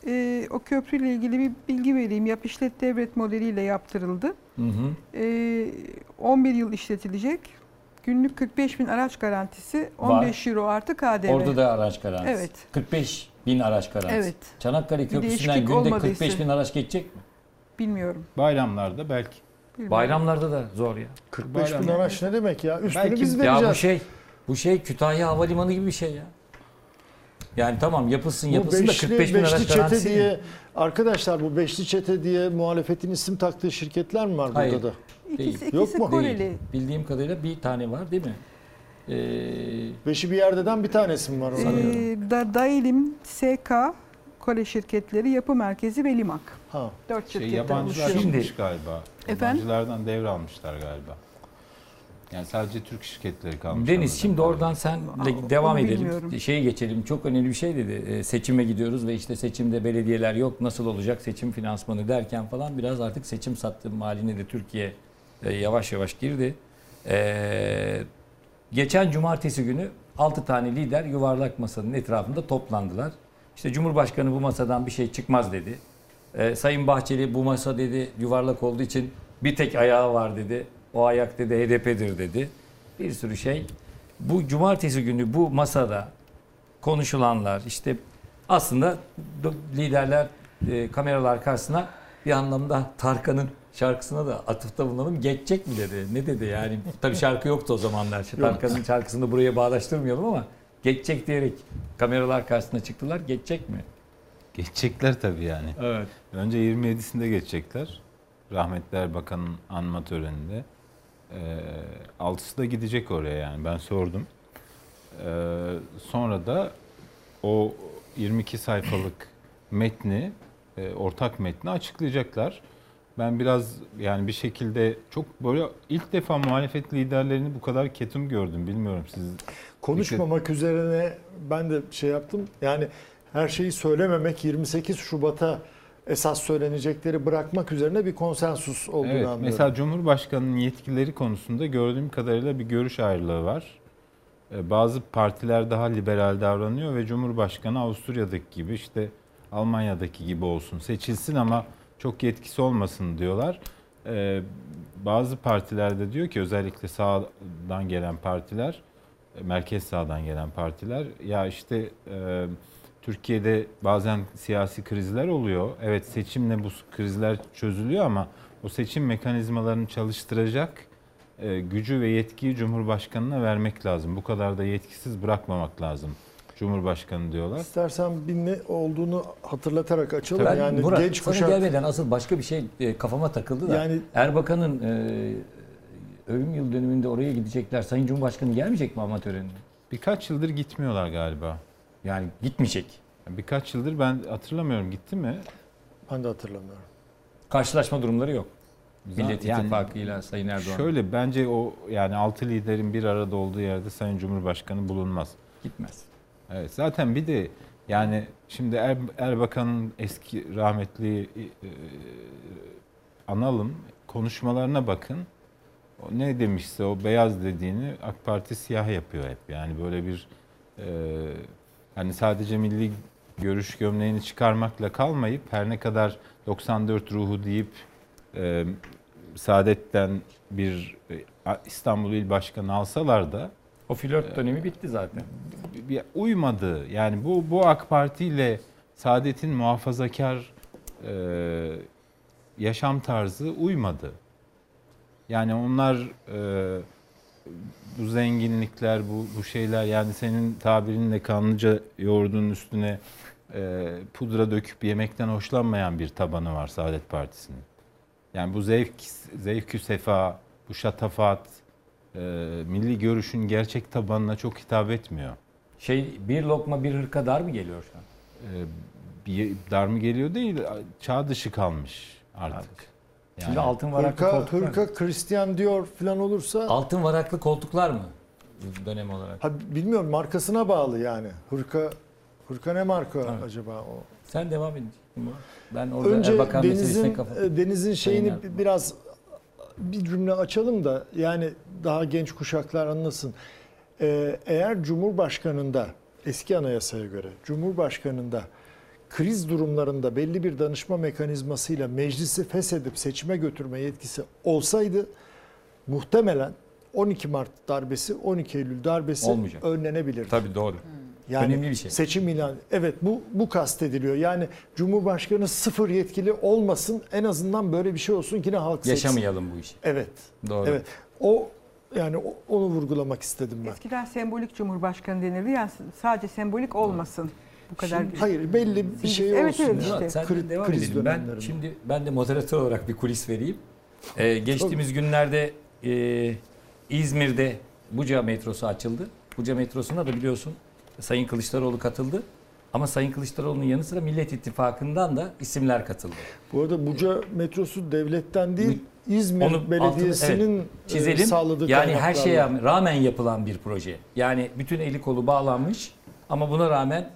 e, o köprüyle ilgili bir bilgi vereyim. Yap işlet devlet modeliyle yaptırıldı. Hı hı. E, 11 yıl işletilecek. Günlük 45 bin araç garantisi, 15 euro artı KDV. Orada da araç garantisi. Evet. 45 bin araç garantisi. Evet. Çanakkale Köprüsü'nden günde olmadıysa. 45 bin araç geçecek mi? Bilmiyorum. Bayramlarda belki. Bilmiyorum. Bayramlarda da zor ya. 45 bin araç ne demek ya? Üstünü Belki- biz Ya bu vereceğiz. şey bu şey Kütahya Havalimanı gibi bir şey ya. Yani tamam yapılsın Bu yapılsın da beşli, 45 bin beşli araç çete garantisi. diye arkadaşlar bu beşli çete diye muhalefetin isim taktığı şirketler mi var Hayır. burada da? İkisi, Değil. Yok ikisi mu? Koreli. Değil. Bildiğim kadarıyla bir tane var değil mi? Beşi bir yerdeden bir tanesi mi var? Ee, da, Dailim, SK, Kore şirketleri, Yapı Merkezi ve Limak. Ha. Dört Şey, şirketten yabancılar oluşuyor. Şimdi- çıkmış galiba. Efendim? Yabancılardan devralmışlar galiba. Yani sadece Türk şirketleri kalmış. Deniz şimdi oradan senle Aa, devam onu edelim. bilmiyorum. Şeyi geçelim. Çok önemli bir şey dedi. Ee, seçime gidiyoruz ve işte seçimde belediyeler yok. Nasıl olacak seçim finansmanı derken falan biraz artık seçim sattığım haline de Türkiye e, yavaş yavaş girdi. Ee, geçen cumartesi günü 6 tane lider yuvarlak masanın etrafında toplandılar. İşte Cumhurbaşkanı bu masadan bir şey çıkmaz dedi. Ee, Sayın Bahçeli bu masa dedi yuvarlak olduğu için bir tek ayağı var dedi. O ayak dedi HDP'dir dedi. Bir sürü şey. Bu cumartesi günü bu masada konuşulanlar işte aslında liderler e, kameralar karşısına bir anlamda Tarkan'ın şarkısına da atıfta bulunalım. Geçecek mi dedi. Ne dedi yani? Tabii şarkı yoktu o zamanlar. Tarkan'ın şarkısını buraya bağdaştırmayalım ama geçecek diyerek kameralar karşısına çıktılar. Geçecek mi? Geçecekler tabii yani. Evet. Önce 27'sinde geçecekler. Rahmetli Erbakan'ın anma töreninde. Ee, altısı da gidecek oraya yani ben sordum. Ee, sonra da o 22 sayfalık metni, e, ortak metni açıklayacaklar. Ben biraz yani bir şekilde çok böyle ilk defa muhalefet liderlerini bu kadar ketum gördüm. Bilmiyorum siz Konuşmamak üzerine ben de şey yaptım. Yani her şeyi söylememek 28 Şubat'a esas söylenecekleri bırakmak üzerine bir konsensus olduğunu Evet, anlıyorum. mesela Cumhurbaşkanı'nın yetkileri konusunda gördüğüm kadarıyla bir görüş ayrılığı var. Ee, Bazı partiler daha liberal davranıyor ve Cumhurbaşkanı Avusturya'daki gibi işte Almanya'daki gibi olsun seçilsin ama çok yetkisi olmasın diyorlar. Ee, Bazı partiler de diyor ki özellikle sağdan gelen partiler, e, merkez sağdan gelen partiler ya işte e, Türkiye'de bazen siyasi krizler oluyor. Evet seçimle bu krizler çözülüyor ama o seçim mekanizmalarını çalıştıracak e, gücü ve yetkiyi Cumhurbaşkanı'na vermek lazım. Bu kadar da yetkisiz bırakmamak lazım Cumhurbaşkanı diyorlar. İstersen bir ne olduğunu hatırlatarak açalım. Ben yani Murat, genç sana kuşak gelmeden asıl başka bir şey e, kafama takıldı da. Yani- Erbakan'ın e, ölüm yıl dönümünde oraya gidecekler. Sayın Cumhurbaşkanı gelmeyecek mi ama törenine? Birkaç yıldır gitmiyorlar galiba. Yani gitmeyecek. Birkaç yıldır ben hatırlamıyorum gitti mi? ben de hatırlamıyorum. Karşılaşma durumları yok. Millet Yani İttifakı'yla Sayın Erdoğan. Şöyle bence o yani altı liderin bir arada olduğu yerde Sayın Cumhurbaşkanı bulunmaz. Gitmez. Evet zaten bir de yani şimdi er, Erbakan'ın eski rahmetli e, analım konuşmalarına bakın. O ne demişse o beyaz dediğini AK Parti siyah yapıyor hep. Yani böyle bir e, hani sadece milli görüş gömleğini çıkarmakla kalmayıp her ne kadar 94 ruhu deyip e, Saadet'ten bir e, İstanbul İl Başkanı alsalar da O flört dönemi bitti zaten. uymadı. Yani bu bu AK Parti ile Saadet'in muhafazakar e, yaşam tarzı uymadı. Yani onlar e, bu zenginlikler, bu bu şeyler yani senin tabirinle kanlıca yoğurdun üstüne e, pudra döküp yemekten hoşlanmayan bir tabanı var Saadet Partisi'nin. Yani bu zevk, zevkü sefa, bu şatafat, e, milli görüşün gerçek tabanına çok hitap etmiyor. Şey bir lokma bir hırka dar mı geliyor şu an? E, bir dar mı geliyor değil, çağ dışı kalmış artık. Şimdi Yani- altın varaklı Hırka, koltuklar mı? hırka Christian Dior falan olursa Altın varaklı koltuklar mı? Dönem olarak. ha, bilmiyorum markasına bağlı yani. Hırka hırka ne marka Evet. acaba o? Sen devam edin. Ben orada Önce Erbakan Deniz'in kafa... e, Deniz'in şeyini Sayın biraz bir cümle açalım da yani daha genç kuşaklar anlasın. Ee, eğer Cumhurbaşkanı'nda eski anayasaya göre Cumhurbaşkanı'nda kriz durumlarında belli bir danışma mekanizmasıyla meclisi feshedip seçime götürme yetkisi olsaydı muhtemelen 12 Mart darbesi 12 Eylül darbesi Olmayacak. önlenebilirdi. Tabii doğru. Yani Önemli bir şey. Seçim ilan. Evet bu bu kastediliyor. Yani Cumhurbaşkanı sıfır yetkili olmasın. En azından böyle bir şey olsun ki ne halk seçsin. Yaşamayalım bu işi. Evet. Doğru. Evet. O yani onu vurgulamak istedim ben. Eskiden sembolik cumhurbaşkanı denirdi. Yani sadece sembolik olmasın. Bu kadar. Şimdi- hayır belli bir şey Evet, olsun. evet, yani. işte. Kri- devam kriz edelim. Ben şimdi ben de moderatör olarak bir kulis vereyim. Ee, geçtiğimiz günlerde e, İzmir'de Buca metrosu açıldı. Buca metrosuna da biliyorsun Sayın Kılıçdaroğlu katıldı. Ama Sayın Kılıçdaroğlu'nun yanı sıra Millet İttifakı'ndan da isimler katıldı. Bu arada Buca metrosu devletten değil İzmir Onu Belediyesi'nin altını- evet, çizelim. e, sağladığı yani her şeye rağmen yapılan bir proje. Yani bütün eli kolu bağlanmış ama buna rağmen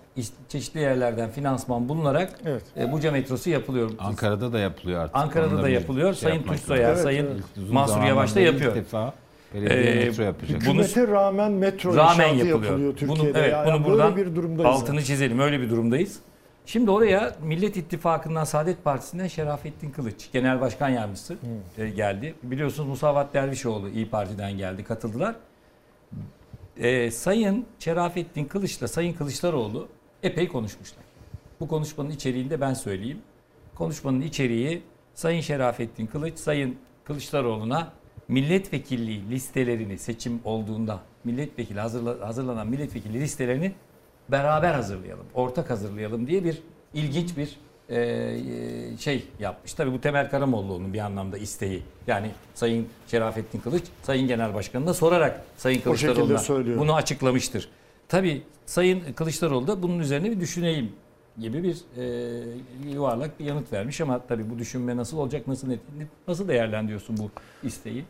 çeşitli yerlerden finansman bulunarak Evet. e, Buca metrosu yapılıyor. Ankara'da da yapılıyor artık. Ankara'da Onu da yapılıyor. şey Sayın Tunçsoyer, lazım. Sayın evet. Zamandan Yavaş da. İlk defa belediye Ee, metro yapacak. bunu- Hükümete rağmen metro rağmen yapılıyor. yapılıyor Bunu, Türkiye'de. evet, yani bunu böyle buradan bir durumdayız. altını çizelim. Öyle bir durumdayız. Şimdi oraya Millet İttifakı'ndan Saadet Partisi'nden Şerafettin Kılıç, Genel Başkan Yardımcısı e, geldi. Biliyorsunuz Musavat Dervişoğlu İyi Parti'den geldi, katıldılar. E, Sayın Şerafettin Kılıç'la Sayın Kılıçdaroğlu epey konuşmuşlar. Bu konuşmanın içeriğini de ben söyleyeyim. Konuşmanın içeriği Sayın Şerafettin Kılıç, Sayın Kılıçdaroğlu'na milletvekilliği listelerini seçim olduğunda milletvekili hazırla, hazırlanan milletvekili listelerini beraber hazırlayalım, ortak hazırlayalım diye bir ilginç bir e, e, şey yapmış. Tabii bu Temel Karamollaoğlu'nun bir anlamda isteği. Yani Sayın Şerafettin Kılıç, Sayın Genel Başkanı'na sorarak Sayın Kılıçdaroğlu'na bunu açıklamıştır. Tabii Sayın Kılıçdaroğlu da bunun üzerine bir düşüneyim gibi bir e, yuvarlak bir yanıt vermiş ama tabii bu düşünme nasıl olacak, nasıl nasıl değerlendiriyorsun bu isteği?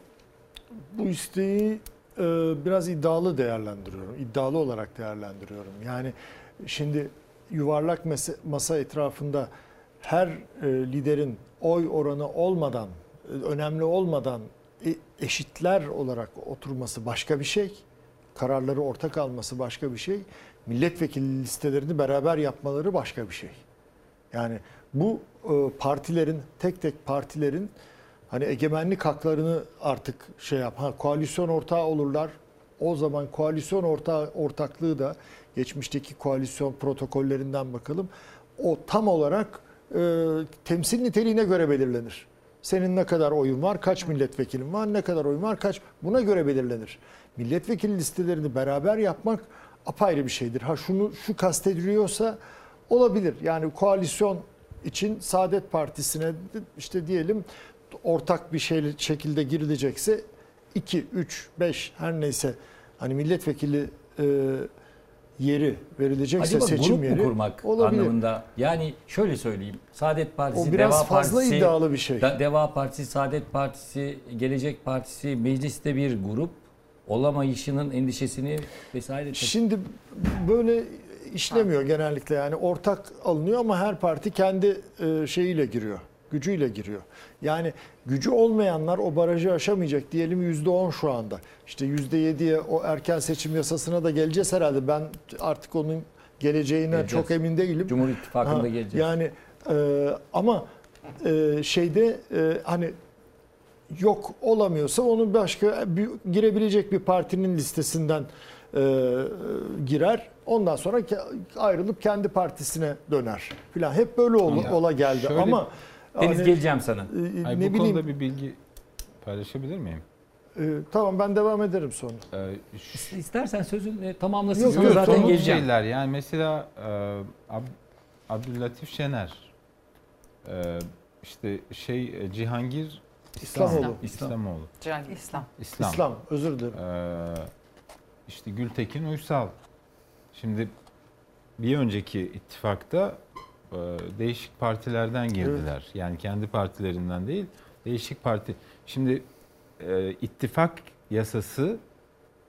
Bu isteği e, biraz iddialı değerlendiriyorum. İddialı olarak değerlendiriyorum. Yani şimdi yuvarlak masa, masa etrafında her e, liderin oy oranı olmadan, önemli olmadan e, eşitler olarak oturması başka bir şey. Kararları ortak alması başka bir şey. Milletvekili listelerini beraber yapmaları başka bir şey. Yani bu e, partilerin tek tek partilerin hani egemenlik haklarını artık şey yap. Ha, koalisyon ortağı olurlar. O zaman koalisyon ortağı ortaklığı da geçmişteki koalisyon protokollerinden bakalım. O tam olarak e, temsil niteliğine göre belirlenir. Senin ne kadar oyun var, kaç milletvekilin var, ne kadar oyun var, kaç buna göre belirlenir. Milletvekili listelerini beraber yapmak apayrı bir şeydir. Ha şunu şu kastediliyorsa olabilir. Yani koalisyon için Saadet Partisi'ne işte diyelim ortak bir şey şekilde girilecekse 2, 3, 5 her neyse hani milletvekili e, yeri verilecekse Acaba seçim grup yeri mu kurmak olabilir. anlamında? Yani şöyle söyleyeyim. Saadet Partisi, O biraz Deva fazla Partisi, iddialı bir şey. Deva Partisi, Saadet Partisi, Gelecek Partisi mecliste bir grup olamayışının endişesini vesaire. Şimdi böyle işlemiyor genellikle yani ortak alınıyor ama her parti kendi e, şeyiyle giriyor. Gücüyle giriyor. Yani gücü olmayanlar o barajı aşamayacak diyelim %10 şu anda. İşte %7'ye o erken seçim yasasına da geleceğiz herhalde. Ben artık onun geleceğine Geleceğiz. çok emin değilim. Cumhur İttifakı'nda Ha, geleceğiz. Yani e, ama e, şeyde e, hani yok olamıyorsa onu başka bir, girebilecek bir partinin listesinden e, girer. Ondan sonra ke- ayrılıp kendi partisine döner filan. Hep böyle ola, Ya, ola geldi şöyle- ama Deniz hani, geleceğim sana. e, Ay, ne bu bileyim konuda bir bilgi paylaşabilir miyim? e, tamam ben devam ederim sonra. Ee, İstersen sözünü tamamlasın. Yok, yok, zaten geleceğim. şeyler yani mesela e, Ab- Abdüllatif Şener e, işte şey e, Cihangir İslamoğlu. İslamoğlu. Cihangir İslam. İslam. İslam özür dilerim. Ee, işte Gültekin Uysal. Şimdi bir önceki ittifakta e, değişik partilerden girdiler. Yani kendi partilerinden değil, değişik parti. Şimdi e, ittifak yasası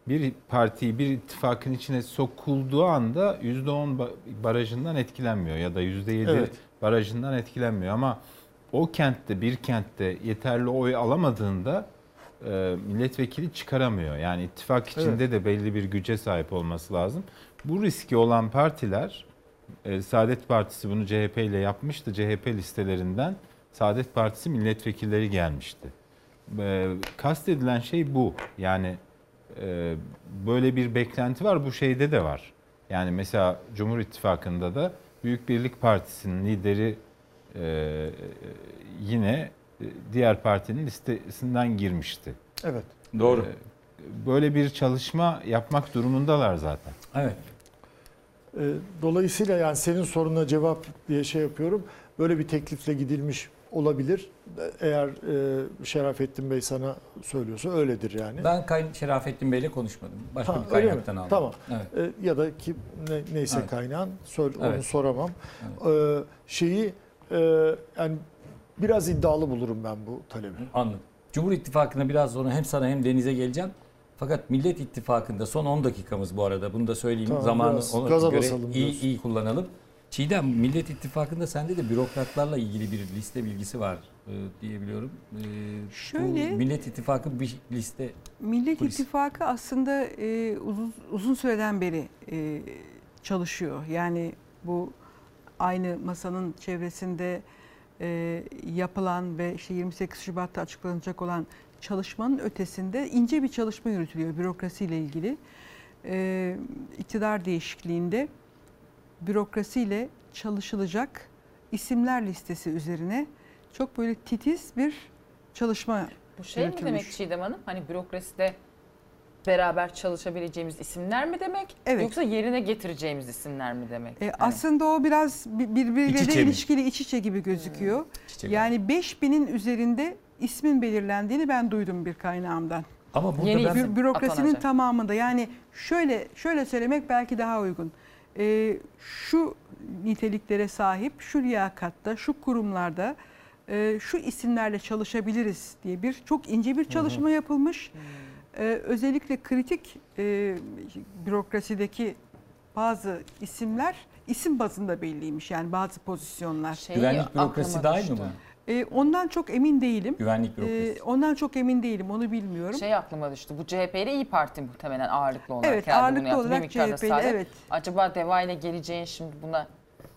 bir partiyi bir ittifakın içine sokulduğu anda %10 ba- barajından etkilenmiyor ya da %7 Evet. barajından etkilenmiyor ama o kentte bir kentte yeterli oy alamadığında e, milletvekili çıkaramıyor. Yani ittifak içinde de belli bir güce sahip olması lazım. Bu riski olan partiler e, Saadet Partisi bunu CHP ile yapmıştı. CHP listelerinden Saadet Partisi milletvekilleri gelmişti. E, kastedilen şey bu. Yani e, böyle bir beklenti var. Bu şeyde de var. Yani mesela Cumhur İttifakı'nda da Büyük Birlik Partisi'nin lideri e, yine e, diğer partinin listesinden girmişti. Evet. Doğru. E, Böyle bir çalışma yapmak durumundalar zaten. Evet. E, Dolayısıyla yani senin soruna cevap diye şey yapıyorum. Böyle bir teklifle gidilmiş olabilir. Eğer e, Şerafettin Bey sana söylüyorsa öyledir yani. Ben Kay Şerafettin Bey'le konuşmadım. Başka Ha, bir kaynaktan aldım. Tamam. Evet. E, ya da ki ne- neyse Evet. kaynağın söyle, onu Evet. soramam. E, şeyi e, yani biraz iddialı bulurum ben bu talebi. Anladım. Cumhur İttifakı'na biraz sonra hem sana hem Deniz'e geleceğim. Fakat Millet İttifakı'nda son 10 dakikamız bu arada. Bunu da söyleyeyim. Tamam, Zamanı biraz ona gaza göre basalım iyi, diyorsun. iyi kullanalım. Çiğdem Millet İttifakı'nda sende de bürokratlarla ilgili bir liste bilgisi var e, diye biliyorum. E, Şöyle- Bu Millet İttifakı bir liste Millet Polis. İttifakı aslında e, uzun, uzun süreden beri e, çalışıyor. Yani bu aynı masanın çevresinde e, yapılan ve işte 28 Şubat'ta açıklanacak olan çalışmanın ötesinde ince bir çalışma yürütülüyor bürokrasiyle ilgili. E, iktidar değişikliğinde bürokrasiyle çalışılacak isimler listesi üzerine çok böyle titiz bir çalışma Bu şey mi demek Çiğdem Hanım? Hani bürokraside beraber çalışabileceğimiz isimler mi demek? Evet. Yoksa yerine getireceğimiz isimler mi demek? E, Hani- aslında o biraz bi- İç birbiriyle mi? ilişkili iç içe gibi gözüküyor. içe yani 5000'in üzerinde ismin belirlendiğini ben duydum bir kaynağımdan. Ama burada Yeni ben bürokrasinin atanacak. tamamında yani şöyle şöyle söylemek belki daha uygun. E, şu niteliklere sahip, şu liyakatta, şu kurumlarda e, şu isimlerle çalışabiliriz diye bir çok ince bir çalışma yapılmış. E, özellikle kritik e, bürokrasideki bazı isimler isim bazında belliymiş yani bazı pozisyonlar. Şeyi güvenlik bürokrasi dahil mi? E, ondan çok emin değilim. Güvenlik bürokrasi. E, ondan çok emin değilim onu bilmiyorum. Şey aklıma düştü. Bu CHP ile İyi Parti muhtemelen ağırlıklı olarak Evet, herhalde ağırlıklı olarak miktarda CHP 'li, Saadet. evet. Acaba Deva ile geleceğin şimdi buna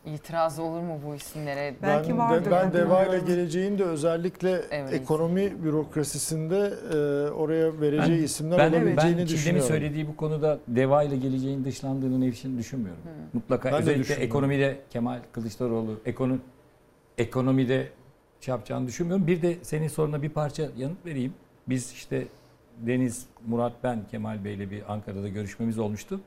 itiraz olur mu bu isimlere? Ben, de, ben Deva ile geleceğin de özellikle Evet. ekonomi bürokrasisinde e, oraya vereceği isimler ben, olabileceğini ben düşünüyorum. söylediği bu konuda deva ile geleceğin dışlandığını için düşünmüyorum. Mutlaka Ben özellikle ekonomide Kemal Kılıçdaroğlu ekonomi ekonomide şey yapacağını düşünmüyorum. Bir de senin soruna bir parça yanıt vereyim. Biz işte Deniz, Murat, ben Kemal Bey'le bir Ankara'da görüşmemiz olmuştu.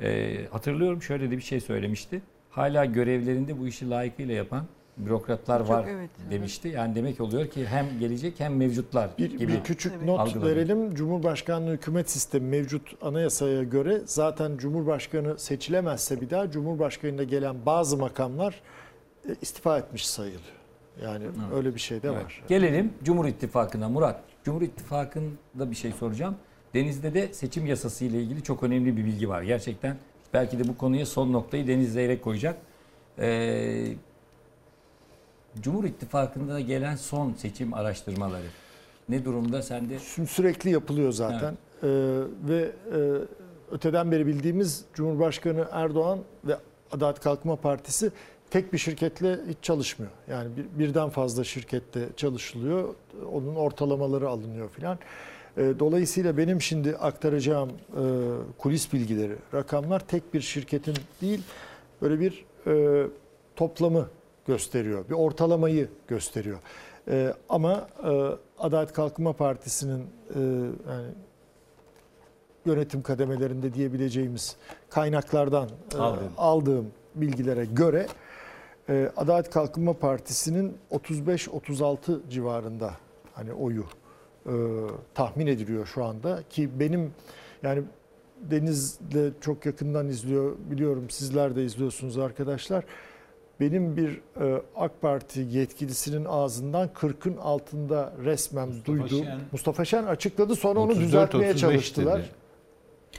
Ee, hatırlıyorum şöyle de bir şey söylemişti. Hala görevlerinde bu işi layıkıyla yapan bürokratlar Çok, var evet. demişti. Yani demek oluyor ki hem gelecek hem mevcutlar Bir, gibi bir küçük not algıladım. verelim. Cumhurbaşkanlığı hükümet sistemi mevcut anayasaya göre zaten Cumhurbaşkanı seçilemezse bir daha Cumhurbaşkanı'na gelen bazı makamlar e, istifa etmiş sayılıyor. Yani öyle bir şey de Evet. var. Gelelim Cumhur İttifakı'na Murat. Cumhur İttifakı'nda bir şey soracağım. Deniz'de de seçim yasası ile ilgili çok önemli bir bilgi var. Gerçekten belki de bu konuya son noktayı Deniz Zeyrek koyacak. Ee, Cumhur İttifakı'nda gelen son seçim araştırmaları ne durumda sende? Şimdi sürekli yapılıyor zaten. Ee, ve e, öteden beri bildiğimiz Cumhurbaşkanı Erdoğan ve Adalet Kalkınma Partisi tek bir şirketle hiç çalışmıyor. Yani bir, birden fazla şirkette çalışılıyor. Onun ortalamaları alınıyor filan. Ee, dolayısıyla benim şimdi aktaracağım e, kulis bilgileri, rakamlar tek bir şirketin değil, böyle bir e, toplamı gösteriyor. Bir ortalamayı gösteriyor. Ama e, Adalet Kalkınma Partisi'nin e, yani yönetim kademelerinde diyebileceğimiz kaynaklardan e, Aldın. aldığım bilgilere göre e, Adalet Kalkınma Partisi'nin 35-36 civarında hani oyu e, tahmin ediliyor şu anda ki benim yani Deniz'le çok yakından izliyor biliyorum sizler de izliyorsunuz arkadaşlar. Benim bir e, AK Parti yetkilisinin ağzından 40'ın altında resmen duyduğum Şen. Mustafa Şen açıkladı sonra onu 34, düzeltmeye 35 çalıştılar. dedi.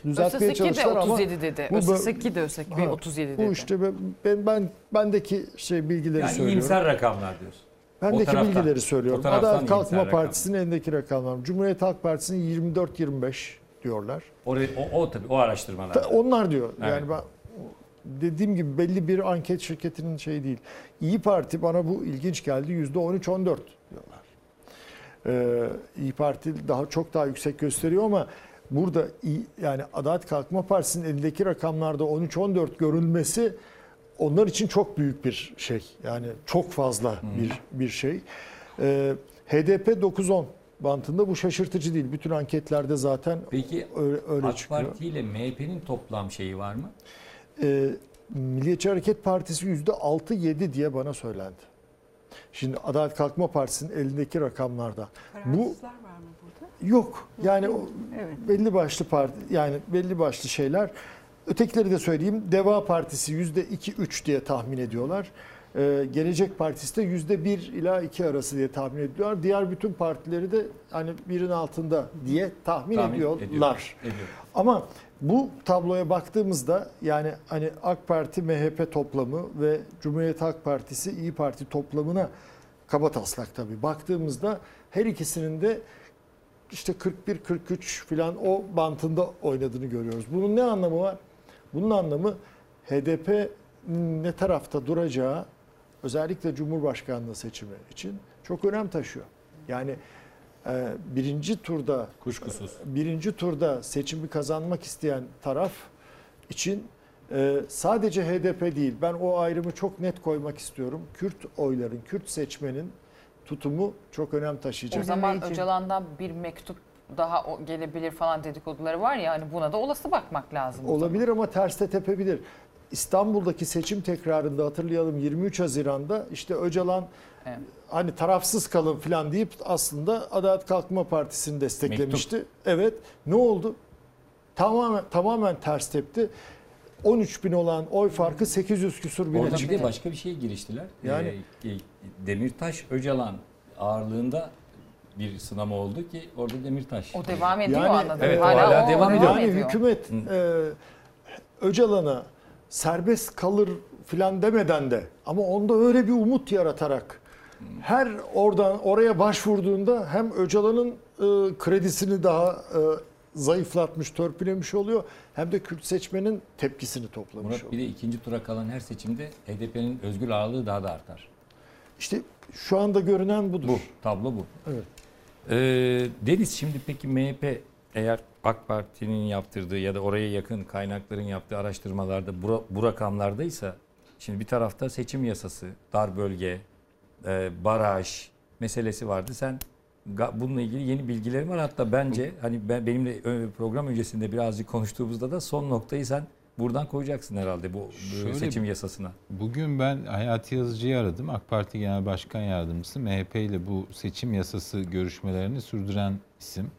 Düzeltmeye Öseki de çalıştılar ama 37 dedi. Öseki de Öseki Ha, 37 dedi. Bu işte ben, ben, ben bendeki şey bilgileri Yani söylüyorum. iyimser rakamlar diyorsun. O Bendeki taraftan- bilgileri o söylüyorum. Adalet Kalkınma. Partisi'nin elindeki rakamlar. Cumhuriyet Halk Partisi'nin 24-25 diyorlar. Orayı, o, o tabii o araştırmalar. Ta- Onlar diyor. Evet. Yani ben dediğim gibi belli bir anket şirketinin şey değil. İyi Parti bana bu ilginç geldi. %13-14 diyorlar. Ee, İyi Parti daha çok daha yüksek gösteriyor ama burada yani Adalet Kalkınma Partisi'nin elindeki rakamlarda 13-14 görülmesi onlar için çok büyük bir şey. Yani çok fazla bir bir şey. Ee, HDP 9-10 bantında bu şaşırtıcı değil. Bütün anketlerde zaten Peki öyle, öyle AK çıkıyor. Parti ile MHP'nin toplam şeyi var mı? Ee, Milliyetçi Hareket Partisi yüzde 6-7 diye bana söylendi. Şimdi Adalet Kalkınma Partisi'nin elindeki rakamlarda. Bu var mı burada? yok. Yani o Evet. belli başlı parti yani belli başlı şeyler. Ötekileri de söyleyeyim. Deva Partisi yüzde 2-3 diye tahmin ediyorlar. Ee, Gelecek Partisi de yüzde 1 ila 2 arası diye tahmin ediyorlar. Diğer bütün partileri de hani birin altında diye tahmin, Tahmin ediyorlar. ediyor, ediyor. Ama bu tabloya baktığımızda yani hani AK Parti MHP toplamı ve Cumhuriyet Halk Partisi İyi Parti toplamına kaba taslak tabii baktığımızda her ikisinin de işte 41-43 falan o bantında oynadığını görüyoruz. Bunun ne anlamı var? Bunun anlamı HDP ne tarafta duracağı özellikle Cumhurbaşkanlığı seçimi için çok önem taşıyor. Yani e, birinci turda Kuşkusuz. birinci turda seçimi kazanmak isteyen taraf için e, sadece HDP değil ben o ayrımı çok net koymak istiyorum. Kürt oyların, Kürt seçmenin tutumu çok önem taşıyacak. O zaman Öcalan'dan bir mektup daha o- gelebilir falan dedikoduları var ya hani buna da olası bakmak lazım. Olabilir ama terste tepebilir. İstanbul'daki seçim tekrarında hatırlayalım 23 Haziran'da işte Öcalan Evet. hani tarafsız kalın falan deyip aslında Adalet Kalkınma Partisi'ni desteklemişti. Evet. Ne oldu? Tamamen tamamen ters tepti. 13 bin olan oy farkı 800 küsur bine Orada bir de başka bir şeye giriştiler. Yani- Ee, e, Demirtaş Öcalan ağırlığında bir sınama oldu ki orada Demirtaş. O devam ediyor Yani, anladım. Evet, Hala, hala o devam ediyor. Yani ediyor. hükümet e, Öcalan'a serbest kalır filan demeden de ama onda öyle bir umut yaratarak her oradan oraya başvurduğunda hem Öcalan'ın e, kredisini daha e, zayıflatmış, törpülemiş oluyor hem de Kürt seçmenin tepkisini toplamış Murat oluyor. bir de ikinci tura kalan her seçimde HDP'nin özgür ağırlığı daha da artar. İşte şu anda görünen budur. Bu, tablo bu. Evet. Ee, Deniz şimdi peki MHP eğer AK Parti'nin yaptırdığı ya da oraya yakın kaynakların yaptığı araştırmalarda bu, bu rakamlardaysa şimdi bir tarafta seçim yasası, dar bölge, e, baraj meselesi vardı. Sen bununla ilgili yeni bilgilerin var. Hatta bence hani ben benimle program öncesinde birazcık konuştuğumuzda da son noktayı sen buradan koyacaksın herhalde bu Şöyle- seçim yasasına. Bugün ben Hayati Yazıcı'yı aradım. AK Parti Genel Başkan Yardımcısı. MHP ile bu seçim yasası görüşmelerini sürdüren isim.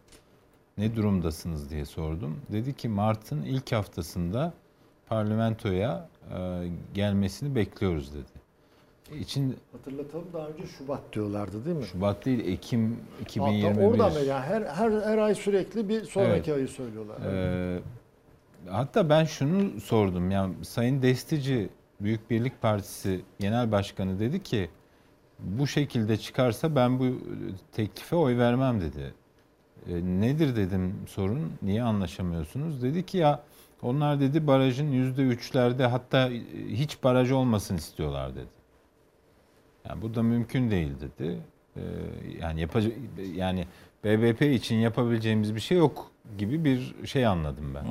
Ne durumdasınız diye sordum. Dedi ki Mart'ın ilk haftasında parlamentoya e, gelmesini bekliyoruz dedi. İçin Hatırlatalım daha önce Şubat diyorlardı değil mi? Şubat değil Ekim Hatta 2021. Oradan beri yani her, her, her ay sürekli bir sonraki Evet. ayı söylüyorlar. Ee, hatta ben şunu sordum. Yani Sayın Destici Büyük Birlik Partisi Genel Başkanı dedi ki bu şekilde çıkarsa ben bu teklife oy vermem dedi. E, nedir dedim sorun. Niye anlaşamıyorsunuz? Dedi ki ya onlar dedi barajın yüzde üçlerde hatta hiç baraj olmasın istiyorlar dedi. Yani bu da mümkün değil dedi. Ee, yani yapacak yani BBP için yapabileceğimiz bir şey yok gibi bir şey anladım ben.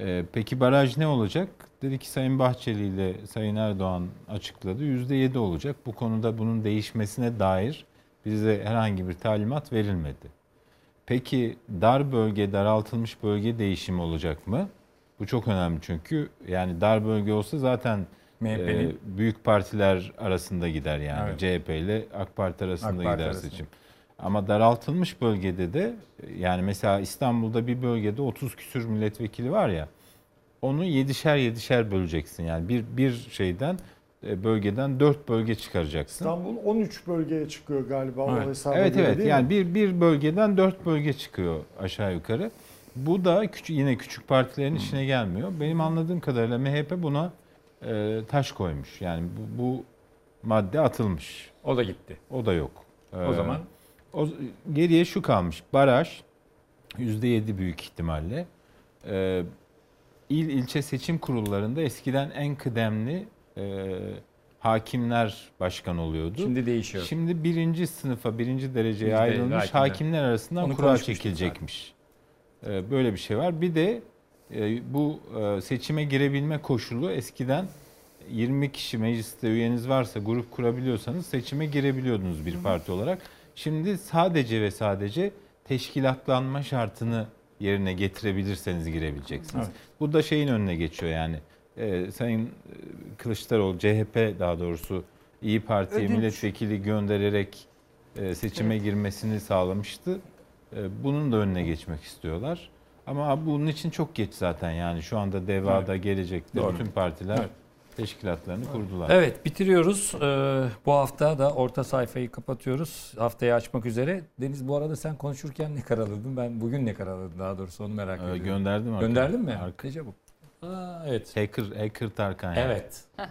Ee, peki baraj ne olacak? Dedi ki Sayın Bahçeli ile Sayın Erdoğan açıkladı. Yüzde yedi olacak. Bu konuda bunun değişmesine dair bize herhangi bir talimat verilmedi. Peki dar bölge, daraltılmış bölge değişimi olacak mı? Bu çok önemli çünkü yani dar bölge olsa zaten e, büyük partiler arasında gider yani. Evet. CHP ile AK Parti arasında AK Parti gider arasında. seçim. Ama daraltılmış bölgede de yani mesela İstanbul'da bir bölgede 30 küsür milletvekili var ya onu yedişer yedişer böleceksin. Yani bir bir şeyden e, bölgeden 4 bölge çıkaracaksın. İstanbul 13 bölgeye çıkıyor galiba o Evet. hesaba Evet göre evet değil yani mi? bir bir bölgeden dört bölge çıkıyor aşağı yukarı. Bu da küçük, yine küçük partilerin işine gelmiyor. Benim anladığım kadarıyla MHP buna e, taş koymuş. Yani bu, bu madde atılmış. O da gitti. O da yok. O zaman? O, geriye şu kalmış. Baraj %7 büyük ihtimalle. E, il ilçe seçim kurullarında eskiden en kıdemli e, hakimler başkan oluyordu. Şimdi değişiyor. Şimdi birinci sınıfa, birinci dereceye Bizde ayrılmış hakimler. hakimler, arasından Onu kura çekilecekmiş. Ee, Böyle bir şey var. Bir de e, bu e, seçime girebilme koşulu eskiden 20 kişi mecliste üyeniz varsa grup kurabiliyorsanız seçime girebiliyordunuz bir parti olarak. Şimdi sadece ve sadece teşkilatlanma şartını yerine getirebilirseniz girebileceksiniz. Evet. Bu da şeyin önüne geçiyor yani. Ee, Sayın e, Kılıçdaroğlu, CHP daha doğrusu İyi Parti'ye Ödünç. milletvekili göndererek e, seçime girmesini sağlamıştı. E, Bunun da önüne geçmek istiyorlar. Ama bunun için çok geç zaten yani şu anda DEVA'da gelecekte Doğru. bütün partiler Evet. Teşkilatlarını kurdular. Evet bitiriyoruz. Ee, bu hafta da orta sayfayı kapatıyoruz. Haftayı açmak üzere. Deniz bu arada sen konuşurken ne karaladın? Ben bugün ne karaladım daha doğrusu onu merak Ee, ediyorum. gönderdim. Gönderdin mi? Arka- Ne çabuk. Aa, evet. Hacker, Hacker Tarkan. yani. Evet. (laughs)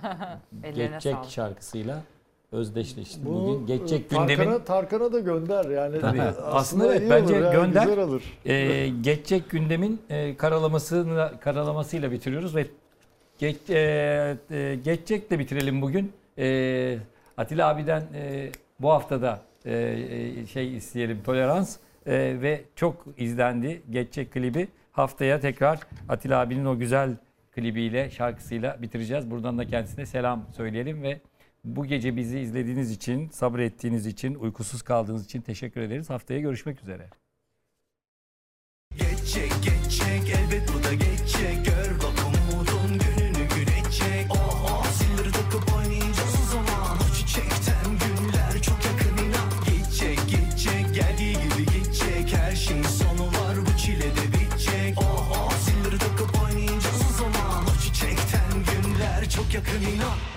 Ellerine Geçecek sağlık. şarkısıyla özdeşleşti Bunu bugün. Geçecek Tarkan'a, gündemin Tarkan'a da gönder yani. Tabii. Aslında, Aslında evet, bence olur ya, gönder. Güzel olur. Ee, geçecek gündemin e, karalamasını karalamasıyla bitiriyoruz ve Geç, e, e, geçecek de bitirelim bugün. E, Atilla abiden e, bu haftada e, e, şey isteyelim tolerans E, ve çok izlendi geçecek klibi. Haftaya tekrar Atilla abinin o güzel klibiyle şarkısıyla bitireceğiz. Buradan da kendisine selam söyleyelim ve bu gece bizi izlediğiniz için, sabrettiğiniz için, uykusuz kaldığınız için teşekkür ederiz. Haftaya görüşmek üzere. Geçecek geçecek elbet bu da geçecek oh zilleri takıp oynayacağız o